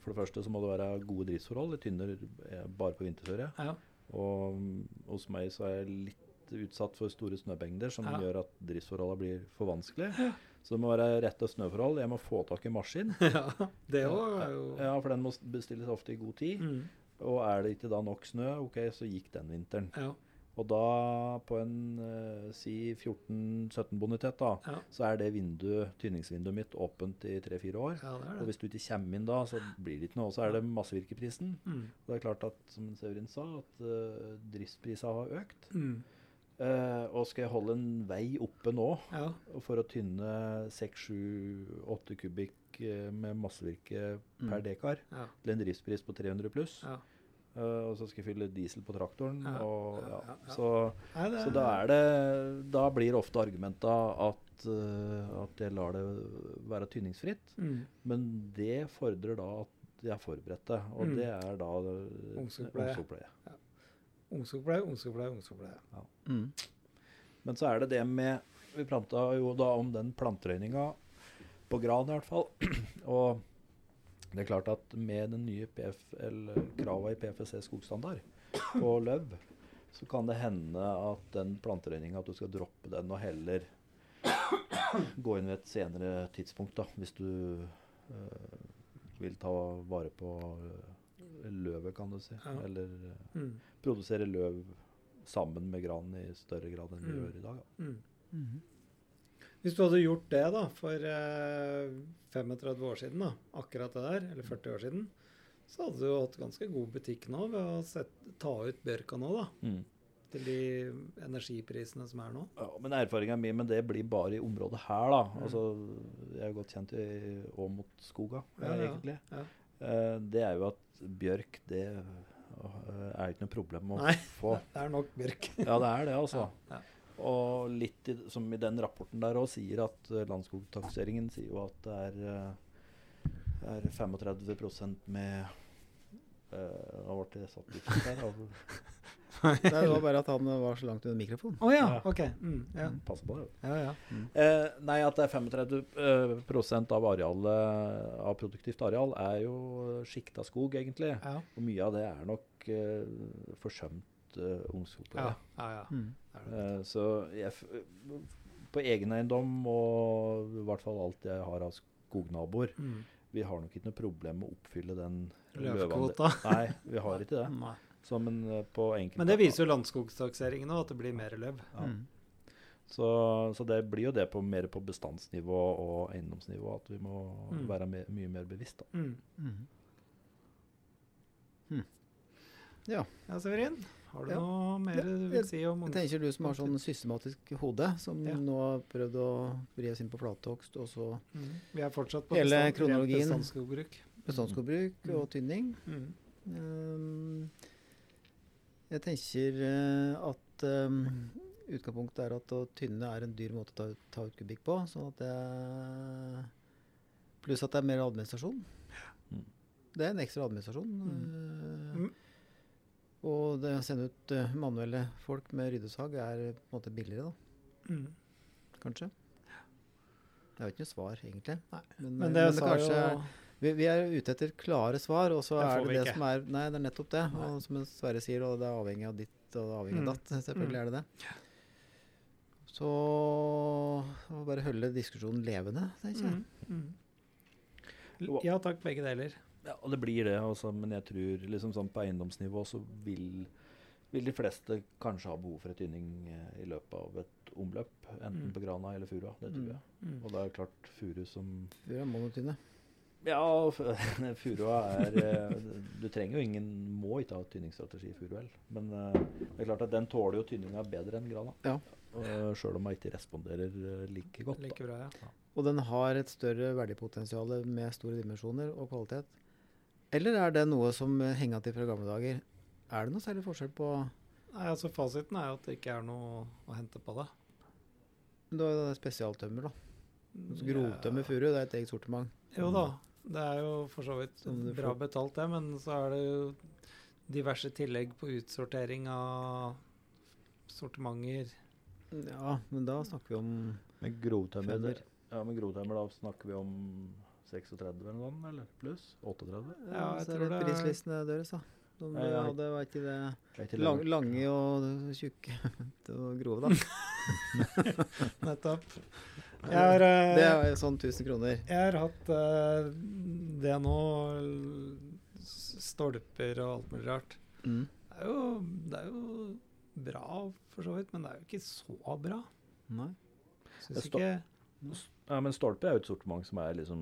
For det første så må det være gode driftsforhold. Litt tynner eh, bare på vinterføre. Ja. Og mm, hos meg så er jeg litt utsatt for store snømengder, som Ja. gjør at driftsforholdene blir for vanskelige. Så det må være rette snøforhold. Jeg må få tak i maskin. [LAUGHS] ja. Det også er jo Ja, for den må bestilles ofte i god tid. mm. Og er det ikke da nok snø, ok, så gikk den vinteren. Ja. Og da på en eh, si 14-17 bonitet, da, Ja. så er det vindu, tynningsvinduet mitt åpent i 3-4 år. ja, det det. Og hvis du ikke kommer inn da, så blir det ikke noe. Og så er det massevirkeprisen. Mm. Og det er klart at, som Severin sa, at uh, driftsprisene har økt. Mm. Uh, og skal jeg holde en vei oppe nå Ja. for å tynne 6-7-8 kubikk eh, med massevirke per Mm. dekar Ja. til en driftspris på 300 pluss, Ja. eh, og så skal jeg fylle diesel på traktoren, Ja, og ja, ja, ja, ja. Så, så da er det Da blir ofte argumenta at, eh, at jeg lar det være tynningsfritt. mm. Men det fordrer da at jeg er forberedt det, og Mm. det er da eh, ungsoppleie. Ungsoppleie, ungsoppleie, ungsoppleie. Mm. Men så er det det med Vi prata jo da om den planterøyninga på gran i hvert fall. [CLEARS THROAT] Og det er klart at med den nye krava i PFC skogstandard på løv, så kan det hende at den planterøyninga at du skal droppe den og heller gå inn ved et senere tidspunkt, da, hvis du øh, vil ta vare på eh, løvet, kan du si. Ja. Eller eh, Mm. produsere løv sammen med granen i større grad enn vi Mm. gjør i dag. Da. Mm. Mhm. Hvis du hadde gjort det da, for eh, 35 år siden, da, akkurat det der, eller 40 år siden, så hadde du hatt ganske god butikk nå ved å sette, ta ut bjørka nå, da. Mm. Til de energiprisene som er nå. Ja, men erfaringa mi med det blir bare i området her, da. Mm. Altså, jeg er jo godt kjent i Åmotskoga, Ja, ja, egentlig. ja. Eh, det er jo at bjørk, det øh, er ikke noe problem å Nei. få. [LAUGHS] Det er nok bjørk. Ja, det er det, altså. Ja, ja. Og litt i, som i den rapporten der òg sier at uh, Landskogtakseringen sier jo at det er, uh, er 35% med uh, Hva ble det satt ut der? [LAUGHS] Nei, det var bare at han var så langt under mikrofonen. Å ja, Ja. OK. Mm, ja. Pass på det. ja, ja. Eh, nei, at det er 35 eh, prosent av arealet av produktivt areal er jo sjikta skog, egentlig. ja. Og mye av det er nok eh, forsømt uh, ungskog. ja, ja, ja. Mm. Eh, så jeg, på egen eiendom, og i hvert fall alt jeg har av skognaboer, Mm. vi har nok ikke noe problem med å oppfylle den. Løvekvota. Nei, vi har ikke det. Så, men eh, på Men det viser jo Landskogtakseringen òg, at det blir mer løv. Ja. Mm. Så, så det blir jo det på, mer på bestandsnivå og eiendomsnivå at vi må Mm. være me mye mer bevisst. da. Mm. Mm. Mm. Ja. Ja, Severin, har du Ja. noe mer du vil si om Jeg tenker du som har sånn systematisk hode, som Ja. nå har prøvd å vri oss inn på flathogst, og så Mm. Vi er fortsatt på Hele bestand- kronologien. bestandsskogbruk. bestandsskogbruk Mm. og tynning. Mm. Um, jeg tenker eh, at um, utgangspunktet er at å tynne er en dyr måte å ta, ta ut kubikk på. sånn at det Pluss at det er mer administrasjon. Mm. Det er en ekstra administrasjon. Mm. Eh, Mm. Og det å sende ut eh, manuelle folk med ryddesag er på en måte billigere, da, Mm. kanskje. Det er jo ikke noe svar, egentlig. Nei. Men, Men eh, det men det kanskje jo vi, vi er ute etter klare svar, og så Det er det det ikke. som er Nei, det er nettopp det. Nei. Og som Sverre sier, og det er avhengig av ditt og det er avhengig Mm. av datt. [LAUGHS] Selvfølgelig Mm. er det det. Så å bare holde diskusjonen levende, tenker jeg. Mm. Mm. Ja takk, begge deler. Ja, og det blir det, Også, men jeg tror liksom sånn på eiendomsnivå så vil, vil de fleste kanskje ha behov for et tynning eh, i løpet av et omløp. Enten Mm. på grana eller furua. Det tror Mm. jeg. Mm. Og det er klart furu som Furu er monotyne. Ja, [LAUGHS] furua er eh, Du trenger jo ingen Må ikke ha tynningsstrategi i furuel. Men eh, det er klart at den tåler jo tynninga bedre enn grana. Ja. Sjøl om den ikke responderer like godt. Like bra, ja. Og den har et større verdipotensial med store dimensjoner og kvalitet. Eller er det noe som henger til fra gamle dager? Er det noe særlig forskjell på Nei, altså Fasiten er jo at det ikke er noe å hente på det. Du har jo det spesialtømmer, da. Altså, Grovtømmer furu, det er et eget sortiment. Jo da, det er jo for så vidt bra betalt, det. Men så er det jo diverse tillegg på utsortering av sortimenter. Ja, men da snakker vi om Med grovtømmer ja, med grovtømmer da snakker vi om 36 eller noe, eller pluss? 38? Ja, jeg så tror det er- prislistene deres, da. De Ja, ja. hadde, var ikke det ikke lang, lange og tjukke [LAUGHS] og grove, da. [LAUGHS] Nettopp. Jeg har, eh, Det er sånn 1000 kroner. jeg har hatt uh, det nå Stolper og alt mulig rart. Mm. Det er, jo, det er jo bra, for så vidt, men det er jo ikke så bra. Nei. Syns ikke Ja, men stolpe er jo et sortiment som er liksom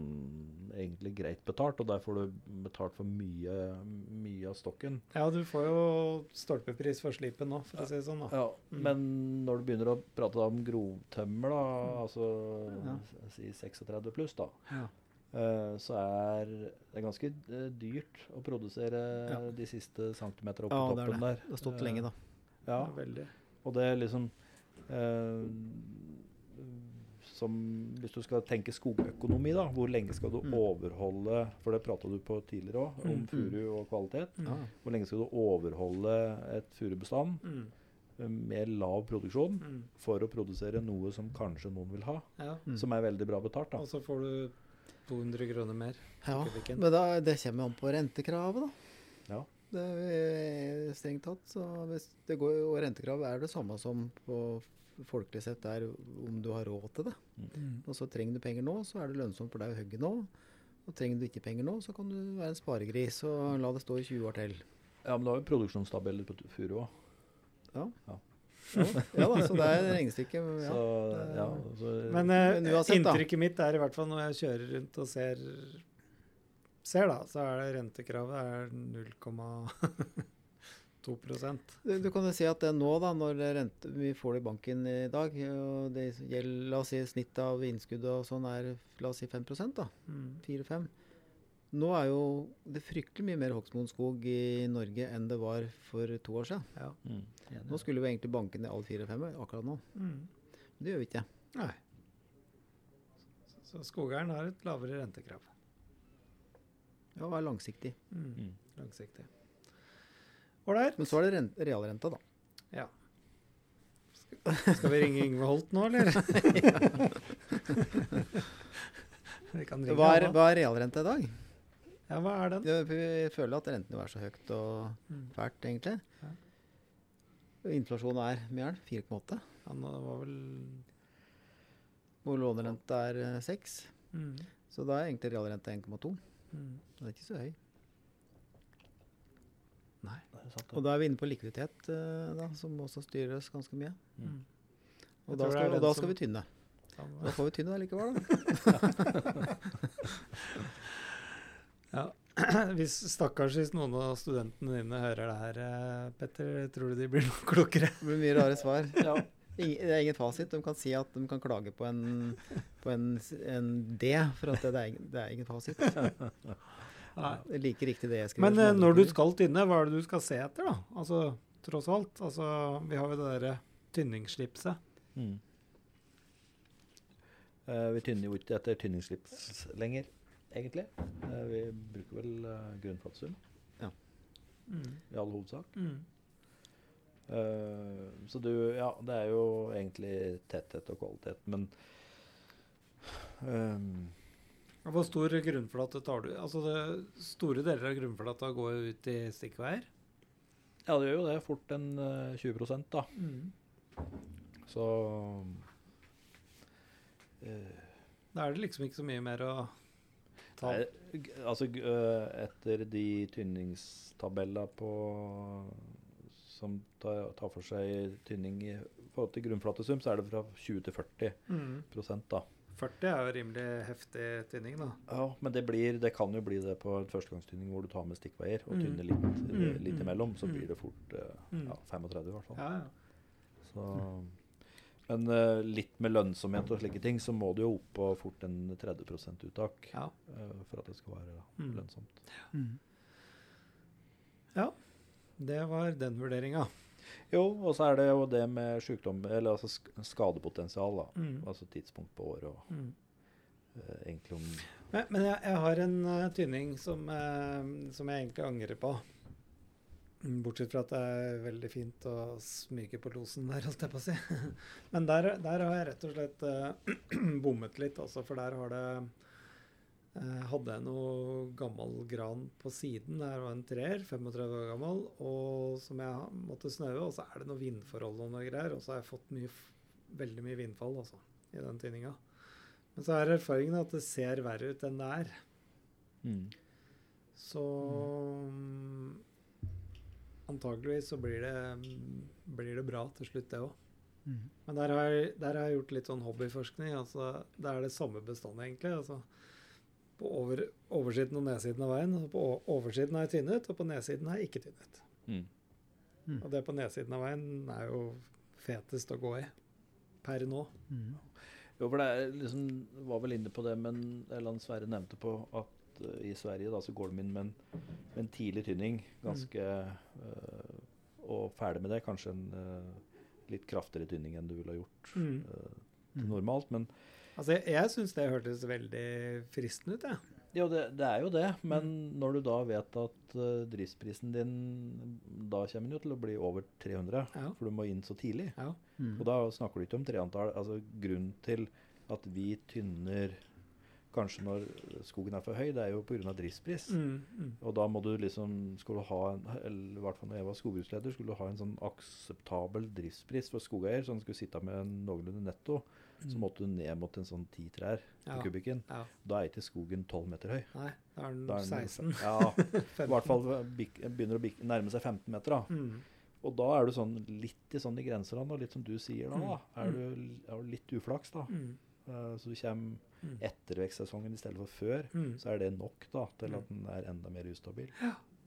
egentlig greit betalt, og der får du betalt for mye, mye av stokken. Ja, du får jo stolpepris for slipen nå, for å si det sånn. da. Ja, Mm. Men når du begynner å prate om grovtømmer, da, altså Ja. si 36 pluss, da, Ja. uh, så er det ganske eh, dyrt å produsere Ja. de siste centimeter opp Ja, på det er toppen der. Det har stått Eh, lenge, da. Ja, Ja, veldig. og det er liksom eh, som Hvis du skal tenke skogøkonomi, da, hvor lenge skal du Mm. overholde For det prata du på tidligere òg, om Mm. furu og kvalitet. Mm. Ja. Hvor lenge skal du overholde et furubestand med lav produksjon Mm. for å produsere noe som kanskje noen vil ha, Ja. Som er veldig bra betalt? da. Og så får du 200 kroner mer. Ja, men da, det kommer an på rentekravet, da. Ja. Det er strengt tatt. Så hvis det går, og rentekrav er det samme som på folkelig sett er om du har råd til det. Mm. Og så trenger du penger nå, så er det lønnsomt for deg å hogge nå. Og trenger du ikke penger nå, så kan du være en sparegris og la det stå i 20 år til. Ja, men du har jo produksjonstabeller på furu òg. Ja. Ja. Ja, da, ja da, så det er regnestykket. Ja. Så ja, så, Men, eh, Men uansett, da. inntrykket mitt er i hvert fall når jeg kjører rundt og ser, ser da, så er det rentekravet er [LAUGHS] 0,2 Du, du kan jo si at det nå, da, når rente, vi får det i banken i dag, og det gjelder, la oss si snittet av innskudd og sånn er la oss si 5 da. mm. 4-5. Nå er jo det fryktelig mye mer hogstmodenskog i Norge enn det var for to år siden. Ja. Mm. Nå skulle vi egentlig banke ned alle fire og fem akkurat nå. Mm. Men det gjør vi ikke. Nei. Så skogeieren har et lavere rentekrav. Ja, og er langsiktig. Mm. Mm. Langsiktig. Ålreit. Men så er det rent, realrenta, da. Ja. Skal, vi ringe Yngve Holt nå, eller? [LAUGHS] Hva er, hva er realrenta i dag? Ja, hva er den? Vi føler at rentene er så høyt og Mm. fælt, egentlig. Ja. Inflasjonen er mye er den? 4,8. Han var vel Hvor lånerenta er eh, 6. mm. Så da er egentlig realrenta 1,2. Mm. Det er ikke så høy. Nei. Det Og da er vi inne på likviditet, eh, da, som også styrer oss ganske mye. Mm. Mm. Og da det skal, og da skal vi tynne. Da får vi tynne likevel, da. [LAUGHS] Ja. [CLEARS THROAT] Hvis, stakkars hvis noen av studentene dine hører det her, eh, Petter, tror du de blir noe klokere? Det blir mye rare svar. [LAUGHS] Ing- Det er ingen fasit. De kan si at de kan klage på en, på en, en D, for at det, det, er, det er ingen fasit. [LAUGHS] Nei. Det er like riktig det jeg skriver. Men eh, når du skal tynne, hva er det du skal se etter, da? Altså, tross alt. Altså, vi har jo det derre tynningsslipset. Mm. Eh, vi tynner jo ikke etter tynningsslips lenger, egentlig. Eh, vi bruker vel uh, Ja. Mm. i all hovedsak. Mm. Uh, så du, ja, det er jo egentlig tetthet og kvalitet, men Og Hvor stor grunnflate tar du? Altså, det, Store deler av grunnflata går ut i stikkveier. Ja, det gjør jo det. Fort en eh, 20% da. Mm. Så uh, Da er det liksom ikke så mye mer å ta Nei, altså øh, etter de tynningstabellene på som tar, tar for seg tynning i forhold til grunnflatesum, så er det fra 20 til 40 mm. da. 40 er jo rimelig heftig tynning, da. Ja, men det, blir, det kan jo bli det på en førstegangstynning hvor du tar med stikkveier og Mm. tynner litt, eh, Mm, litt mm, imellom, så mm. blir det fort eh, Mm. ja, 35 i hvert fall. Ja, ja. Så, men uh, litt med lønnsomhet og slike ting, så må du jo opp på fort en 30 uttak ja. uh, for at det skal være Mm. lønnsomt. Ja. Det var den vurderinga. Jo, og så er det jo det med sykdom, eller altså skadepotensial, da. Mm. Altså tidspunkt på året og Mm. uh, egentlig om Men, men jeg, jeg har en uh, tynning som, uh, som jeg egentlig angrer på. Bortsett fra at det er veldig fint å smyge på losen der, holdt jeg på å si. [LAUGHS] Men der, der har jeg rett og slett [CLEARS THROAT] bommet litt, altså. For der har det Hadde jeg noe gammel gran på siden. Det var en treer, 35 år gammel, og som jeg måtte snaue. Og så er det noe vindforhold og noe greier. Og så har jeg fått mye, veldig mye vindfall, også, i den tinninga. Men så er erfaringen at det ser verre ut enn det er. mm. Så mm, antageligvis så blir det, mm, blir det bra til slutt, det òg. Mm. Men der har, jeg, der har jeg gjort litt sånn hobbyforskning. altså Det er det samme bestandet, egentlig. altså På over, oversiden og nedsiden av veien. På oversiden er tynnet, og på nedsiden er ikke tynnet. Mm. Mm. Og det på nedsiden av veien er jo fetest å gå i per nå. Mm. Jo, for det liksom, var vel inne på det, men eller han Sverre nevnte på at uh, i Sverige da, så går de inn med en, med en tidlig tynning, ganske uh, Og ferdig med det. Kanskje en uh, litt kraftigere tynning enn du ville ha gjort Mm. eh, normalt. Men Altså Jeg, jeg syns det hørtes veldig fristende ut, jeg. jo, det, det er jo det. Men når du da vet at uh, driftsprisen din Da kommer den jo til å bli over 300, Ja. for du må inn så tidlig. Ja. Mm. Og da snakker du ikke om treantall. Altså, grunnen til at vi tynner kanskje når skogen er for høy, det er jo pga. driftspris. Mm, mm. Og da må du liksom skulle ha en, eller i hvert fall når jeg var skogbruksleder, skulle du ha en sånn akseptabel driftspris for skogeier, så han skulle sitte med en noenlunde netto. Så måtte du ned mot en sånn ti trær på Ja. kubikken. Ja. Da er ikke skogen 12 meter høy. Nei, da er den Da er den- 16. [LAUGHS] Ja, [LAUGHS] i hvert fall begynner å nærme seg 15 meter. da. Mm. Og da er du sånn litt i sånn i grenseland, og litt som du sier da. da. Mm. Er, du, er du litt uflaks, da. Mm. Uh, så du kommer Mm. etter vekstsesongen i stedet for før, Mm. så er det nok da, til Mm. at den er enda mer ustabil.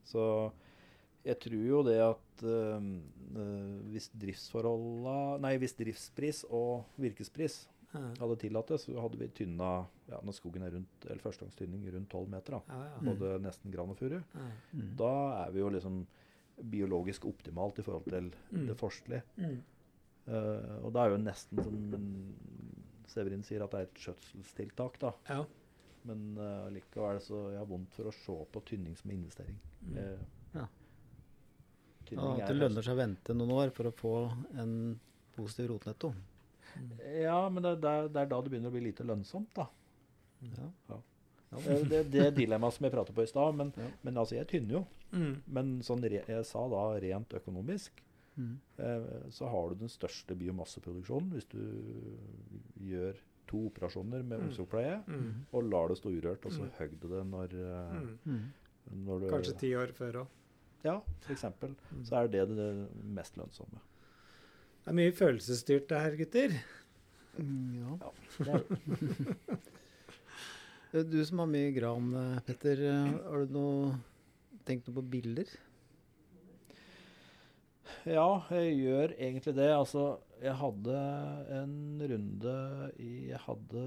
Så jeg tror jo det at eh, eh, hvis driftsforholda Nei, hvis driftspris og virkespris Ja, hadde tillatt det, så hadde vi tynna ja, når skogen er rundt, eller førstegangstynning rundt 12 meter. da, ja, ja. Både nesten gran og furu. Ja. Mm. Da er vi jo liksom biologisk optimalt i forhold til Mm. det forskelige. Mm. Uh, og da er jo nesten som Severin sier, at det er et skjøtselstiltak. da. Ja. Men uh, likevel så jeg har vondt for å se på tynning som investering. Mm. Uh, Ja. Ja, at er det lønner seg å vente noen år for å få en positiv rotnetto. Ja, men det, er det er da det begynner å bli lite lønnsomt, da. Ja. Ja. det Eh, Det, det er dilemmaet som jeg pratet på i stad. Men, Ja. men altså, jeg tynner jo. Mm. Men sånn re, jeg sa da rent økonomisk, Mm. eh, så har du den største biomasseproduksjonen hvis du gjør to operasjoner med Mm. omsorgspleie Mm. og lar det stå urørt, og så Mm. høgg du det når, eh, Mm. Mm. når du Kanskje ti år før òg. Ja, for eksempel. Mm. Så er det det mest lønnsomme. Det er mye følelsesstyrt det her, gutter. Mm, ja. Ja, det er det. [LAUGHS] Du som har mye gran, Petter. Har du noe, tenkt noe på bilder? Ja, jeg gjør egentlig det. Altså, jeg hadde en runde i Jeg hadde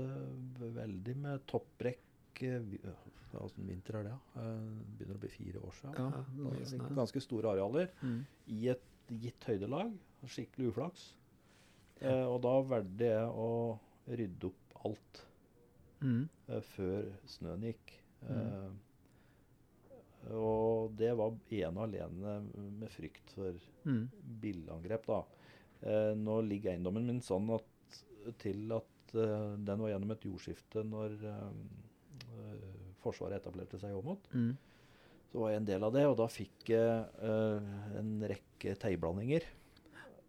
veldig med topprekk eh, Åssen vinter er det? Eh, Begynner å bli fire år siden. Ja. Ganske store arealer Mm. i et gitt høydelag. Skikkelig uflaks. Eh, og da valgte jeg å rydde opp alt Mm. eh, før snøen gikk. Mm. Eh, og det var ene og alene med frykt for Mm. billangrep. da. Eh, nå ligger eiendommen min sånn at, til at eh, den var gjennom et jordskifte når eh, Forsvaret etablerte seg i Åmot. Mm. Så var jeg en del av det, og da fikk jeg uh, en rekke teigblandinger.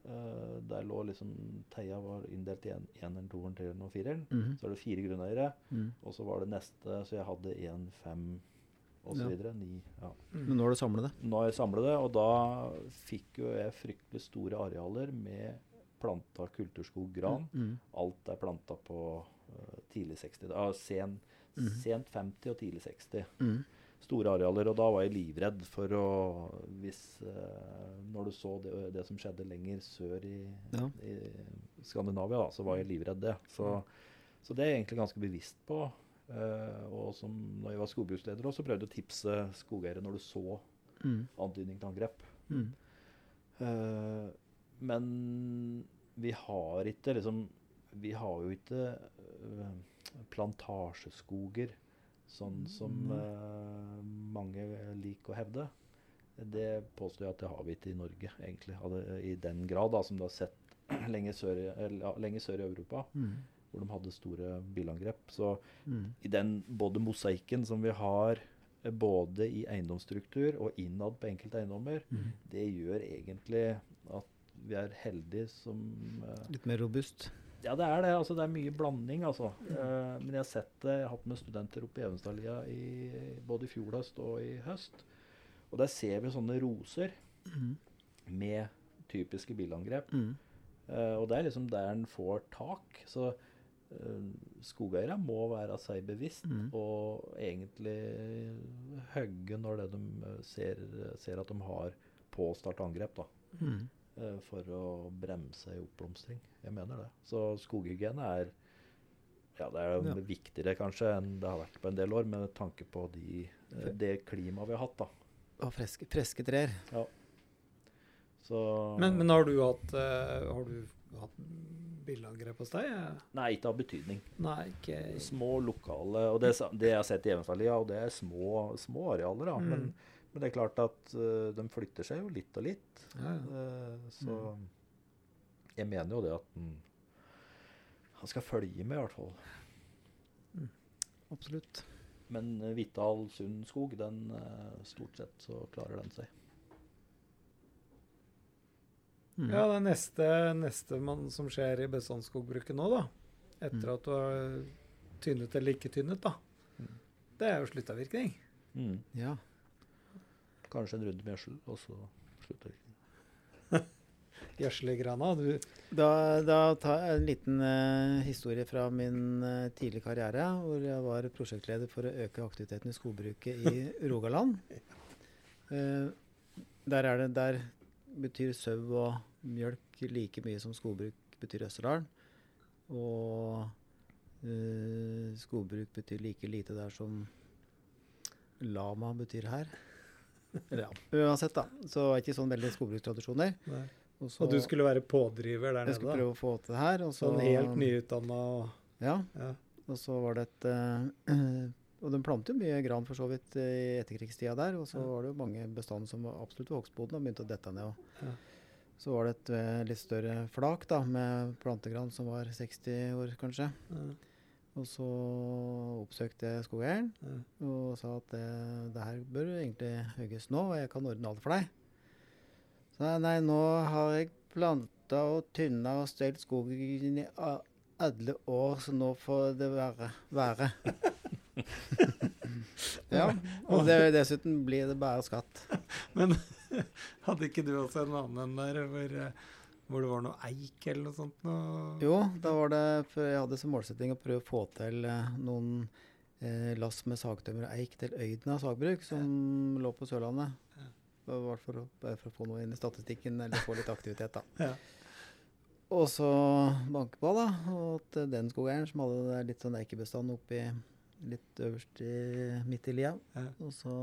Uh, der lå liksom Teia var inndelt i en- eneren, toeren, treeren og fireren. Mm. Så var det fire grunneiere, Mm. og så var det neste, så jeg hadde én, fem osv. Ja. videre. Ni. Ja. Mm. Men nå har du samlet det? Nå har jeg samlet det, og da fikk jo jeg fryktelig store arealer med planta kulturskog gran. Mm. Alt er planta på uh, tidlig 60, uh, sen, Mhm. sent 50 og tidlig 60. Mm. Store arealer, og da var jeg livredd for å Hvis uh, Når du så det, det som skjedde lenger sør i, Ja. i Skandinavia, da, så var jeg livredd det. Så, så det er jeg egentlig ganske bevisst på. Uh, og som når jeg var skogbruksleder også, så prøvde jeg å tipse skogeiere når du så Mm. antydning til angrep. Mm. Uh, men vi har ikke liksom Vi har jo ikke plantasjeskoger sånn som uh, mange liker å hevde. Det påstår jeg at det har vi ikke i Norge, egentlig. I den grad da, som du har sett [CLEARS THROAT] lenger sør, lenger sør i Europa, Mm. hvor de hadde store bilangrep. Så Mm. i den både mosaikken som vi har eh, både i eiendomsstruktur og innad på enkelte eiendommer, Mm. det gjør egentlig at vi er heldige som uh, Litt mer robust? Ja, det er det. altså Det er mye blanding, altså. Eh, men jeg har sett det. Jeg har hatt med studenter oppe i Evenstadlia i, både i fjor høst og i høst. Og der ser vi sånne roser Mm. med typiske bilangrep. Mm. Uh, og det er liksom der en får tak. Så uh, skogeiere må være seg bevisst Mm. og egentlig hogge når det de ser, ser at de har påstarta angrep. da. Mm. Eh, For å bremse en oppblomstring. Jeg mener det. Så skoghygiene er ja, det er Ja. viktigere kanskje enn det har vært på en del år, med tanke på de, eh, det klimaet vi har hatt. da. Og freske, freske trær. Så Men, men har du hatt uh, Har du hatt billeangrep hos deg? Nei, ikke av betydning. Nei, ikke Små lokale Og det, det jeg har sett i Evenstadlia, og det er små, små arealer, da. Mm. Men, men det er klart at uh, de flytter seg jo litt og litt. ja, ja. Uh, så jeg mener jo det at den, han skal følge med, i hvert fall. Absolutt. Men eh, Vittal sunn skog, den eh, stort sett så klarer den seg. Mm. Ja, det neste, neste man, som skjer i bestandsskogbruket nå, da, etter Mm. at du har tynnet eller ikke tynnet, da, Mm. det er jo sluttavvirkning. Mm. Ja. Kanskje en runde med gjødsel, og så slutter det. [LAUGHS] Gjødsel grana. Du, Da, da tar jeg en liten uh, historie fra min uh, tidlige karriere, hvor jeg var prosjektleder for å øke aktiviteten i skogbruket i [LAUGHS] Rogaland. Uh, der, er det, der betyr sau og mjølk like mye som skogbruk betyr Østerdalen. Og eh, skogbruk betyr like lite der som lama betyr her. Eller ja, uansett, da. Så er det ikke sånn veldig skogbrukstradisjoner. Og, så, Og du skulle være pådriver der nede? jeg skulle prøve å få til det her. Og så, Sånn helt nyutdanna og Ja, ja. og så var det et eh, [CLEARS THROAT] Og de plantet jo mye gran for så vidt i etterkrigstida der. Og så Ja. var det jo mange bestand som var absolutt var og begynte å dette ned. Og Ja. Så var det et eh, litt større flak da, med plantegran som var 60 år kanskje. Ja. Og så oppsøkte jeg skogeieren Ja. og sa at det, det her bør egentlig hugges nå, og jeg kan ordne alt for deg. Så nei, nå har jeg planta og tynna og stelt skogen i alle år, så nå får det være. være. [LAUGHS] ja, og det, dessuten blir det bare skatt. [LAUGHS] Men hadde ikke du også en annen der hvor, eh, hvor det var noe eik eller noe sånt? Noe? Jo, da var det jeg hadde som målsetting å prøve å få til eh, noen eh, lass med sagtømmer og eik til Øydna sagbruk, som lå på Sørlandet. Ja. Det var for bare for å få noe inn i statistikken, eller få litt aktivitet, da. [LAUGHS] Ja. Og så banke på, da. Og at den skogeieren som hadde litt sånn eikebestand oppi litt øverst i, midt i lia. Ja. Og så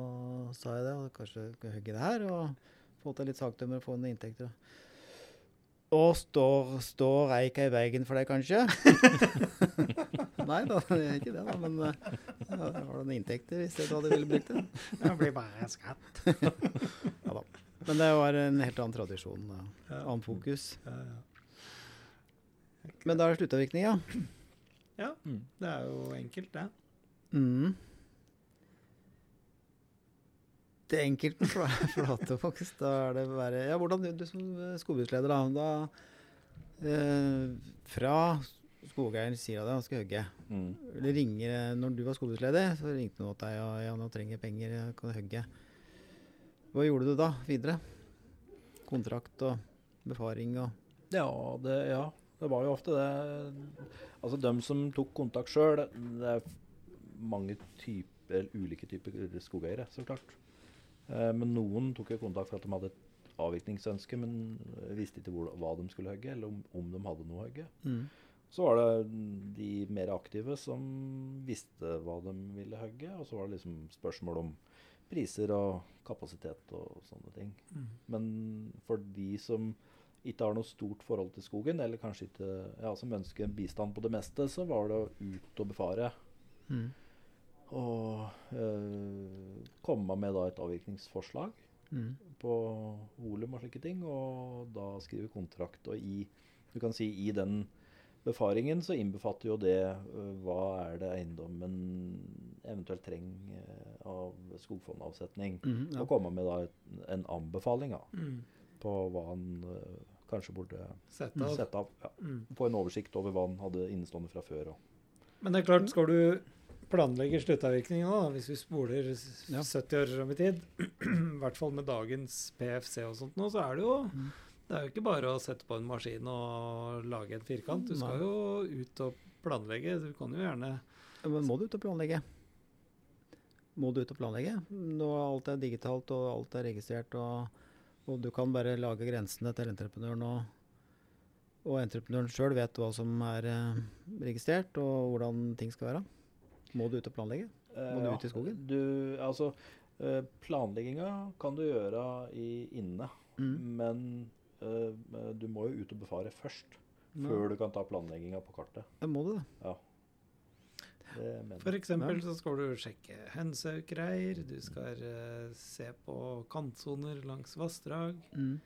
sa jeg det, og kanskje hogge det her og få til litt sagtømmer og få noen inntekter. Og står, står eika i veien for deg, kanskje? [LAUGHS] Nei da, det er ikke det, da. Men eh, ja, har du noen inntekter hvis du hadde ville brukt det? Det blir bare skatt. [LAUGHS] Ja da. Men det var en helt annen tradisjon. da. Ja. Annen fokus. Ja, ja. Men da er det sluttavvirkning, ja. ja, Mm. det er jo enkelt, det. Mm. Det enkelte [LAUGHS] flatehogst. Da er det bare Ja, hvordan du som skogbruksleder, da. da eh, fra skogeieren sier at han skal hogge, Mm. Det ringer når du var skogbruksleder, så ringte noen til deg og ja, nå trenger jeg penger, jeg kan hogge. Hva gjorde du da videre? Kontrakt og befaring og Ja, det, ja, det var jo ofte det. Altså, dem som tok kontakt sjøl, det er mange typer, ulike typer skogeiere, så klart. Eh, men noen tok jo kontakt for at de hadde et avvirkningsønske, men visste ikke hvor, hva de skulle hogge, eller om, om de hadde noe å hogge. mm. Så var det de mer aktive som visste hva de ville hogge, og så var det liksom spørsmål om priser og kapasitet og sånne ting. Mm. Men for de som ikke har noe stort forhold til skogen, eller kanskje ikke ja, som ønsker bistand på det meste, så var det å ut og befare. Mm. Og eh, komme med da et avvirkningsforslag Mm. på volum og slike ting, og da skrive kontrakt. Og i, du kan si i den befaringen så innbefatter jo det øh, hva er det eiendommen eventuelt trenger øh, av skogfondavsetning. Mm, ja. Og komme med da et, en anbefaling da, Mm. på hva han øh, kanskje burde sette av. sette av. Ja. Mm. Få en oversikt over hva han hadde innestående fra før. Og. Men det er klart, skal du planlegge sluttavvirkningen nå, hvis vi spoler Ja. 70 år fram i tid, [CLEARS THROAT] i hvert fall med dagens PFC og sånt nå, så er det jo Mm. Det er jo ikke bare å sette på en maskin og lage en firkant. Du skal Nei. jo ut og planlegge. Du kan jo gjerne Men må du ut og planlegge? Må du ut og planlegge? Nå alt er digitalt og alt er registrert, og, og du kan bare lage grensene til entreprenøren. Og, og entreprenøren sjøl vet hva som er eh, registrert, og hvordan ting skal være. Må du ut og planlegge? Må du Eh, ut i skogen? Du, altså, eh, planlegginga kan du gjøre i inne, Mm. men eh, du må jo ut og befare først. Ja. Før du kan ta planlegginga på kartet. Ja, må du det? Ja. For eksempel så skal du sjekke hønseaukreier, du skal uh, se på kantsoner langs vassdrag, Mm.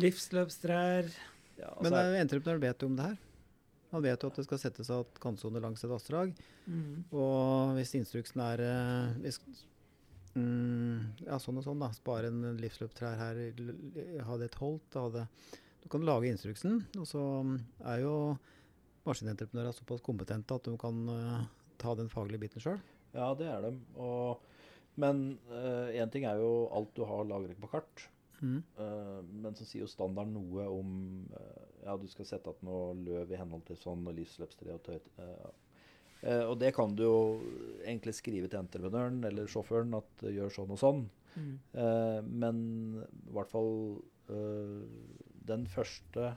livsløpstrær Ja, Men altså, eh, entreprenøren vet jo om det her. Han vet jo at det skal settes av kantsoner langs et vassdrag. mm. Og hvis instruksen er eh, hvis, mm, Ja, sånn og sånn, da. Spare en livsløptrær her, ha det et holdt. Ha det. Du kan lage instruksen, og så mm, er jo maskinentreprenører såpass kompetente at de kan uh, ta den faglige biten sjøl. ja, det er de. Og, men én ting er jo alt du har lagret på kart. Mm. Uh, men så sier jo standarden noe om eh, Ja, du skal sette at noe løv i henhold til sånn og livsløpstre og tøyt. Ja. Uh, og det kan du jo egentlig skrive til entreprenøren eller sjåføren at uh, gjør sånn og sånn. Mm. Uh, men i hvert fall eh, den første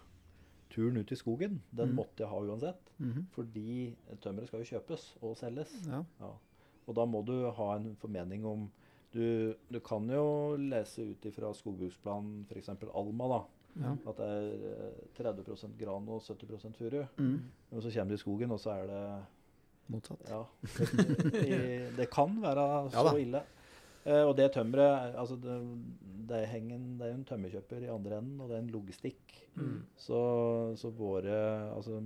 turen ut i skogen, den Mm. måtte jeg ha uansett. Mhm. Fordi tømmeret skal jo kjøpes og selges. Ja. Ja. Og da må du ha en formening om Du, du kan jo lese ut ifra skogbruksplanen f.eks. Alma, da. Ja. At det er eh, 30% gran og 70% furu. Mm. Og så kommer du i skogen, og så er det Motsatt. Ja. Det, det, kan være så ja, ille. Eh, og det tømmeret altså det, det, er hengen, det er jo en tømmerkjøper i andre enden, og det er en logistikk. Mm. Så, så våre Altså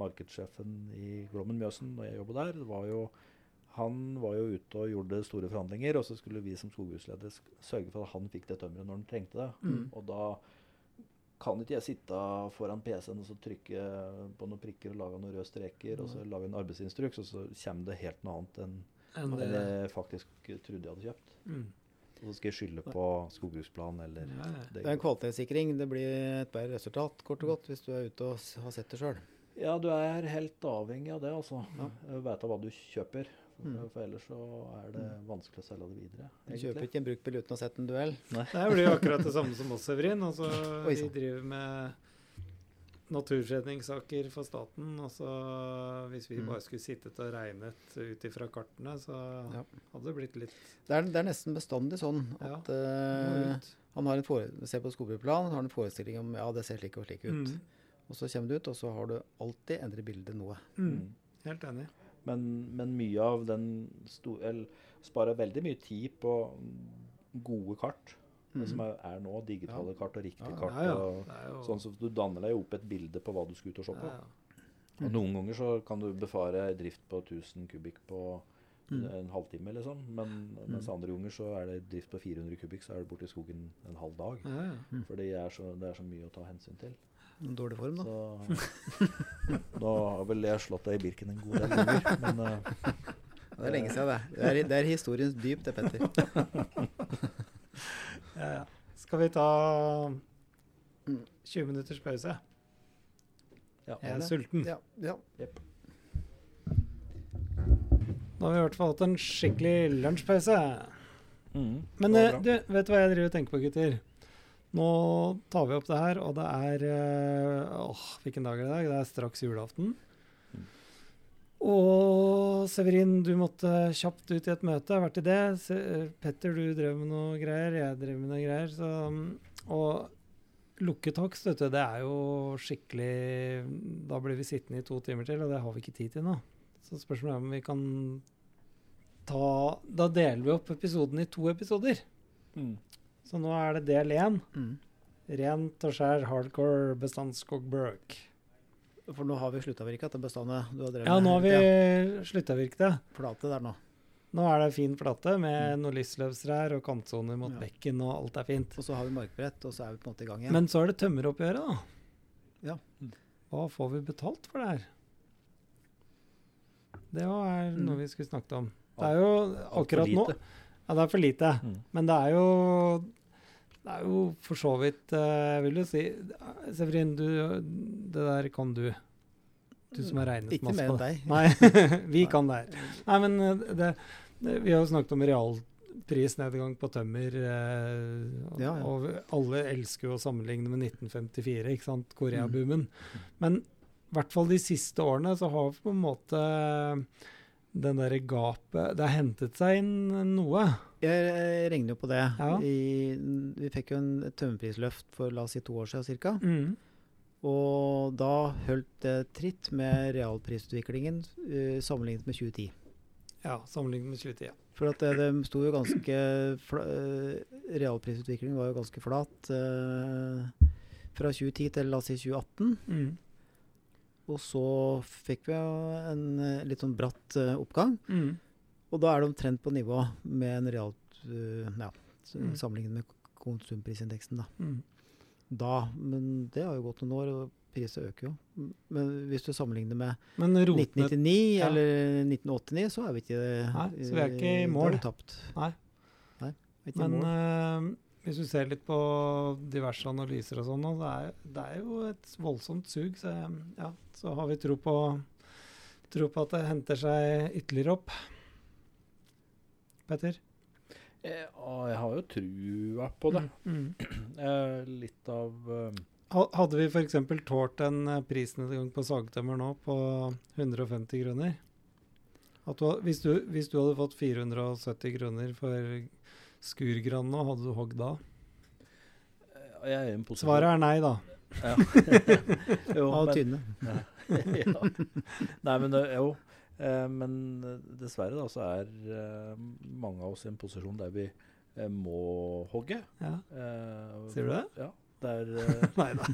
markedssjefen i Glommen Mjøsen, når jeg jobber der, var jo han var jo ute og gjorde store forhandlinger, og så skulle vi som skogbruksledere sørge for at han fikk det tømmeret når han trengte det. Mm. Og da kan ikke jeg sitte foran PC-en og så trykke på noen prikker og lage noen røde streker, og så lage en arbeidsinstruks, og så kommer det helt noe annet enn Enn det. jeg faktisk trodde jeg hadde kjøpt. Mm. Og så skal jeg skylde på skogbruksplanen eller Ja, ja. Det er en kvalitetssikring. Det blir et bedre resultat, kort og godt, hvis du er ute og har sett det sjøl. Ja, du er helt avhengig av det, altså. Ja. Ja. Vite hva du kjøper. For, Mm. for ellers så er det vanskelig å selge det videre. Du egentlig. kjøper ikke en bruktbil uten å ha sett en duell. Det blir jo akkurat det samme som oss, Evrin. Altså, vi driver med naturfredningssaker for staten. Og så hvis vi Mm. bare skulle sittet og regnet ut ifra kartene, så Ja. hadde det blitt litt Det er, det er nesten bestandig sånn at ja, uh, han har en fore, ser på skogbruksplan, har en forestilling om ja, det ser slik og slik ut. Mm. Og så kommer du ut, og så har du alltid endret bildet noe. Mm. Helt enig. Men, men mye av den sparer veldig mye tid på gode kart. Det som er, er nå, digitale kart og riktige Ja, kart. Ja, ja. Og, Det sånn så Du danner deg opp et bilde på hva du skal ut og se på. ja, ja. Og Noen ganger så kan du befare drift på 1000 kubikk på Mm. en halvtime, liksom. Men mens andre ganger så er det drift på 400 kubikk, så er du borte i skogen en halv dag. Ja, ja. For det så, det er så mye å ta hensyn til. En dårlig form, da. Så [LAUGHS] Nå har vel jeg slått deg i Birken en god del ganger, men uh, Det er lenge siden, det. Det er, det er historiens dyp, det, Petter. [LAUGHS] Ja, ja. Skal vi ta Mm. 20 minutters pause? ja. Jeg er sulten. Ja, ja. Nå har vi i hvert fall hatt en skikkelig lunsjpause. Mm, Men eh, du, vet du hva jeg driver og tenker på, gutter? Nå tar vi opp det her, og det er eh, Åh, hvilken dag er det i dag? Det er straks julaften. Og Severin, du måtte kjapt ut i et møte. Jeg har vært i det. Se, Petter, du drev med noe greier. Jeg drev med noe greier. Så, og lukket hogst, vet du, det er jo skikkelig Da blir vi sittende i to timer til, og det har vi ikke tid til nå. Så spørsmålet er om vi kan ta Da deler vi opp episoden i to episoder. Mm. Så nå er det del én. Mm. Rent og skjær hardcore bestandsskogbruk. For nå har vi slutta å virke etter bestandet du har drevet Ja, nå har vi Ja, slutta å virke det. flate der nå. Nå er det fin flate med noen listløvsrær og kantsoner mot Ja. bekken, og alt er fint. Og så har vi markbrett, og så er vi på en måte i gang igjen. Men så er det tømmeroppgjøret, da. Ja. Hva får vi betalt for det her? Det er Mm. noe vi skulle snakket om. Det er jo akkurat nå. Ja, det er for lite. Mm. Men det er jo Det er jo for så vidt eh, Jeg vil jo si Severin, du, det der kan du. Du som har regnet Ikke masse mer enn deg. Nei, [LAUGHS] vi kan det her. Nei, men eh, det, det, vi har jo snakket om realprisnedgang på tømmer. Eh, og, Ja, ja. og alle elsker jo å sammenligne med 1954, ikke sant? Mm. Koreaboomen. Men i hvert fall de siste årene så har vi på en måte den derre gapet Det har hentet seg inn noe. Jeg eh, regner jo på det. Ja. I, vi fikk jo en tømmerprisløft for la oss si to år siden ca. Mm. Og da holdt det tritt med realprisutviklingen uh, sammenlignet med 2010. Ja, sammenlignet med 2010. Ja. For at det, det sto jo ganske fla, uh, Realprisutviklingen var jo ganske flat uh, fra 2010 til la oss si 2018. Mm. Og så fikk vi en eh, litt sånn bratt eh, oppgang. Mm. Og da er det omtrent på nivå med en realt eh, ja, Mm. sammenlignet med konsumprisindeksen. Da. Mm. da. Men det har jo gått noen år, og priser øker jo. Men hvis du sammenligner med rotene 1999 ja. eller 1989, så er vi ikke Nei, så vi er ikke i mål. Tapt. Nei. Nei, ikke i Men mål. Hvis du ser litt på diverse analyser og sånn, det, det er jo et voldsomt sug. Så, ja, så har vi tro på, tro på at det henter seg ytterligere opp. Petter? Eh, jeg har jo trua på det. Mm. [CLEARS THROAT] Eh, litt av eh, Hadde vi f.eks. tålt en prisnedgang på sagtømmer nå på 150 kroner at du, hvis, du, hvis du hadde fått 470 kroner for skurgran nå, hadde du hogd da? Er posisjon Svaret er nei, da. Ja. [LAUGHS] jo, Av tynne. [LAUGHS] ja. Nei, men jo. Eh, men eh, dessverre da, så er eh, mange av oss i en posisjon der vi eh, må hogge. Ja. Eh, Sier du det? Ja. Det er, [LAUGHS] eh, Nei da.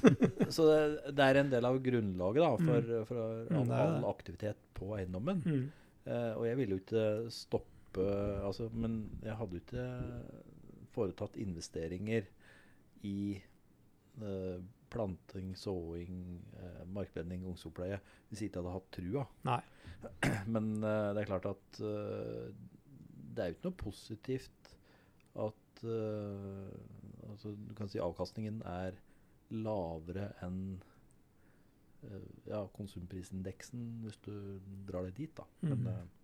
så det, det er en del av grunnlaget da, for, for Mm, all, all aktivitet på eiendommen. Mm. Eh, og jeg ville jo ikke stoppe altså, Men jeg hadde jo ikke foretatt investeringer i uh, planting, såing, uh, markbedding, ungsoppleie hvis jeg ikke hadde hatt trua. Nei. [CLEARS THROAT] Men uh, det er klart at eh, det er jo ikke noe positivt at eh, altså, Du kan si avkastningen er lavere enn eh, ja, konsumprisindeksen, hvis du drar det dit, da. Men, -hmm. eh,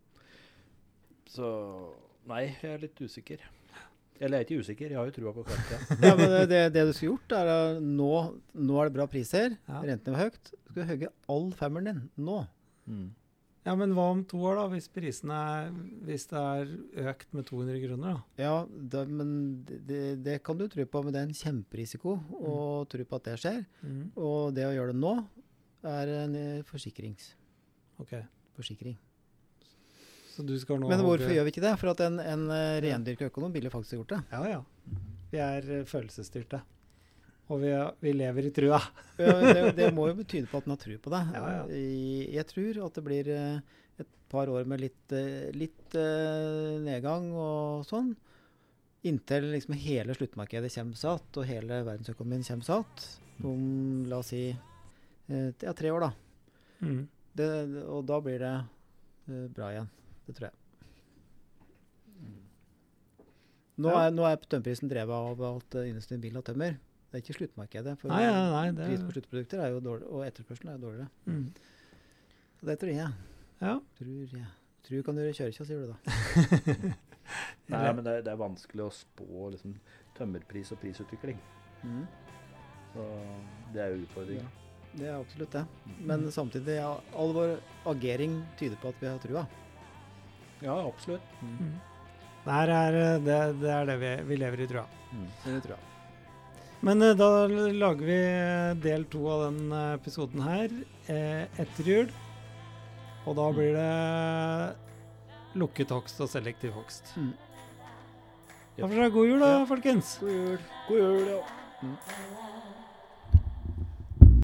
så nei, jeg er litt usikker. Eller jeg er ikke usikker, jeg har jo trua på framtida. [LAUGHS] Ja, men det, det, det du skulle gjort, er at nå, nå er det bra priser. Ja. Rentene var høyt. Du skal hogge all femmeren din nå. Mm. Ja, men hva om to år, da? Hvis prisene er Hvis det er økt med 200 kroner, da? Ja, det, men det, det, kan du tro på, men det er en kjemperisiko å tro på at det skjer. Mm. Og det å gjøre det nå er en eh, forsikrings, OK. forsikring. Så du skal nå Men hvorfor gjør vi ikke det? For at en, en eh, rendyrka økonom ville faktisk gjort det. Ja, ja. Vi er eh, følelsesstyrte. Og vi, er, vi lever i trua. Ja, det, det må jo [LAUGHS] betyde på at en har tru på det. Ja, ja. Jeg tror at det blir eh, et par år med litt, litt nedgang og sånn. Inntil liksom hele sluttmarkedet kommer satt, og hele verdensøkonomien kommer satt. Om la oss si ja, tre år, da. Mm. Det, og da blir det bra igjen. Det tror jeg. Nå er, nå er tømmerprisen drevet av at eh, industrien vil ha tømmer. Det er ikke sluttmarkedet. For Nei, nei, nei. Det, pris på sluttprodukter er jo dårlig, og etterspørselen er jo dårligere. mm. Det tror jeg. Ja. Tror jeg. Tror kan gjøre kjørekja, sier du da. [LAUGHS] Nei, men det, er- det er vanskelig å spå liksom, tømmerpris og prisutvikling. Så det er jo utfordringen. Det er absolutt det. Men samtidig, ja, all vår agering tyder på at vi har trua. Ja, absolutt. Mm. Det, er, eh, det, det er det vi, vi lever i trua. Mm. Det tror jeg. Men eh, da lager vi eh, del to av den episoden her eh, etter jul. Og da blir det lukket hogst og selektiv hogst. Mm. Da får dere ha god jul, da, folkens. God jul. God jul, ja. Mm.